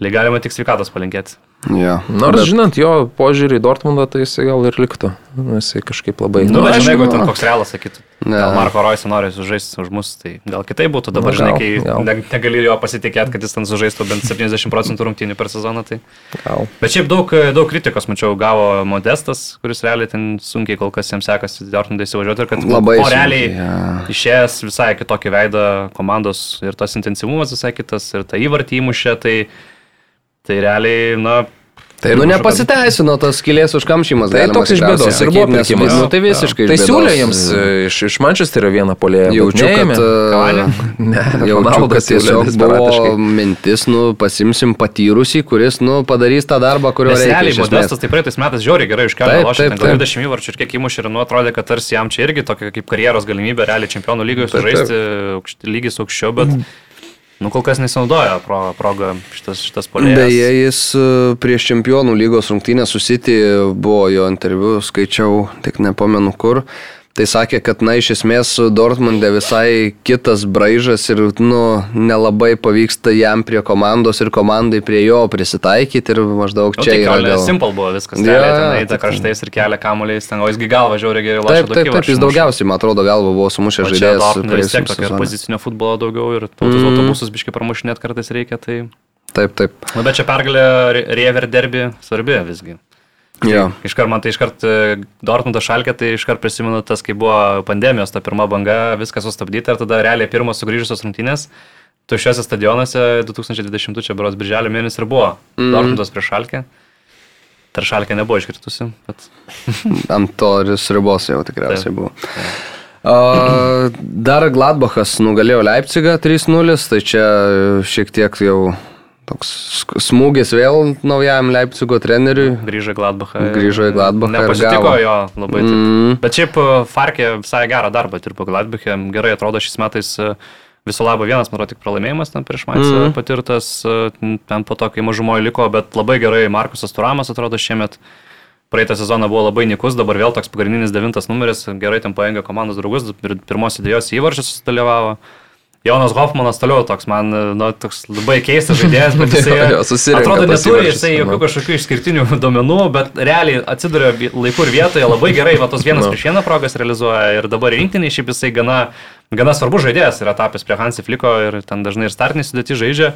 Lyg galima tik sveikatos palinkėti. Ja. Nors bet... žinant jo požiūrį į Dortmundą, tai jisai gal ir liktų. Nu, jisai kažkaip labai... Nu, bet žinai, jeigu ten koks realas sakytų, ne. gal Marko Roisą nori sužaisti už mus, tai gal kitai būtų. Dabar, gal, žinai, kai gal. ne, negali jo pasitikėti, kad jis ten sužaistų bent 70 procentų rungtynių per sezoną. Tai... Gal. Bet šiaip daug, daug kritikos, mačiau, gavo Modestas, kuris realiai ten sunkiai kol kas jiems sekasi Dortmundai įsivažiuoti ir kad labai o realiai ja. išėjęs visai kitokį veidą komandos ir tas intensyvumas visai kitas ir tą įvartį įmušė, tai Tai realiai, na, Tai nu, nepasiteisino tas skilės užkamšymas. Tai toks iš bėdos ir buvo pirkimas. Nu, tai visiškai. Tai siūlė jiems e, iš, iš Manchesterio vieną polėją. Jaučiu, kad, e, ne, jaučiu, kad tiesiog buvo mintis, nu, pasimsim patyrusį, kuris, nu, padarys tą darbą, kurio reikia. Realiai, Modestas tai praeitais metais žiauriai gerai iškelė lošį, 20 įvarčių ir kiek įmušė ir nu atrodė, kad tarsi jam čia irgi tokia kaip karjeros galimybė realiai čempionų lygoje sužaisti lygis aukščiau, bet... Mm Nu, kol kas nesinaudojo pro, progą šitas, šitas polėjas. Beje, jis e, prieš čempionų lygos rungtynę susitį buvo jo interviu, skaičiau, tik nepamenu kur. Tai sakė, kad, na, iš esmės Dortmundė visai kitas braižas ir, nu, nelabai pavyksta jam prie komandos ir komandai prie jo prisitaikyti ir maždaug čia nu, tai. Gal... Simple buvo viskas, ja, ten eita kraštais ir kelia kamuoliais, ten, o jisgi galva žiauriai gerai lošia. Taip, taip, taip, jis daugiausiai, man atrodo, galva buvo sumušęs žaidėjas. Vis tiek tokio pozicinio futbolo daugiau ir tautus mm. autobusus biškai pramušinėt kartais reikia, tai... Taip, taip. Na, bet čia pergalė Riever derbi svarbi visgi. Jo. Iškart man tai iškart e, Dortmundo šalkė, tai iškart prisimenu tas, kai buvo pandemijos, ta pirma banga, viskas sustabdyta ir tada realiai pirmos sugrįžusios rungtynės tuščiuose stadionuose 2020 čia beros birželio mėnesį ir buvo mm. Dortmundas prieš šalkę. Tar šalkė nebuvo iškritusi, bet... Ant to ribos jau tikriausiai buvo. Uh, dar Gladbachas nugalėjo Leipzigą 3-0, tai čia šiek tiek jau toks smūgis vėl naujam Leipzigo treneriui. Grįžo į Gladbachą. Grįžo į Gladbachą. Nepasitiko jo labai. Taip. Mm. Bet šiaip e, Farkė visai gerą darbą dirbo Gladbachė. Gerai atrodo šiais metais e, viso labo vienas, man tik pralaimėjimas ten prieš Maicą mm. patirtas, e, ten po to, kai mažumoje liko, bet labai gerai Markusas Turamas atrodo šiemet. Praeitą sezoną buvo labai nikus, dabar vėl toks pagrindinis devintas numeris, gerai ten paėmė komandos draugus, pirmos idėjos įvarčius dalyvavo. Jonas Hoffmanas toliau toks, man, nu, toks labai keistas žaidėjas, bet jisai jo, jo, atrodo neturi jisai jokių kažkokių išskirtinių duomenų, bet realiai atsiduria laiku ir vietoje, labai gerai, va tos vienas no. prieš vieną progas realizuoja ir dabar rinktinį šiaip jisai gana, gana svarbus žaidėjas yra tapęs prie Hansi Fliko ir ten dažnai ir startinį sudėtį žaidžia.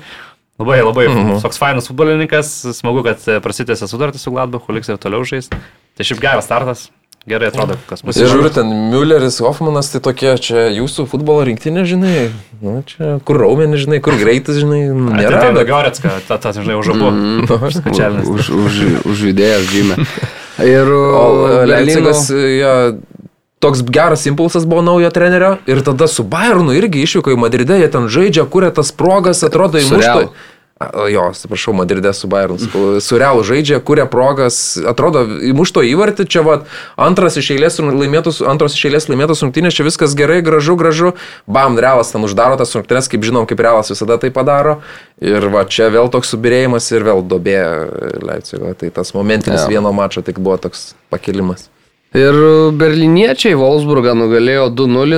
Labai, labai mm -hmm. toks fainas futbolininkas, smagu, kad prasitėsi sutartį su Gladbachu, liks ir toliau žais. Tai šiaip geras startas, Gerai atrodo, kas bus. Ir žiūriu, ten Mülleris, Hoffmanas, tai tokie čia jūsų futbolo rinktinė, žinai, nu, čia kur raumenį, žinai, kur greitis, žinai, nėra. Tai tai Goretska, ta, ta, žinai, už abu. Mm, nu, už, už, už idėjas gimė. Ir Leipzigas, ja, toks geras impulsas buvo naujo trenerio ir tada su Bayernu irgi išvyko į Madridę, jie ten žaidžia, kuria tas progas, atrodo įmuštų. Jo, atsiprašau, Madride su Bayern. Su Real žaidžia, kuria progas, atrodo, įmušto įvartį, čia va, antras iš eilės laimėtos, antros iš eilės laimėtos rungtynės, čia viskas gerai, gražu, gražu. Bam, Realas ten uždaro tas rungtynės, kaip žinom, kaip Realas visada tai padaro. Ir va, čia vėl toks subirėjimas ir vėl dobė Leipzigo. Tai tas momentinis ja. vieno mačo tik buvo toks pakilimas. Ir berliniečiai Wolfsburgą nugalėjo 2-0,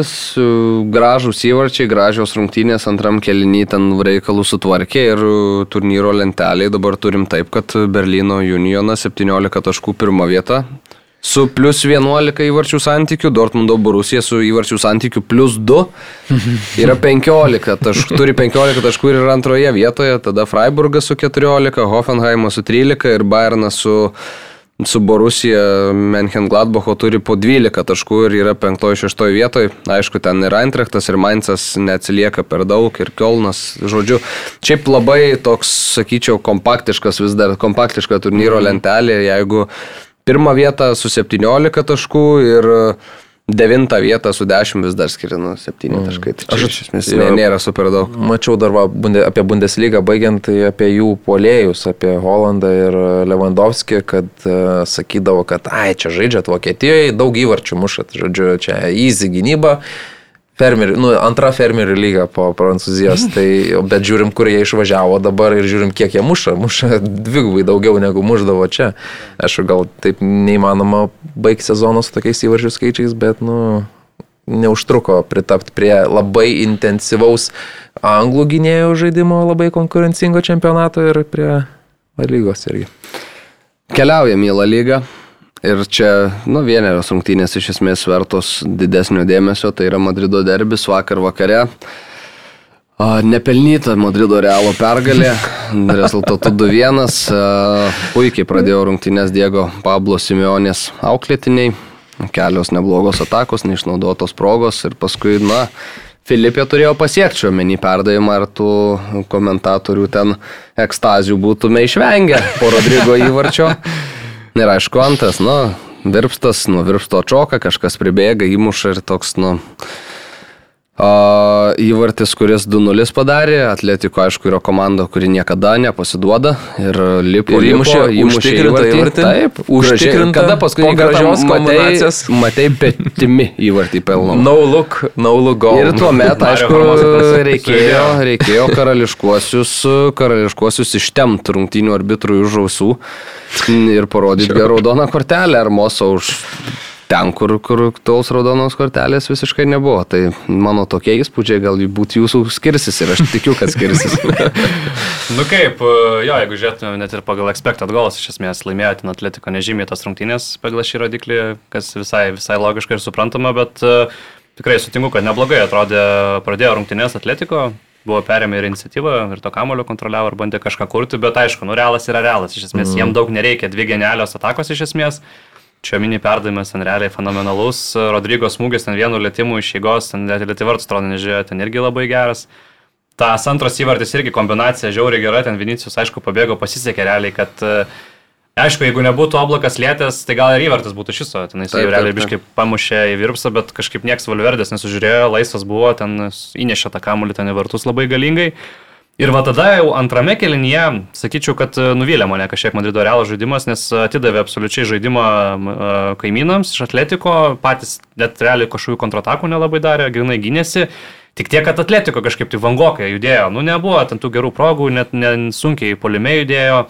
gražus įvarčiai, gražios rungtynės antram kelinį ten reikalų sutvarkė ir turnyro lenteliai dabar turim taip, kad Berlyno Unionas 17 taškų pirmą vietą su plus 11 įvarčių santykiu, Dortmundo Borusija su įvarčių santykiu plus 2 yra 15 taškų, turi 15 taškų ir yra antroje vietoje, tada Freiburgas su 14, Hoffenheimas su 13 ir Bayernas su su Borusija Menchengladbacho turi po 12 taškų ir yra 5-6 vietoje. Aišku, ten ir Eintrechtas, ir Mainzas neatsilieka per daug, ir Kielnas, žodžiu. Šiaip labai toks, sakyčiau, kompaktiškas vis dar, kompaktiška turnyro lentelė, jeigu pirmą vietą su 17 taškų ir Devintą vietą su dešimt vis dar skirinu septyni mm. taškai. Tai Aš iš esmės nė, nėra super daug. Mačiau dar va, bunde, apie Bundeslygą baigiant, tai apie jų polėjus, apie Holandą ir Lewandowski, kad uh, sakydavo, kad ai, čia žaidžiat Vokietijoje, daug įvarčių mušat, žodžiu, čia easy gynyba. Uh, fermerių, nu, antra fermerių lyga po Prancūzijos, tai, bet žiūrim, kur jie išvažiavo dabar ir žiūrim, kiek jie muša. Muša dvigubai daugiau negu muždavo čia. Aišku, gal taip neįmanoma baigti sezono su tokiais įvarčių skaičiais, bet, nu, neužtruko pritapti prie labai intensyvaus anglų gynėjų žaidimo, labai konkurencingo čempionato ir prie lygos irgi. Keliaujam į La lygą. Ir čia, nu, vienerios rungtynės iš esmės vertos didesnio dėmesio, tai yra Madrido derbis vakar vakare. Nepelnyta Madrido Realo pergalė, rezultatu 2-1. Puikiai pradėjo rungtynės Diego Pablo Simeonės auklėtiniai, kelios neblogos atakos, neišnaudotos progos ir paskui, na, Filipė turėjo pasiekti šio menį perdavimą ir tų komentatorių ten ekstazių būtume išvengę po Rodrygo įvarčio. Ir aišku, antras, nu, virpstas, nu, virpsto čoka, kažkas pribėga, įmuša ir toks, nu, Įvartis, kuris 2-0 padarė, Atletiko aišku yra komanda, kuri niekada nepasiduoda ir lipo ir įmušė, įmušė įvartį. įvartį. Taip, užtikrinta. Kada paskutinį gražios kombinacijos. Matai, petimi įvartį pelno. No look, no look goal. Ir tuo metu, aišku, reikėjo, reikėjo karališkuosius, karališkuosius ištemti rungtynių arbitrų už ausų ir parodyti raudoną kortelę ar moso už ten, kur, kur tos raudonos kortelės visiškai nebuvo. Tai mano tokie įspūdžiai galbūt jūsų skirsis ir aš tikiu, kad skirsis. nu kaip, jo, jeigu žiūrėtume net ir pagal expected goals, iš esmės laimėjo ten atletiko nežymiai tas rungtynės pagal šį rodiklį, kas visai, visai logiška ir suprantama, bet uh, tikrai sutinku, kad neblogai atrodė, pradėjo rungtynės atletiko, buvo perėmę ir iniciatyvą, ir to kamulio kontroliavo, ir bandė kažką kurti, bet aišku, nu realas yra realas, iš esmės mm. jiem daug nereikia, dvi genialios atakos iš esmės. Čia mini perdavimas ten realiai fenomenalus, Rodrygo smūgis ten vienu lėtimu iš jėgos, ten net lietuvartus atrodo nežiūrėjo, ten irgi labai geras. Tas antras įvartis irgi kombinacija žiauriai gera, ten Vinicijus aišku pabėgo, pasisekė realiai, kad Aišku, jeigu nebūtų oblakas lėtės, tai gal ir įvartis būtų šiso, ten jis jau realiai biškai pamušė į virpsą, bet kažkaip nieks Valverdės nesužiūrėjo, laisvas buvo, ten įnešė tą kamuolį ten į vartus labai galingai. Ir va tada jau antrame kelinyje, sakyčiau, kad e, nuvylė mane kažkiek Madrido Realo žaidimas, nes atidavė absoliučiai žaidimą e, kaimynams iš Atletiko, patys net realiai kažkokių kontratakų nelabai darė, grinai gynėsi. Tik tiek, kad Atletiko kažkaip tai vangokai judėjo, nu nebuvo ten tų gerų progų, net sunkiai polime judėjo.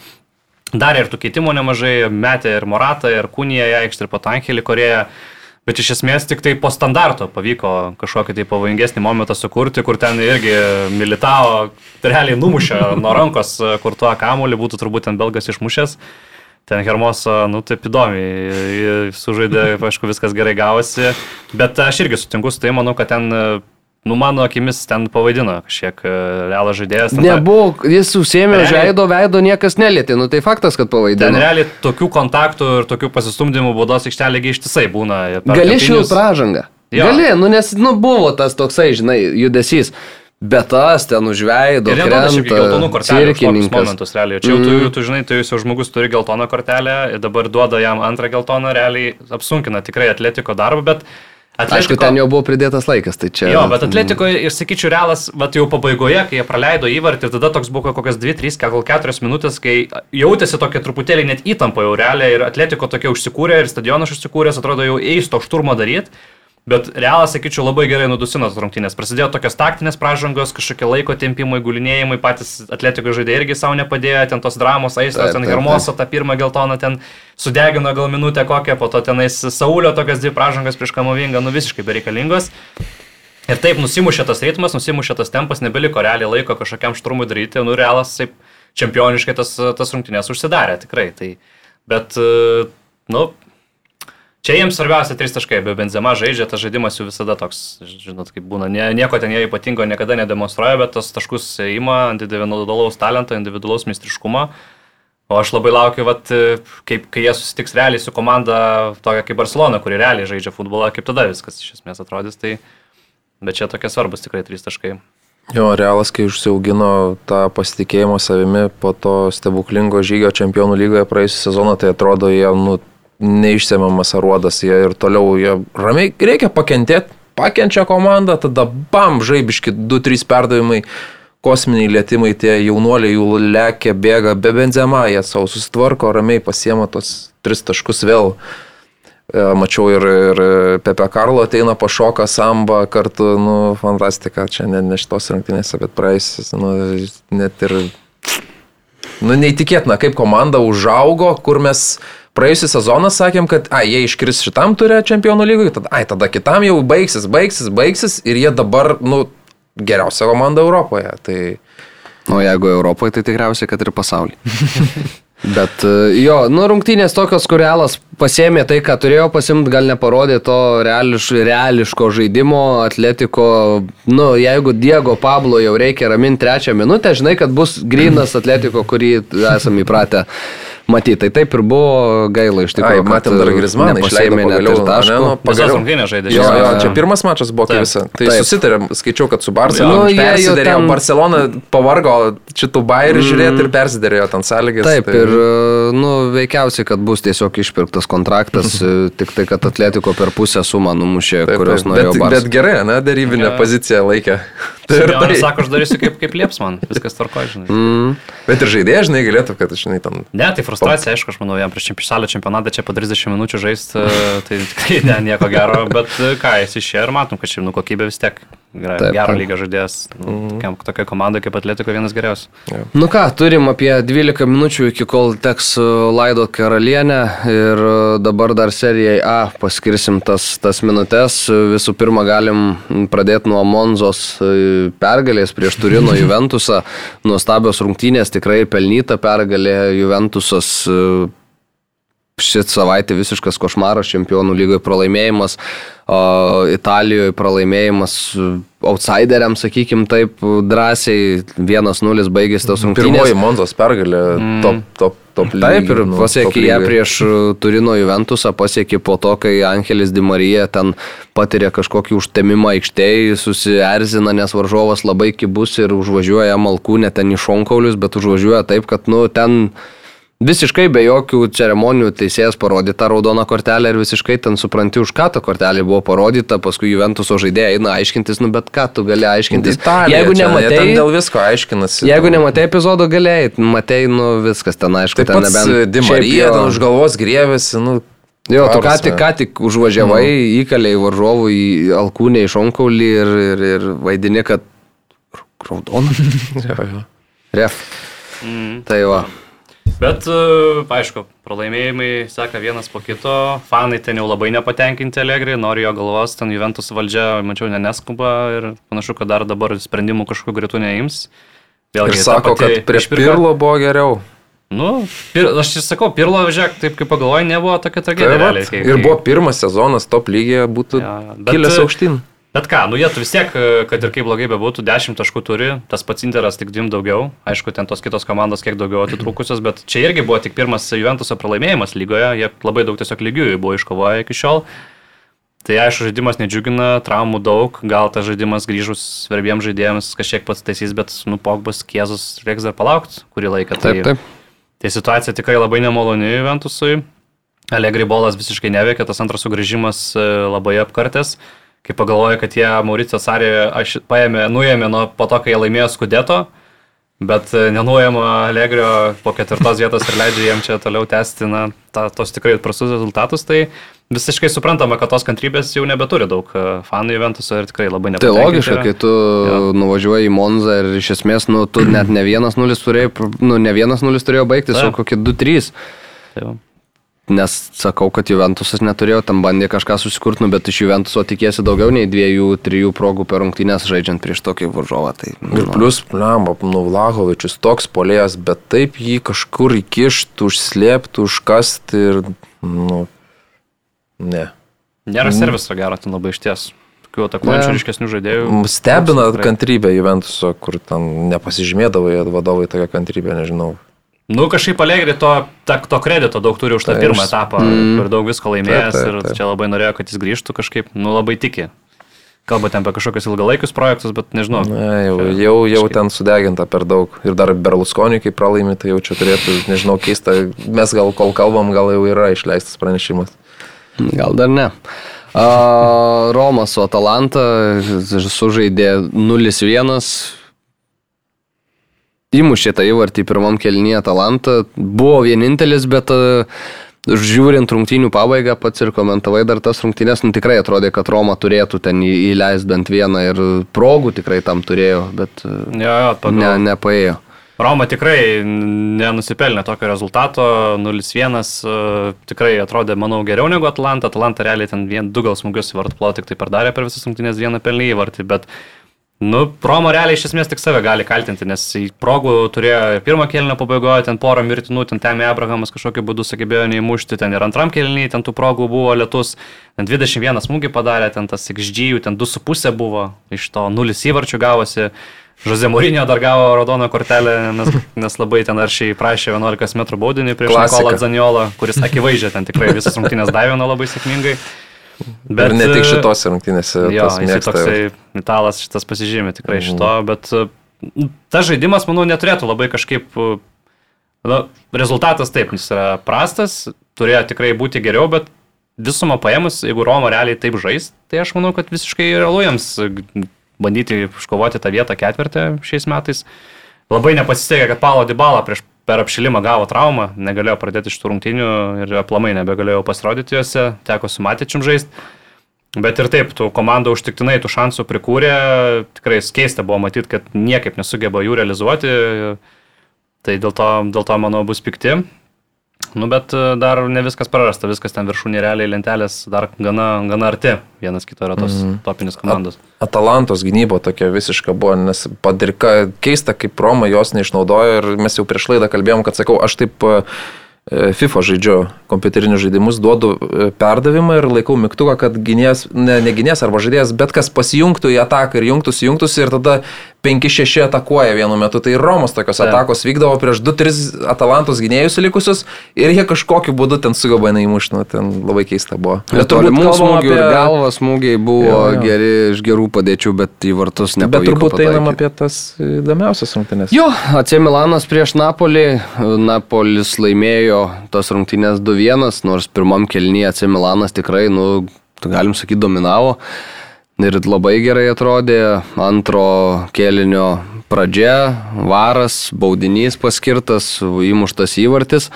Darė ir tų keitimų nemažai, metė ir Moratą, ir Kūniją, aikštį ir Patankelį Korėją. Bet iš esmės tik tai po standarto pavyko kažkokį tai pavojingesnį momentą sukurti, kur ten irgi Militao realiai numušė nuo rankos, kur tuo kamuolį būtų turbūt ten belgas išmušęs. Ten Hermoso, nu taip įdomiai, sužaidė, aišku, viskas gerai gavosi, bet aš irgi sutinku su tai, manau, kad ten Nu, mano akimis ten pavaidino kažkiek e, realas žaidėjas. Nebuvo, jis užsėmė žaido veido, niekas nelėtė, nu tai faktas, kad pavaidino. Ten realiai tokių kontaktų ir tokių pasistumdymų baudos aikštelėgi ištisai būna. Gali šių pražangą. Jo. Gali, nu nes nu, buvo tas toksai, žinai, judesys. Bet tas ten užveido, ir krenta, šiaip geltonų kortelių momentus realiai. Čia jau tu, mm. tu žinai, tu jau žmogus turi geltoną kortelę ir dabar duoda jam antrą geltoną, realiai apsunkina tikrai atletiko darbą, bet Atletiko, Aišku, ten jau buvo pridėtas laikas, tai čia. Jo, bet Atletiko ir sakyčiau, realas, bet jau pabaigoje, kai jie praleido įvartį, tada toks buvo kokias 2, 3, gal 4 minutės, kai jautėsi tokia truputėlį net įtampa jau realiai ir Atletiko tokia užsikūrė ir stadionas užsikūręs, atrodo jau eis to šturmo daryti. Bet realas, sakyčiau, labai gerai nudusino tas rungtynės. Prasidėjo tokios taktinės pražangos, kažkokie laiko tempimai, gulinėjimai, patys atletikos žaidėjai irgi savo nepadėjo, ten tos dramos, aistros, ten Hermoso tą pirmą geltoną ten sudegino gal minutę kokią, po to tenais Saulio tokias dvi pražangas prieš Kamovingą, nu visiškai bereikalingos. Ir taip nusimušė tas ritmas, nusimušė tas tempas, nebeliko realiai laiko kažkokiam šturmui daryti, nu realas taip čempioniškai tas, tas rungtynės užsidarė, tikrai. Tai, bet, nu, Čia jiems svarbiausia trys taškai, be Benzema žaidžia, tas žaidimas jų visada toks, žinot, kaip būna, nie, nieko ten jie ypatingo niekada nedemonstruoja, bet tas taškus ima ant individualaus talento, individualaus mistriškumo. O aš labai laukiu, vat, kaip, kai jie susitiks realiai su komanda tokia kaip Barcelona, kuri realiai žaidžia futbolą, kaip tada viskas iš esmės atrodys. Tai... Bet čia tokie svarbus tikrai trys taškai. Jo, realas, kai užsiaugino tą pasitikėjimą savimi po to stebuklingo žygio čempionų lygoje praėjusią sezoną, tai atrodo, jie nu, neišsiamamas aruodas, jie ir toliau, jie ramiai, reikia pakentėti, pakenčia komanda, tada bam, žaibiški 2-3 perdavimai, kosminiai lėtimai, tie jaunuoliai jų lekia, bėga, be benzema, jie savo susitvarko, ramiai pasiema tos 3 taškus vėl. E, mačiau ir, ir Pepe Karlo ateina pašoka samba kartu, nu, fantastika, čia ne, ne šitos rungtynėse, bet praėjusias, nu, net ir, nu, neįtikėtina, kaip komanda užaugo, kur mes praėjusią sezoną sakėm, kad ai, jie iškris šitam turė čempionų lygui, tada, ai, tada kitam jau baigsis, baigsis, baigsis ir jie dabar, nu, geriausia komanda Europoje. Tai O jeigu Europoje, tai tikriausiai, kad ir pasaulyje. Bet e, jo, nu rungtynės tokios, kur realas pasėmė tai, ką turėjo pasimti, gal neparodė to reališ, reališko žaidimo, atletiko, nu jeigu Diego Pablo jau reikia raminti trečią minutę, žinai, kad bus grinas atletiko, kurį esame įpratę matyti. Tai taip ir buvo gaila iš tikrųjų. Ai, matėm dar Grismaną, išleidome pagaliau tašką. Nu, pagaliau rungtynė žaidė. Jo, jo, čia pirmas mačas buvo kaip visą. Tai taip. susitarėm, skaičiau, kad su Barcelona. Nu, persidarėjo, ten... Barcelona pavargo šitų bairių mm. žiūrėti ir persidarėjo ten sąlygas. Taip, tai... ir, nu, veikiausiai, kad bus tiesiog išpirktas kontraktas, tik tai, kad Atletiko per pusę sumą numušė, taip, kurios taip. norėjo. Bet, bet gerai, ne, darybinę ja. poziciją laikė. Tai ir tai sako, aš darysiu kaip, kaip lieps man, viskas tvarko, žinai. Mm. Bet ir žaidėjai, žinai, galėtų, kad, žinai, ten. Ne, tai frustracija, aišku, aš manau, jam prieš pasaulio čempionatą čia po 30 minučių žaisti, tai tikrai ne, nieko gero, bet ką, jis išėjo ir matom, kad šiaip nu kokybė vis tiek Taip, gero lygio žaidėjas. Mm. Tokia komanda kaip Atletiko vienas geriausias. Ja. Nu ką, turim apie 12 minučių iki kol teks e, laidot karalienę ir e, dabar dar serijai A paskirsim tas, tas minutės. Visų pirma, galim pradėti nuo Monzos e, pergalės prieš Turino Juventusą. Nuostabios rungtynės, tikrai pelnyta pergalė Juventusas šit savaitė visiškas košmaras, čempionų lygoje pralaimėjimas, Italijoje pralaimėjimas outsideriams, sakykim taip, drąsiai 1-0 baigėsi tos rungtynės. Pirmoji Monzos pergalė, mm. top, top, top. Taip, ir nu, pasiekė ją prieš Turino Juventusą, pasiekė po to, kai Angelis Di Marija ten patiria kažkokį užtemimą aikštėje, susierzina, nes varžovas labai kibus ir užvažiuoja malkūnę ten į šonkaulius, bet užvažiuoja taip, kad, nu, ten Visiškai be jokių ceremonijų teisėjas parodė tą raudoną kortelę ir visiškai ten supranti, už ką ta kortelė buvo parodyta, paskui Juventuso žaidėjai eina aiškintis, nu bet ką tu gali aiškintis. Italija, jeigu nematai, dėl visko aiškinasi. Jeigu nematai epizodo galėjai, matai, nu viskas ten aišku, Taip ten nebent. Dimarija, ten už galvos grievėsi, nu. Jo, tu ką tik, ką tik užvažiavai, nu. įkaliai varžovų į alkūnę iš onkaulį ir, ir, ir vaidini, kad raudoną. Ref. Mm. Tai va. Bet, e, aišku, pralaimėjimai seka vienas po kito, fanai ten jau labai nepatenkinti Allegri, nori jo galvos, ten Juventus valdžia, mačiau, neskuba ir panašu, kad dar dabar sprendimų kažkokiu greitų neims. Vėlgi, ir sako, kad prieš išpirka... Pirlo buvo geriau. Nu, pir, aš ir sakau, Pirlo, žiūrėk, taip kaip pagalvoju, nebuvo tokia tragedija. Tai realiai, kai, ir buvo pirmas sezonas top lygiai, būtų ja, kilęs aukštyn. Bet ką, nu jie vis tiek, e, kad ir kaip blogai bebūtų, 10 taškų turi, tas pats Interas tik 2 daugiau, aišku, ten tos kitos komandos kiek daugiau atitrūkusios, bet čia irgi buvo tik pirmas Juventuso pralaimėjimas lygoje, jie labai daug tiesiog lygių buvo iškovoję iki šiol. Tai aišku, žaidimas nedžiugina, traumų daug, gal tas žaidimas grįžus svarbiems žaidėjams kažkiek pats taisys, bet, nu, Pogbas, Kiezus reiks dar palaukti kurį laiką. Tai, taip, taip. Tai situacija tikrai labai nemaloni Juventusui. Allegri bolas visiškai neveikia, tas antras sugrįžimas e, labai apkartęs kai pagalvoju, kad jie Mauricio Sarį paėmė, nuėmė nuo po to, kai jie laimėjo Skudeto, bet e, nenuėjama Allegrio po ketvirtos vietos ir leidžia jiem čia toliau tęsti na, ta, tos tikrai prastus rezultatus, tai visiškai suprantama, kad tos kantrybės jau nebeturi daug e, fanų Juventuso ir tikrai labai nepatinka. Tai logiška, kai tu ja. nuvažiuoji į Monzą ir iš esmės, nu, tu net ne vienas nulis turėjai, nu, ne vienas nulis turėjo baigtis, o kokie 2-3. Tai Nes sakau, kad Juventusas neturėjo, tam bandė kažką susikurti, nu, bet iš Juventuso tikėsi daugiau nei dviejų, trijų progų per rungtynės žaidžiant prieš tokį varžovą. Tai, nu, ir plus, lemba, nu, Vlahovičius toks polėjas, bet taip jį kažkur įkišti, užslėpti, užkasti ir, nu, ne. Nėra serviso gero, ten labai išties. Tokių atakuojančių ryškesnių žaidėjų. Stebina kantrybė Juventuso, kur ten nepasižymėdavo jie vadovai tokią kantrybę, nežinau. Nu, kažkaip Allegri to, ta, to kredito daug turi už tą tai pirmą iš... etapą, mm. kur daug visko laimėjęs taip, taip, taip. ir čia labai norėjo, kad jis grįžtų kažkaip, nu, labai tiki. Kalbant apie kažkokius ilgalaikius projektus, bet nežinau. Ne, jau, jau, jau ten sudeginta per daug. Ir dar Berlusconi, kai pralaimi, tai jau čia turėtų, nežinau, keista. Mes gal kol kalbam, gal jau yra išleistas pranešimas. Gal dar ne. Romas su Atalanta sužaidė 0-1 įmušė tą įvartį pirmam kelnyje Atalanta. Buvo vienintelis, bet uh, žiūrint rungtynių pabaigą, pats ir komentavai dar tas rungtynės, nu tikrai atrodė, kad Roma turėtų ten įleisti bent vieną ir progų tikrai tam turėjo, bet uh, jo, jo, ne, nepaėjo. Roma tikrai nenusipelnė tokio rezultato, 0-1 uh, tikrai atrodė, manau, geriau negu Atlanta. Atlanta realiai ten vien du gal smūgius į vartų plotį tik tai pardarė per visas rungtynės vieną pelnį įvartį, bet Nu, Romo realiai iš esmės tik save gali kaltinti, nes progų turėjo ir pirmą kėlinio pabaigoje, ten porą mirtinų, ten Temi Abrahamas kažkokiu būdu sugebėjo neįmušti, ten ir antram kėlinį, ten tų progų buvo lietus, ten 21 smūgį padarė, ten tas XG, ten 2,5 buvo, iš to 0 įvarčių gavosi. Žozė Mūrinio dar gavo raudoną kortelę, nes, nes labai ten aršiai prašė 11 m baudinį prieš Nikolą Zaniolą, kuris akivaizdžiai ten tikrai visas rungtynės davė labai sėkmingai. Bet ir ne tik šitos rungtynėse. Jo, jis toksai italas šitas pasižymė tikrai mhm. šito, bet nu, tas žaidimas, manau, neturėtų labai kažkaip, na, rezultatas taip, jis yra prastas, turėjo tikrai būti geriau, bet visumą paėmus, jeigu Romo realiai taip žais, tai aš manau, kad visiškai realu jiems bandyti iškovoti tą vietą ketvirtę šiais metais. Labai nepasisekė, kad Paulo Dybala prieš per apšilimą gavo traumą, negalėjo pradėti iš tų rungtynių ir aplamai nebegalėjo pasirodyti juose, teko su Matičium žaisti. Bet ir taip, tų komandų užtiktinai tų šansų prikūrė, tikrai keista buvo matyti, kad niekaip nesugeba jų realizuoti, tai dėl to, dėl to manau, bus pikti. Nu, bet e, dar ne viskas prarasta, viskas ten viršūnė realiai lentelės dar gana, gana arti. Vienas kito yra tos mm -hmm. topinis komandos. At Atalantos gynybo tokia visiška buvo, nes padirka keista, kaip Roma jos neišnaudojo ir mes jau prieš laidą kalbėjom, kad sakau, aš taip E, FIFA žaidžiu kompiuterinius žaidimus, duodu e, perdavimą ir laikau mygtuką, kad gynės, ne, ne gynės arba žaidėjas, bet kas pasijungtų į ataką ir jungtųsi, jungtųsi ir tada 5-6 atakuoja vienu metu. Tai Romos tokios ja. atakos vykdavo prieš 2-3 Atalantos gynėjus likusius ir jie kažkokiu būdu ten sugaba neįmušti, nu, ten labai keista buvo. Bet turbūt mūsų smūgių apie... ir galvas smūgiai buvo jo, jo. geri iš gerų padėčių, bet į vartus nepavyko. Bet turbūt pataikyti. einam apie tas įdomiausias rungtynės. Jo, AC Milanas prieš Napolį, Napolis laimėjo laimėjo tos rungtynės 2-1, nors pirmam kelnyje AC Milanas tikrai, nu, galim sakyti, dominavo. Ir labai gerai atrodė. Antro kelinio pradžia, varas, baudinys paskirtas, įmuštas įvartis.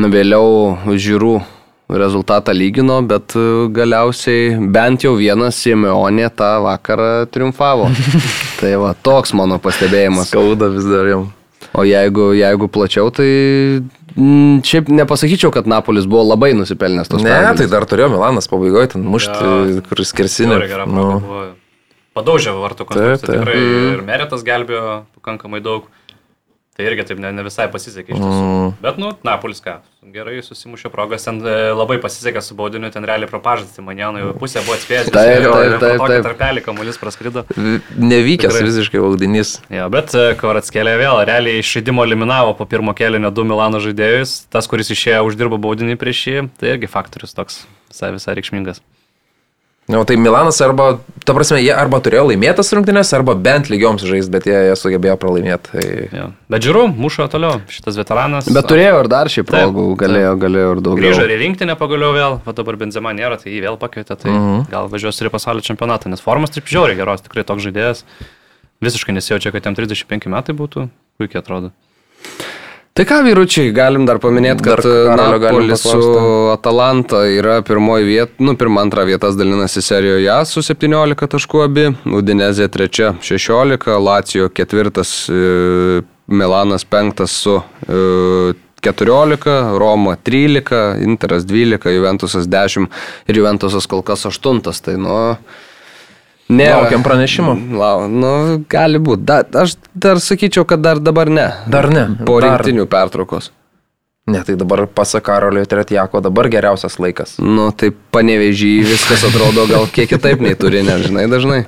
Vėliau žiūrų rezultatą lygino, bet galiausiai bent jau vienas Simeonė tą vakarą triumfavo. tai va, toks mano pastebėjimas. Skauda vis dar jam. O jeigu, jeigu plačiau, tai Mm, šiaip nepasakyčiau, kad Napolis buvo labai nusipelnęs tos Ne, pergalės. tai dar turėjo Milanas pabaigoje ten mušti, ja, kur skersinė. Nu. Padaužė vartų kontekstą. Tikrai mm. ir Meritas gelbėjo pakankamai daug. Tai irgi taip ne, ne visai pasisekė iš tiesų. Mm. Bet, nu, Napolis ką, gerai susimušė progas, ten e, labai pasisekė su baudiniu, ten realiai propažas, Manianui pusė buvo atspėjęs. Taip, taip, taip. taip. Tarpelį kamuolys praskrido. Nevykęs Tikrai. visiškai baudinys. Jo, bet e, Kvaratskėlė vėl, realiai iš žaidimo eliminavo po pirmo kelio du Milano žaidėjus, tas, kuris išėjo uždirbo baudinį prieš jį, tai irgi faktorius toks visai, visai reikšmingas. Na, nu, tai Milanas arba, ta prasme, jie arba turėjo laimėtas rungtynės, arba bent lygioms žaisti, bet jie, jie sugebėjo pralaimėti. Tai... Ja. Bet žiūrėjau, mušo toliau šitas veteranas. Bet turėjo ir dar šį progų, galėjo, galėjo ir daugiau. Grįžo ir į rinktinę pagaliau vėl, o dabar Benzema nėra, tai jį vėl pakvietė, tai uh mhm. -huh. gal važiuos ir į pasaulio čempionatą, nes formas taip žiauriai geros, tikrai toks žaidėjas. Visiškai nesijaučia, kad jam 35 metai būtų, puikiai atrodo. Tai ką, vyručiai, galim dar paminėti, kad Napolis su Atalanta yra pirmoji vieta, nu, pirmą antrą vietas dalinasi serijoje A su 17 taškų abi, Udinezė trečia 16, Lacijo ketvirtas, e, Milanas penktas su 14, e, Roma 13, Interas 12, Juventusas 10 ir Juventusas kol kas 8. Tai, nu, Ne. Laukiam pranešimo. Lau, nu, gali būti. Da, aš dar sakyčiau, kad dar dabar ne. Dar ne. Po dar... rinktinių pertraukos. Ne, tai dabar pasak Karolio Tretjako, dabar geriausias laikas. Nu, tai panevežį viskas atrodo gal kiek kitaip nei turi, nežinai, dažnai.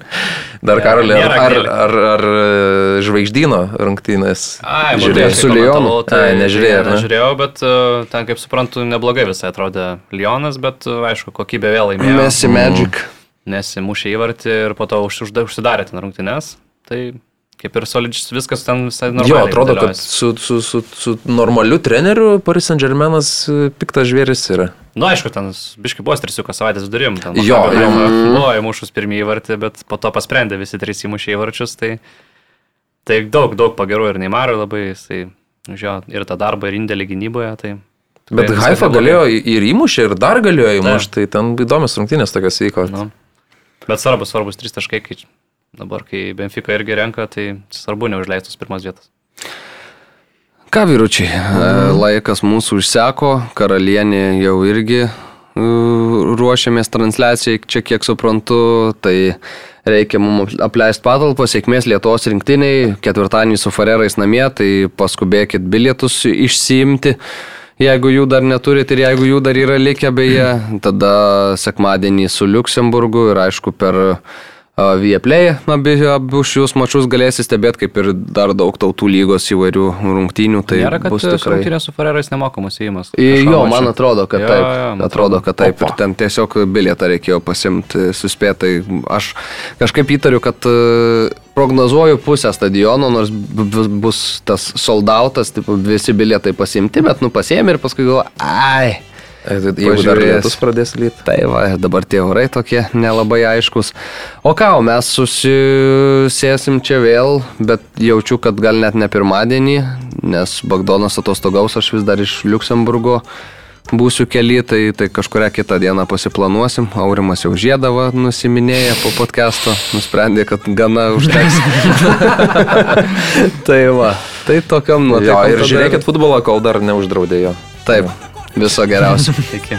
Dar Karolio, ar, ar, ar, ar e, žvaigždyno rungtynės? Ai, žiūrėjau su Lionu. Tai Ai, nežiūrėjau. Ne? Nežiūrėjau, bet uh, ten, kaip suprantu, neblogai visai atrodė Lionas, bet uh, aišku, kokybė vėl laimėjo. Messi Magic. Mm nesimušė įvartį ir po to užsidarė ten rungtynes. Tai kaip ir solidžius viskas ten visai normaliai. Jo, atrodo, kad su, su, su, su normaliu treneriu Paris Saint Germainas e, piktas žvėris yra. Na, nu, aišku, ten biški buvo strisiukas savaitės vidurim. Ten, jo, jo. Buvo įmušus pirmieji įvartį, bet po to pasprendė visi trys įmušė įvarčius. Tai, tai daug, daug pagirų ir Neimarui labai, jisai, žinau, ir tą darbą, ir indėlį gynyboje. Tai Bet Haifa galėjo ir įmušė, ir dar galėjo įmušti, tai ten įdomios rungtynės tokios vyko. Nu. Bet svarbus, svarbus trys taškai, kai dabar, kai Benfica irgi renka, tai svarbu neužleistus pirmas vietas. Ką vyručiai, mhm. laikas mūsų užseko, karalienė jau irgi ruošiamės transliacijai, čia kiek suprantu, tai reikia mums apleisti patalpą, sėkmės Lietuvos rinktiniai, ketvirtadienį su Farerais namie, tai paskubėkit bilietus išsiimti. Jeigu jų dar neturit ir jeigu jų dar yra likę beje, tada sekmadienį su Luksemburgu ir aišku per Vieplay abi, abu šius mačius galėsi stebėti, kaip ir dar daug tautų lygos įvairių rungtynių. Tai Nėra, kad bus tikrai. Rungtynės su Ferrerais nemokamas įėjimas. Jo, man atrodo, kad jo, taip. Jo, jo, atrodo, kad taip. Opa. Ir ten tiesiog bilietą reikėjo pasimti, suspėtai. Aš kažkaip įtariu, kad e, prognozuoju pusę stadiono, nors bus tas soldautas, visi bilietai pasimti, bet nu pasėmė ir paskui galvoju, ai. Jeigu dar lietus pradės lyti. Tai va, dabar tie orai tokie nelabai aiškus. O ką, mes susisėsim čia vėl, bet jaučiu, kad gal net ne pirmadienį, nes Bagdonas atostogaus, aš vis dar iš Luksemburgo būsiu keli, tai, tai kažkuria kitą dieną pasiplanuosim. Aurimas jau žiedavo nusiminėję po podcast'o, nusprendė, kad gana užteks. tai va, tai tokiam nuotaikom. Ir žiūrėkit futbolą, kol dar neuždraudė jo. Taip, Viso geriausio. Iki.